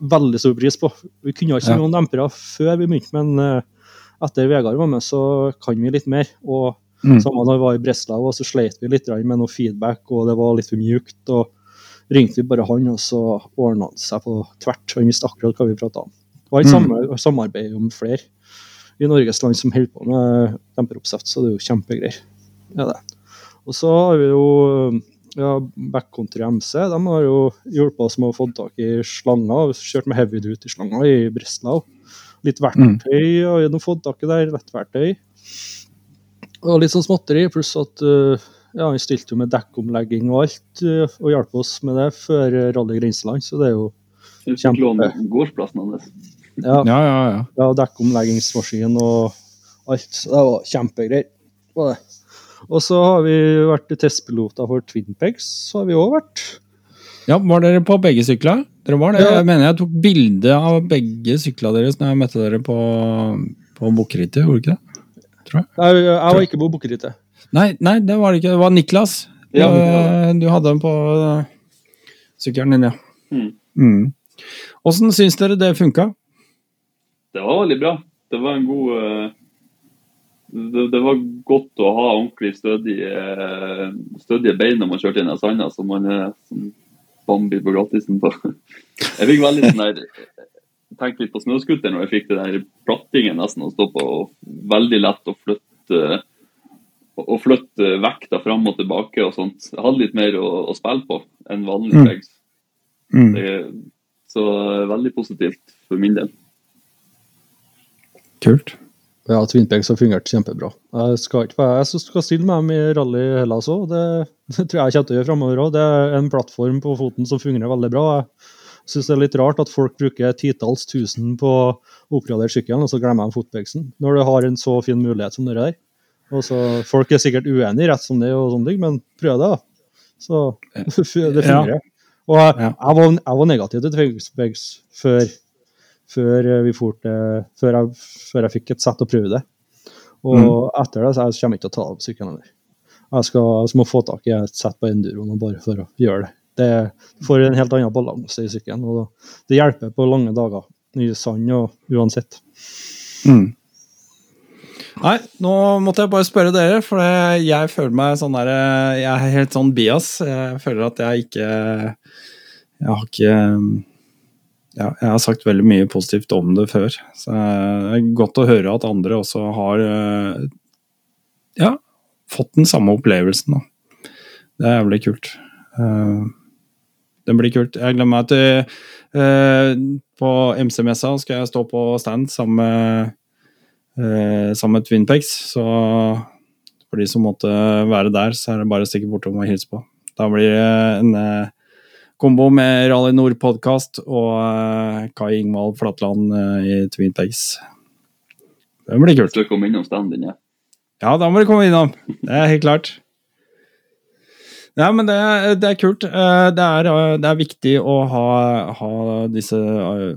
veldig stor pris på. Vi kunne ikke ja. noen dempere før vi begynte, men uh, etter Vegard var med, så kan vi litt mer. Og mm. samme da vi var i Breslau, og så sleit vi litt med noe feedback, og det var litt for mjukt. og ringte vi bare han, og så ordna han seg på tvert. Han visste akkurat hva vi prata om. Det var et mm. samarbeid om flere i Norges land som holder på med demperoppsett, så det er jo kjempegreier. Ja, og så har vi jo ja, Backcountry MC de har jo hjulpet oss med å få tak i slanger. Kjørt med heavy duty-slanger i Breslau. Litt verktøy mm. har vi fått tak i der. Lettverktøy. Og litt sånn småtteri, pluss at uh, ja, han stilte jo med dekkomlegging og alt, uh, og hjalp oss med det før Rally Grenseland, så det er jo kjempe... Gårdsplassen hans. Ja, ja, ja, ja. ja dekkomleggingsmaskin og alt. Så det var kjempegreier. Og så har vi vært testpiloter for Twinpegs. Så har vi òg vært. Ja, Var dere på begge sykler? Dere var det. Ja. Jeg mener jeg tok bilde av begge syklene deres når jeg møtte dere på, på Bukkerittet, gjorde du ikke det? Tror jeg. Nei, jeg var ikke på Bukkerittet. Nei, nei, det var det ikke. Det var Niklas. Ja, du, du hadde den på uh, sykkelen din, ja. Mm. Mm. Åssen syns dere det funka? Det var veldig bra. Det var en god uh det, det, var godt å ha ordentlig stødige, stødige bein når man kjørte inn i sanda, så man er som Bambi på glattisen på. Jeg fikk veldig sånn der Tenkte litt på snøscooteren når jeg fikk det der plattingen nesten å stå på. og Veldig lett å flytte å flytte vekta fram og tilbake og sånt. Jeg hadde litt mer å, å spille på enn vanlig pegs. Mm. så veldig positivt for min del. Kult. Ja, Twinpeaks har fungert kjempebra. Jeg skal, ikke, være- jeg skal stille med dem i rally Hellas òg. Det, <laughs> det tror jeg kommer til å gjøre framover òg. Det er en plattform på foten som fungerer veldig bra. Jeg syns det er litt rart at folk bruker titalls tusen på å oppgradere sykkelen, og så glemmer de fotpegsen. Når du har en så fin mulighet som det der. Og så, folk er sikkert uenige, rett som det, og sånne ting, men prøv det, da. Så <laughs> det fungerer. Og jeg, jeg, var, jeg var negativ til Twinpegs før, før, vi for til, før, jeg, før jeg fikk et sett å prøve det. Og etter det så jeg kommer jeg ikke til å ta av sykkelen heller. Jeg skal, jeg må få tak i et sett på enduroen bare for å gjøre det. Det får en helt annen balanse i sykkelen, og det hjelper på lange dager Mye sand og uansett. Mm. Nei, nå måtte jeg bare spørre dere, for jeg føler meg sånn der Jeg er helt sånn bias. Jeg føler at jeg ikke Jeg har ikke ja, jeg har sagt veldig mye positivt om det før. Så det er godt å høre at andre også har eh, ja, fått den samme opplevelsen. Da. Det er jævlig kult. Eh, Det blir kult. Jeg gleder meg til eh, På MC-messa skal jeg stå på stand sammen med sammen med Twinpex. Så for de som måtte være der, så er det bare å stikke bortom og hilse på. Da blir det en kombo med Rally Nord-podkast og eh, Kai Ingvald Flatland i Twin Twinpex. Det blir kult. Så kom innom standen, din, ja. Ja, da må du komme innom. Det er helt klart. Ja, men det, det er kult. Eh, Det er, eh, det er viktig å ha, ha disse eh,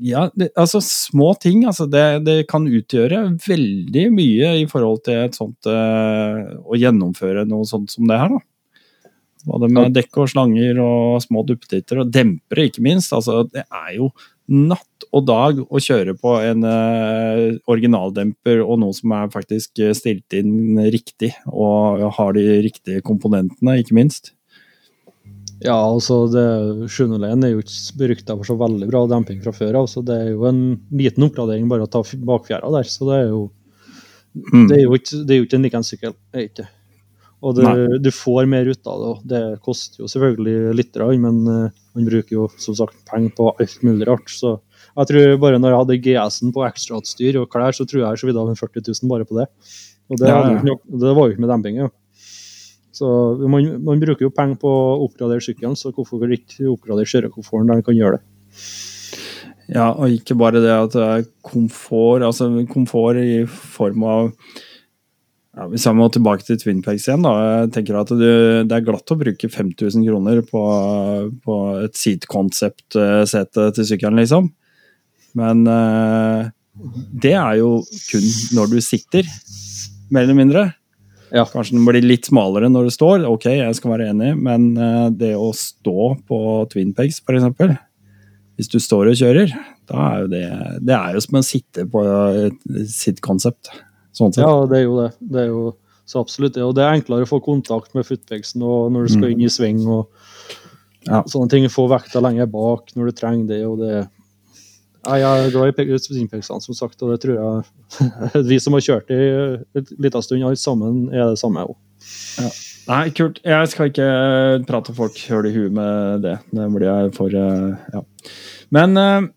Ja, det, altså små ting. Altså det, det kan utgjøre veldig mye i forhold til et sånt eh, Å gjennomføre noe sånt som det her, da. Både med dekk og slanger og små duppetitter og dempere, ikke minst. Altså, det er jo natt og dag å kjøre på en uh, originaldemper og noe som er faktisk eh, stilt inn riktig, og har de riktige komponentene, ikke minst. Ja, altså det 701 er jo ikke berykta for så veldig bra demping fra før av, så det er jo en liten oppgradering bare å ta bakfjæra der. Så det er jo, Mm. det er jo ikke, det er jo ikke en likeens sykkel. er ikke. Og det, du får mer ut av det. Det koster jo selvfølgelig litt, men eh, man bruker jo som sagt penger på alt mulig rart. Så jeg tror bare når jeg hadde GS-en på ekstrautstyr og klær, så tror jeg så ville av en 40 000 bare på det. Og det, Ja, ja. nok- det var jo ikke med demping. Ja. Så man, man bruker jo penger på å oppgradere sykkelen, så hvorfor ikke oppgradere kjørekomforten der man kan gjøre det? Ja, og ikke bare det at det er komfort, altså komfort i form av ja, Hvis jeg må tilbake til Twinpex igjen, da. Jeg tenker at du, det er glatt å bruke 5000 kroner på, på et seat-concept-sete til sykkelen, liksom. Men eh, det er jo kun når du sitter, mer eller mindre. Ja. Kanskje den blir litt smalere når du står, ok, jeg skal være enig, men eh, det å stå på Twinpegs, for eksempel, hvis du står og kjører, da er jo det Det er jo som å sitte på et sitt konsept. Sånn sett. Ja, det er jo det. Det er jo så absolutt det. Og det er enklere å få kontakt med footpegsen og når du skal inn i sving og Ja. sånne ting. Få vekta lenger bak når du trenger det. og det ja, Jeg er glad i pe- som sagt, og det tror jeg <laughs> vi som har kjørt i en liten stund, alle sammen er det samme òg. Nei, kult. Jeg skal ikke prate folk høl i huet med det. Det blir jeg for eh, Ja. Men eh,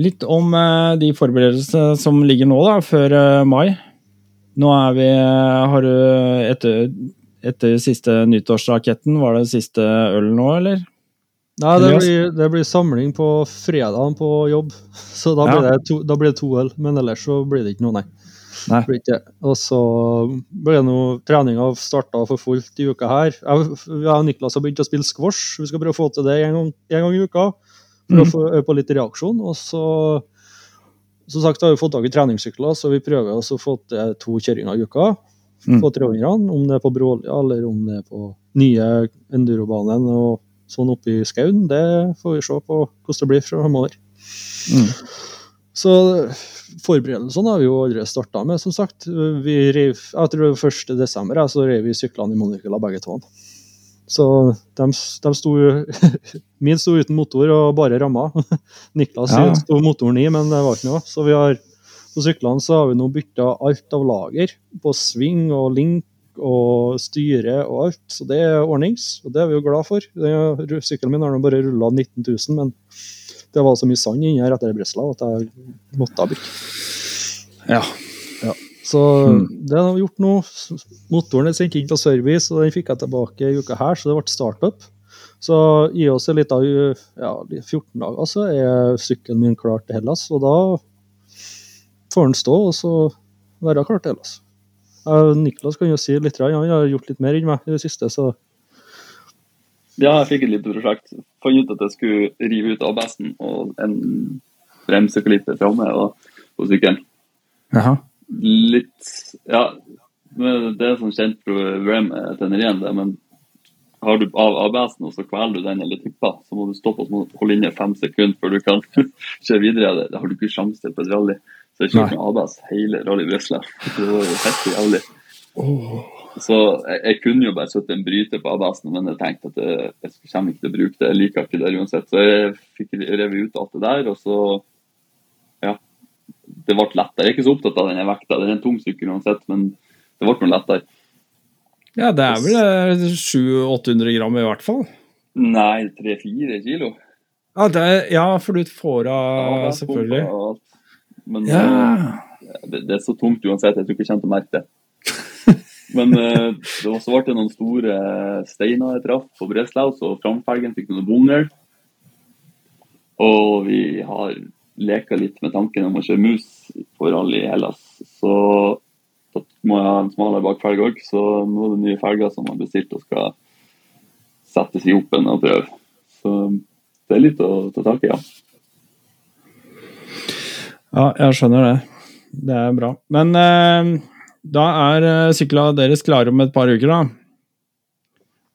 litt om eh, de forberedelsene som ligger nå, da, før eh, mai. Nå er vi Har du etter, etter siste nyttårsraketten, var det siste øl nå, eller? Nei, det blir, det blir samling på fredagen på jobb, <laughs> så da blir, Ja. det to, da blir det to øl. Men ellers så blir det ikke noe, nei. Nei. Og så blir det noe treninga starta for fullt i uka her. Jeg, jeg og Niklas har begynt å spille squash. Vi skal prøve å få til det en gang, en gang i uka. For å Mhm. få øve på litt reaksjon. Og så som sagt har vi fått tak i treningssykler, så vi prøver også å få til to kjøringer i uka. På 300-ene, om det er på Brålia eller om det er på nye endurobanen og sånn oppe i skauen. Det får vi se på hvordan det blir fremover. Mm. Så forberedelsene har vi jo allerede starta med, som sagt. Vi rev, jeg tror det var 1. desember så rev vi syklene i Monicula begge to. Så de, de sto <laughs> Min sto uten motor og bare ramma. <laughs> Niklas Ja. sto motoren i, men det var ikke noe. Så vi har på syklene så har vi nå bytta alt av lager. På sving og link og styre og alt. Så det er ordnings, og det er vi jo glad for. Den- Sykkelen min har nå bare rulla 19 000, men det var så mye sand inni her etter Breslau at jeg måtte bytte. Ja. Så Mm. det har vi gjort nå. Motoren er sendt inn til service, og den fikk jeg tilbake i uka her, så det ble startup. Så gi oss en liten ja, 14 dager, så er sykkelen min klar til Hellas. Og da får den stå, og så være klar til Hellas. Niklas kan jo si litt, han har gjort litt mer enn meg i det siste, så Ja, jeg fikk et lite prosjekt. Fant ut at jeg skulle rive ut ABS-en og en bremseklippe framme og- på sykkelen. Jaha. Litt Ja, men det er sånn kjent problem med Tenerien, det, men har du av ABS-en og så kveler du den eller tipper, så må du stoppe og holde inne fem sekunder før du kan <laughs> kjøre videre. Det, det har du ikke sjanse på et rally. Så jeg kjørte med ABS hele Rally Breslau. <laughs> Det var jo helt jævlig. Så jeg, jeg kunne jo bare satt en bryter på ABS-en, men jeg tenkte at jeg, jeg kommer ikke til å bruke det. Jeg liker ikke det uansett. Så jeg fikk revet ut alt det der, og så. Det ble lettere. Jeg er ikke så opptatt av denne vekta. Den er en tung sykkel uansett, men det ble noe lettere. Ja, det er vel 700-800 gram i hvert fall. Nei, tre-fire kilo. Ja, det er, ja, for du får av Ja, selvfølgelig. alt. Men Ja. eh, det, det er så tungt uansett. Jeg tror ikke jeg kommer til å merke det. <laughs> Men eh, det også så ble noen store steiner jeg traff på Breslau, så framfelgen fikk noen bonger. Og vi har leka litt med tanken om å kjøre mus på rally i Hellas. Så da må jeg ha en smalere bakfelg òg, så nå er det nye felger som er bestilt og skal settes i hopen og prøve. Så det er litt å ta tak i, ja. Ja, jeg skjønner det. Det er bra. Men eh, da er uh, sykla deres klare om et par uker, da.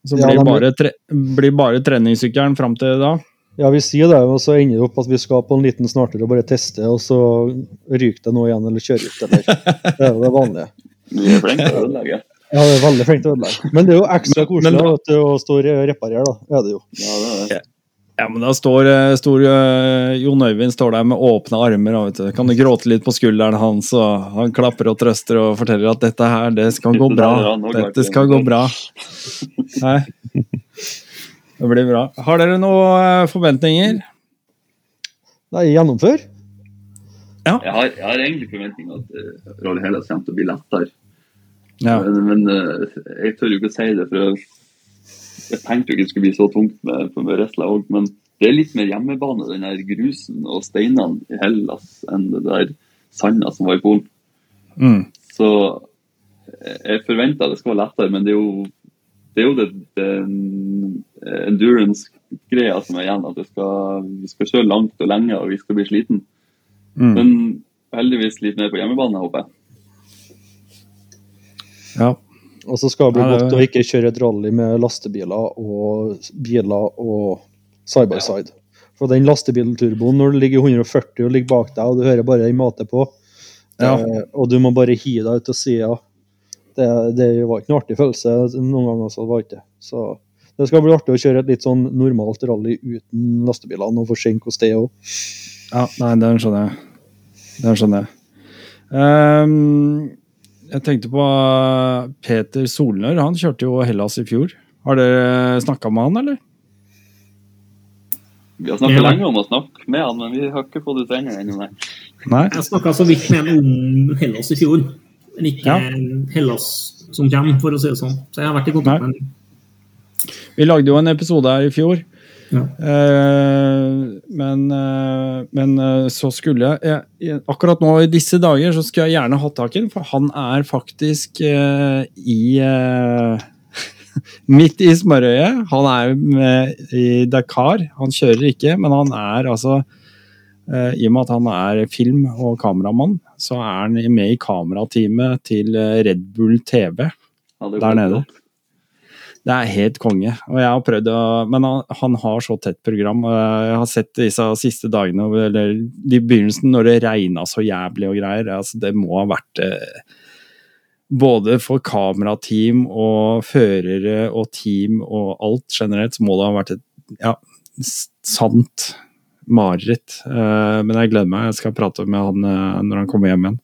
Så blir, ja, blir- bare, tre, blir bare treningssykkelen fram til da. Ja, vi sier det, og så ender det opp at vi skal på en liten snartur og bare teste, og så ryker det noe igjen, eller kjører ut, eller <laughs> Det er jo det vanlige. Du er flink til å ødelegge. Ja, det er veldig flink til å ødelegge. Men det er jo ekstra koselig men da- du, å stå og reparere, da. Er det jo. Ja, det er det. Ja, men da står, eh, står eh, Jon Øyvind står der med åpne armer. Vet du. Kan du gråte litt på skulderen hans, og han klapper og trøster og forteller at dette her, det skal gå bra. Dette skal gå bra. <laughs> Nei. Det blir bra. Har dere noen forventninger? Nei, gjennomfør. Jeg har, jeg har egentlig forventninger at uh, Rolle Hellas kommer til å bli lettere. Ja. Men, men uh, jeg tør jo ikke å si det, for jeg, jeg tenkte jo ikke det skulle bli så tungt med, med Resla òg. Men det er litt mer hjemmebane, den der grusen og steinene i Hellas, enn det der sanda som var i Polen. Mm. Så eh, jeg forventa det skal være lettere, men det er jo det er jo det, den endurance-greia som er igjen. At det skal, vi skal kjøre langt og lenge, og vi skal bli sliten. Mm. Men heldigvis litt mer på hjemmebane, håper jeg. Ja. Og så skal det bli Ja, det- godt å ikke kjøre et rally med lastebiler og biler og side by side. For den lastebilturboen, når du ligger 140 og ligger bak deg, og du hører bare den mate på, Ja. eh, og du må bare hi deg ut til sida, det, det var ikke noen artig følelse noen ganger. Så det var ikke det. Så det skal bli artig å kjøre et litt sånn normalt rally uten lastebilene og få se hvordan det er òg. Ja, nei, den skjønner jeg. Den skjønner jeg. Um, jeg tenkte på uh, Peter Solnør. Han kjørte jo Hellas i fjor. Har dere snakka med han, eller? Vi har snakket Ja. lenge om å snakke med han, men vi har ikke fått ut ennå. ennå, nei. Nei? Jeg snakka så vidt med han om Hellas i fjor, men ikke Ja. Hellas som kommer, for å si det sånn. Så jeg har vært i kontakt med han. Vi lagde jo en episode her i fjor. Ja. Eh, men, eh, men eh, så skulle jeg, jeg Akkurat nå i disse dager så skulle jeg gjerne hatt tak i ham, for han er faktisk eh, i eh, <laughs> Midt i smørøyet. Han er med i Dakar. Han kjører ikke, men han er altså I og med at han er film- og kameramann, så er han med i kamerateamet til Red Bull TV. Ja, Der nede. godt. Det er helt konge. Og jeg har prøvd å Men han, han har så tett program. og Jeg har sett disse siste dagene, eller i begynnelsen, når det regna så jævlig og greier. Altså, det må ha vært eh, Både for kamerateam og førere og team og alt generelt, så må det ha vært et ja, sant mareritt. Eh, men jeg gleder meg. Jeg skal prate med han eh, når han kommer hjem igjen.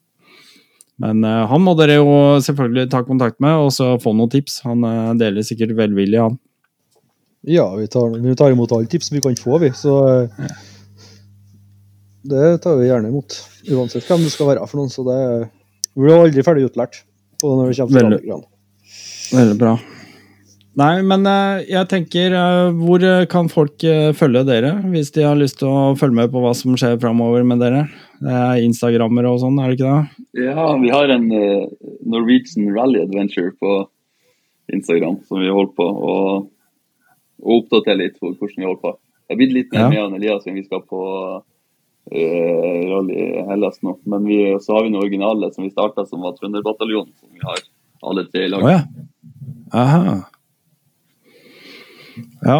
Men uh, han må dere jo selvfølgelig ta kontakt med og så få noen tips. Han uh, deler sikkert velvillig, han. Ja, vi tar, vi tar imot alle tips vi kan få, vi. Så uh, det tar vi gjerne imot. Uansett hvem det skal være for noen. Så det vi blir aldri ferdig utlært på når det kommer til Veldig. Veldig bra. Nei, men jeg tenker Hvor kan folk følge dere, hvis de har lyst til å følge med på hva som skjer framover med dere? Er Instagrammer og sånn, er det ikke det? Ja, vi har en eh, Norwegian Rally Adventure på Instagram som vi holder på å oppdatere litt på hvordan vi holder på. Jeg har blitt litt mer Ja. med han Elias siden vi skal på uh, rally Hellas nå. Men vi, så har vi noe originale som vi starta, som var Trønderbataljonen, som vi har alle tre i lag. Oh, ja. Aha. Ja.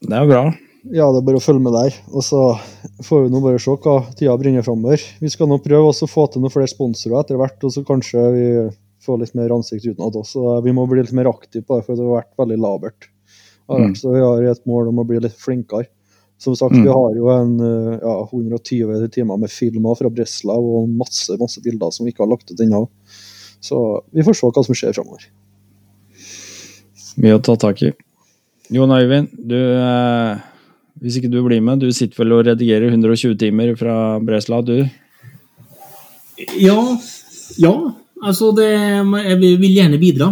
Det er bra. Ja, det er bare å følge med der. Og så får vi nå bare se hva tida bringer framover. Vi skal nå prøve også å få til noen flere sponsorer etter hvert, og så kanskje vi får litt mer ansikt utenat også. Vi må bli litt mer aktive på det, for det har vært veldig labert. Mm. Så vi har et mål om å bli litt flinkere. Som sagt, Mm. vi har jo en ja, 120 timer med filmer fra Breslau og masse masse bilder som vi ikke har lagt ut ennå. Så vi får se hva som skjer framover. Mye å ta tak i. Jon Øyvind, du eh, Hvis ikke du blir med, du sitter vel og redigerer 120 timer fra Bresla, du? Ja, ja. Altså, det, jeg vil gjerne bidra.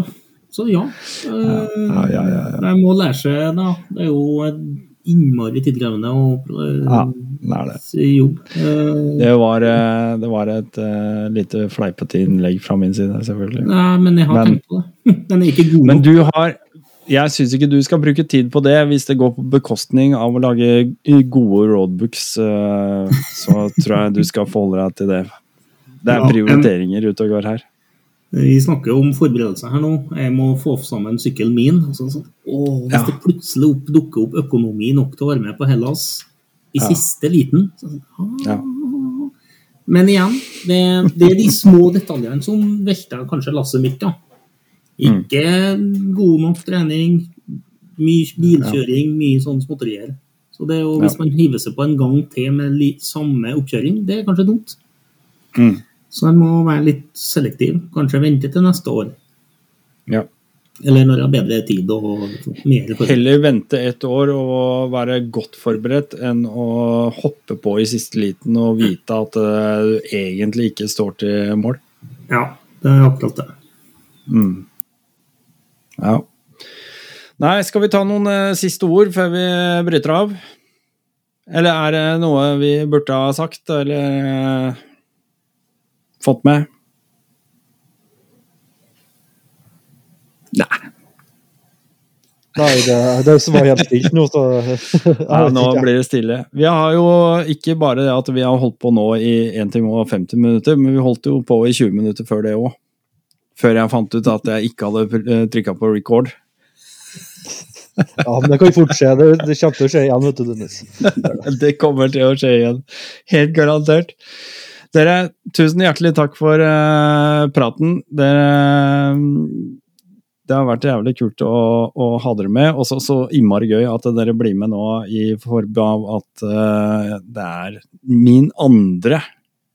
Så ja. Eh, Ja, ja, ja. ja. Jeg må lære seg, da. Det er jo innmari tidkrevende å eh, Ja, det er det. jobb. Eh, Det var, eh, det var et uh, lite fleipete innlegg fra min side, selvfølgelig. Nei, men jeg har Men- tenkt på det. <laughs> Den er ikke god Men du har Jeg syns ikke du skal bruke tid på det hvis det går på bekostning av å lage gode roadbooks. eh, Så tror jeg du skal forholde deg til det. Det er prioriteringer ute og går her. Vi snakker om forberedelser her nå. Jeg må få sammen sykkelen min. Og sånn. Åh, hvis Ja. det plutselig opp, dukker opp økonomi nok til å være med på Hellas i Ja. siste liten så, sånn. Ja. Men igjen, det, det er de små detaljene som velter kanskje lasset mitt. da. Mm. Ikke god nok trening, mye bilkjøring, mye sånn småtterier. Så det er jo, hvis man hiver seg på en gang til med samme oppkjøring, det er kanskje dumt. Mm. Så en må være litt selektiv. Kanskje vente til neste år. Ja. Eller når jeg har bedre tid og mer forberedt. Heller vente et år og være godt forberedt enn å hoppe på i siste liten og vite at du egentlig ikke står til mål. Ja, det er akkurat det. Mm. Ja. Nei, skal vi ta noen eh, siste ord før vi bryter av? Eller er det noe vi burde ha sagt, eller eh, fått med? Nei. Nei, det, det var helt stilt nå, så <laughs> Ja, nå blir det stille. Vi har jo ikke bare det at vi har holdt på nå i 1 time og 50 minutter, men vi holdt jo på i 20 minutter før det òg. Før jeg fant ut at jeg ikke hadde trykka på record. Ja, men det kan jo fort skje. Det, det kommer til å skje igjen, vet du, Dennis. <laughs> Det kommer til å skje igjen. Helt garantert. Dere, tusen hjertelig takk for uh, praten. Dere Det har vært jævlig kult å, å ha dere med. Og så så innmari gøy at dere blir med nå i form av at uh, det er min andre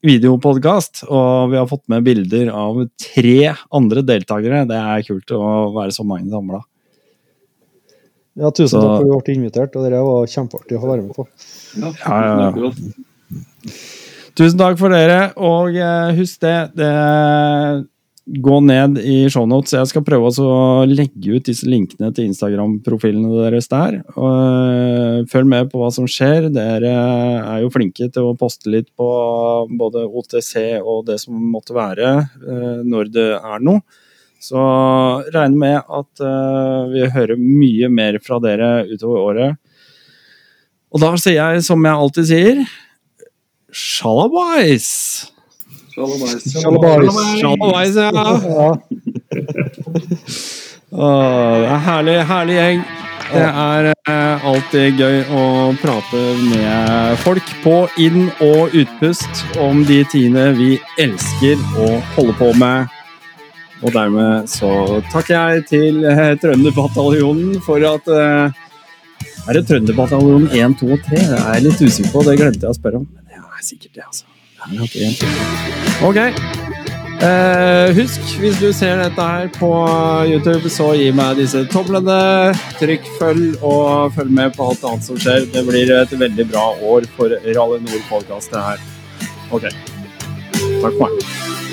videopodkast. Og vi har fått med bilder av tre andre deltakere. Det er kult å være så mange samla. Ja, tusen Så- takk for at du ble invitert, og det var kjempeartig å få være med på. Ja, Ja, ja, ja. tusen takk for oss. Tusen takk for dere, og eh, husk det, det Gå ned i shownotes. Jeg skal prøve å legge ut disse linkene til Instagram-profilene deres der. Eh, følg med på hva som skjer. Dere er jo flinke til å poste litt på både OTC og det som måtte være, eh, når det er noe. Så regner med at eh, vi hører mye mer fra dere utover året. Og da sier jeg som jeg alltid sier Shalabais! Shalabais. Ja! Ja, det er herlig, herlig gjeng. Det er eh, alltid gøy å prate med folk på inn- og utpust om de tingene vi elsker å holde på med. Og dermed så takker jeg til eh, Trønderbataljonen for at eh, Er det Trønderbataljonen 1, 2 og 3? Det er jeg litt usikker på, det glemte jeg å spørre om. Men det er sikkert det, altså. Det nok 1, 2, 3. Ok. Eh, husk, hvis du ser dette her på YouTube, så gi meg disse tomlene. Trykk følg, og følg med på alt annet som skjer. Det blir et veldig bra år for Rally Nord-podkast, det her. OK. Takk for meg.